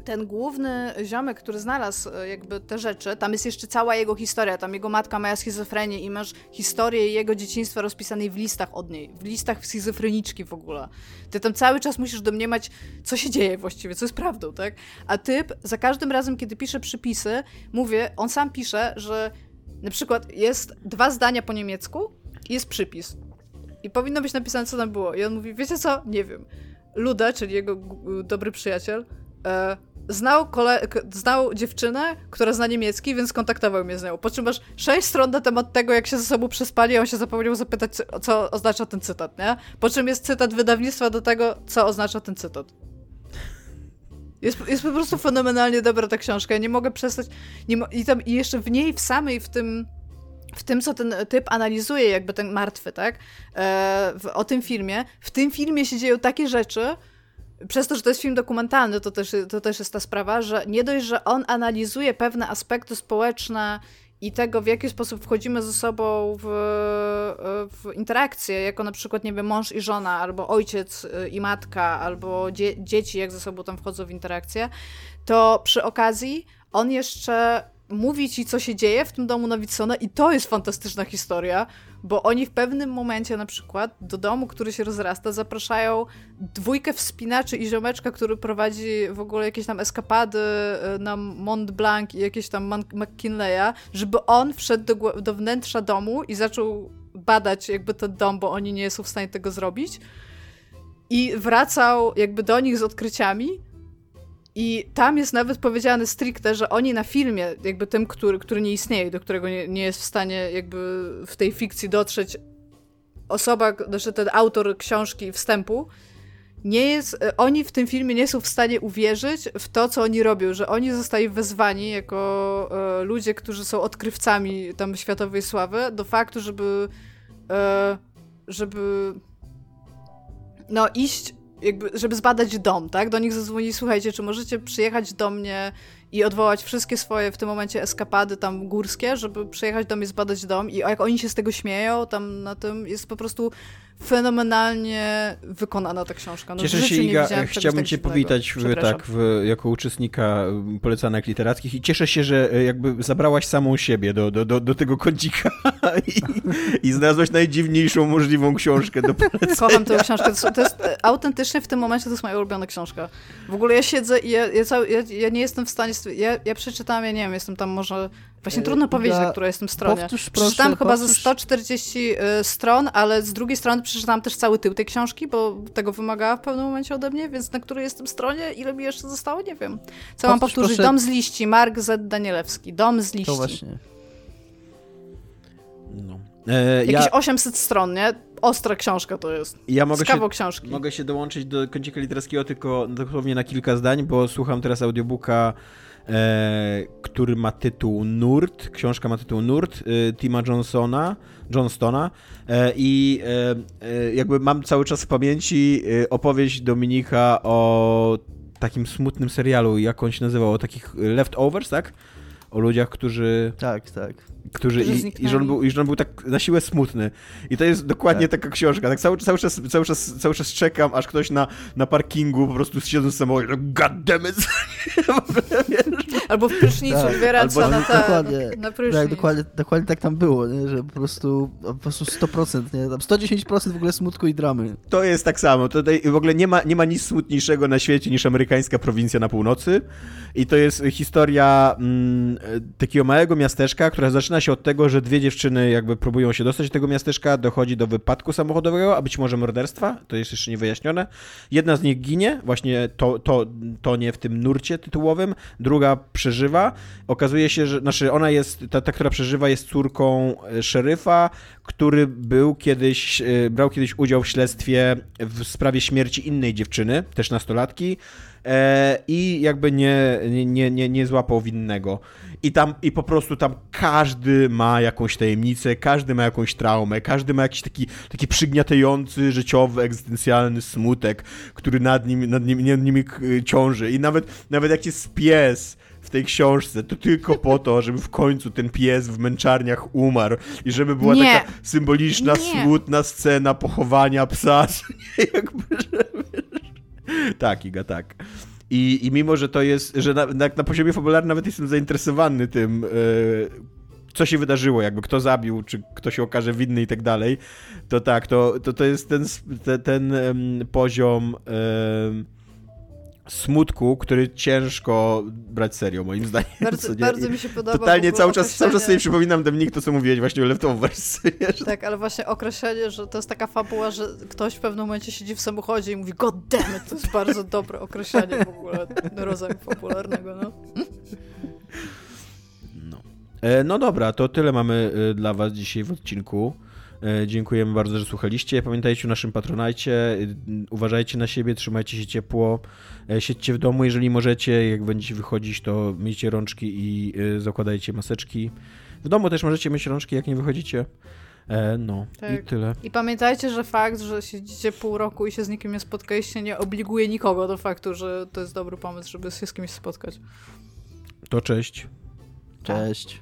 ten główny ziomek, który znalazł e, jakby te rzeczy, tam jest jeszcze cała jego historia, tam jego matka miała schizofrenię i masz historię jego dzieciństwa rozpisanej w listach od niej, w listach schizofreniczki w ogóle. Ty tam cały czas musisz domniemać, co się dzieje właściwie, co jest prawdą, tak? A typ za każdym razem, kiedy pisze przypisy, mówię, on sam pisze, że na przykład jest dwa zdania po niemiecku i jest przypis. I powinno być napisane, co tam było. I on mówi, wiecie co? Nie wiem. Luda, czyli jego dobry przyjaciel, e, znał, kole- znał dziewczynę, która zna niemiecki, więc kontaktował mnie z nią. Po czym masz sześć stron na temat tego, jak się ze sobą przespali, a on się zapomniał zapytać, co, oznacza ten cytat, nie? Po czym jest cytat wydawnictwa do tego, co oznacza ten cytat. Jest, jest po prostu fenomenalnie dobra ta książka. Ja nie mogę przestać. Nie mo i, tam, I jeszcze w niej, w samej, w tym w tym, co ten typ analizuje, jakby ten martwy, tak? E, w, o tym filmie. W tym filmie się dzieją takie rzeczy, przez to, że to jest film dokumentalny, to też, to też jest ta sprawa, że nie dość, że on analizuje pewne aspekty społeczne i tego, w jaki sposób wchodzimy ze sobą w, w interakcję, jako na przykład, nie wiem, mąż i żona, albo ojciec i matka, albo dzie dzieci, jak ze sobą tam wchodzą w interakcję, to przy okazji on jeszcze mówi ci, co się dzieje w tym domu Nowicona i to jest fantastyczna historia, bo oni w pewnym momencie na przykład do domu, który się rozrasta, zapraszają dwójkę wspinaczy i ziomeczka, który prowadzi w ogóle jakieś tam eskapady e, na Mont Blanc i jakieś tam McKinleya, żeby on wszedł do, do wnętrza domu i zaczął badać jakby ten dom, bo oni nie są w stanie tego zrobić. I wracał jakby do nich z odkryciami, i tam jest nawet powiedziane stricte, że oni na filmie, jakby tym, który, który nie istnieje, do którego nie, nie jest w stanie jakby w tej fikcji dotrzeć osoba, znaczy ten autor książki wstępu, nie jest, e, oni w tym filmie nie są w stanie uwierzyć w to, co oni robią, że oni zostali wezwani jako e, ludzie, którzy są odkrywcami tam światowej sławy, do faktu, żeby e, żeby no iść jakby, żeby zbadać dom, tak? Do nich zadzwoni, słuchajcie, czy możecie przyjechać do mnie i odwołać wszystkie swoje w tym momencie eskapady tam górskie, żeby przyjechać do mnie, zbadać dom i jak oni się z tego śmieją, tam na tym jest po prostu fenomenalnie wykonana ta książka. No, Cieszę się, Iga, chciałbym cię powitać w, tak, w, jako uczestnika polecanek literackich i cieszę się, że e, jakby zabrałaś samą siebie do, do, do, do tego kącika i, i znalazłaś najdziwniejszą możliwą książkę do polecenia. Kocham tę książkę. To, to jest e, autentycznie w tym momencie to jest moja ulubiona książka. W ogóle ja siedzę i ja, ja, ja, ja nie jestem w stanie... Ja, ja przeczytałam, ja nie wiem, jestem tam może Właśnie e, trudno powiedzieć, na której jestem stronie. Powtórz, proszę, przeczytałam chyba ze 140 y, stron, ale z drugiej strony przeczytałam też cały tył tej książki, bo tego wymagała w pewnym momencie ode mnie, więc na której jestem stronie, ile mi jeszcze zostało, nie wiem. Co mam powtórzyć? Proszę... Dom z liści, Mark Z. Danielewski. Dom z liści. To właśnie. No. E, Jakieś ja... 800 stron, nie? Ostra książka to jest. Ja mogę się, książki. Mogę się dołączyć do kącika literackiego tylko dosłownie na kilka zdań, bo słucham teraz audiobooka e, który ma tytuł Nurt, książka ma tytuł Nurt e, Tima Johnsona, Johnstona e, i e, e, jakby mam cały czas w pamięci e, opowieść Dominika o takim smutnym serialu, jak on się nazywał, o takich leftovers, tak? O ludziach, którzy Tak, tak. Którzy Którzy i, i, że on był, i że on był tak na siłę smutny. I to jest dokładnie taka książka. Tak cały, cały, czas, cały, czas, cały czas czekam, aż ktoś na, na parkingu po prostu siedząc w samochodzie, god damn it. Albo w prysznicu Tak, dwie albo- na, te, dokładnie. na prysznic. Tak, dokładnie, dokładnie tak tam było, nie? że po prostu, po prostu 100%, nie? Tam 110% w ogóle smutku i dramy. To jest tak samo. Tutaj w ogóle nie ma, nie ma nic smutniejszego na świecie niż amerykańska prowincja na północy. I to jest historia mm, takiego małego miasteczka, która zaczyna się od tego, że dwie dziewczyny jakby próbują się dostać do tego miasteczka, dochodzi do wypadku samochodowego, a być może morderstwa, to jest jeszcze niewyjaśnione. Jedna z nich ginie, właśnie to, to, to nie w tym nurcie tytułowym, druga przeżywa. Okazuje się, że znaczy ona jest, ta, ta która przeżywa jest córką e, szeryfa, który był kiedyś, e, brał kiedyś udział w śledztwie w sprawie śmierci innej dziewczyny, też nastolatki, i jakby nie, nie, nie, nie złapał winnego. I tam, i po prostu tam każdy ma jakąś tajemnicę, każdy ma jakąś traumę, każdy ma jakiś taki, taki przygniatający, życiowy, egzystencjalny smutek, który nad nim, nad nim, nad nimi k- ciąży. I nawet, nawet jak jest pies w tej książce, to tylko po to, żeby w końcu ten pies w męczarniach umarł i żeby była Nie. taka symboliczna, Nie. smutna scena pochowania psa. Jakby, że, tak, Iga, tak. I, I mimo, że to jest, że na, na, na poziomie fabularnym nawet jestem zainteresowany tym, e, co się wydarzyło, jakby kto zabił, czy kto się okaże winny i tak dalej, to tak, to, to, to jest ten, te, ten poziom em, smutku, który ciężko brać serio, moim zdaniem. Bardzo, bardzo mi się podoba. Totalnie cały czas, cały czas sobie przypominam, Demnik, to co mówiłeś właśnie o Leftovers. Tak, ale właśnie określenie, że to jest taka fabuła, że ktoś w pewnym momencie siedzi w samochodzie i mówi God damn it, to jest bardzo dobre określenie w ogóle rodzaju popularnego, no. No. E, no dobra, to tyle mamy e, dla Was dzisiaj w odcinku. E, Dziękujemy bardzo, że słuchaliście. Pamiętajcie o naszym patronajcie. E, Uważajcie na siebie, trzymajcie się ciepło. E, Siedźcie w domu, jeżeli możecie. Jak będziecie wychodzić, to miejcie rączki i zakładajcie maseczki. W domu też możecie mieć rączki, jak nie wychodzicie. E, No i Tak. tyle. I pamiętajcie, że fakt, że siedzicie pół roku i się z nikim nie spotkaliście, nie obliguje nikogo do faktu, że to jest dobry pomysł, żeby się z kimś spotkać. To cześć. Cześć.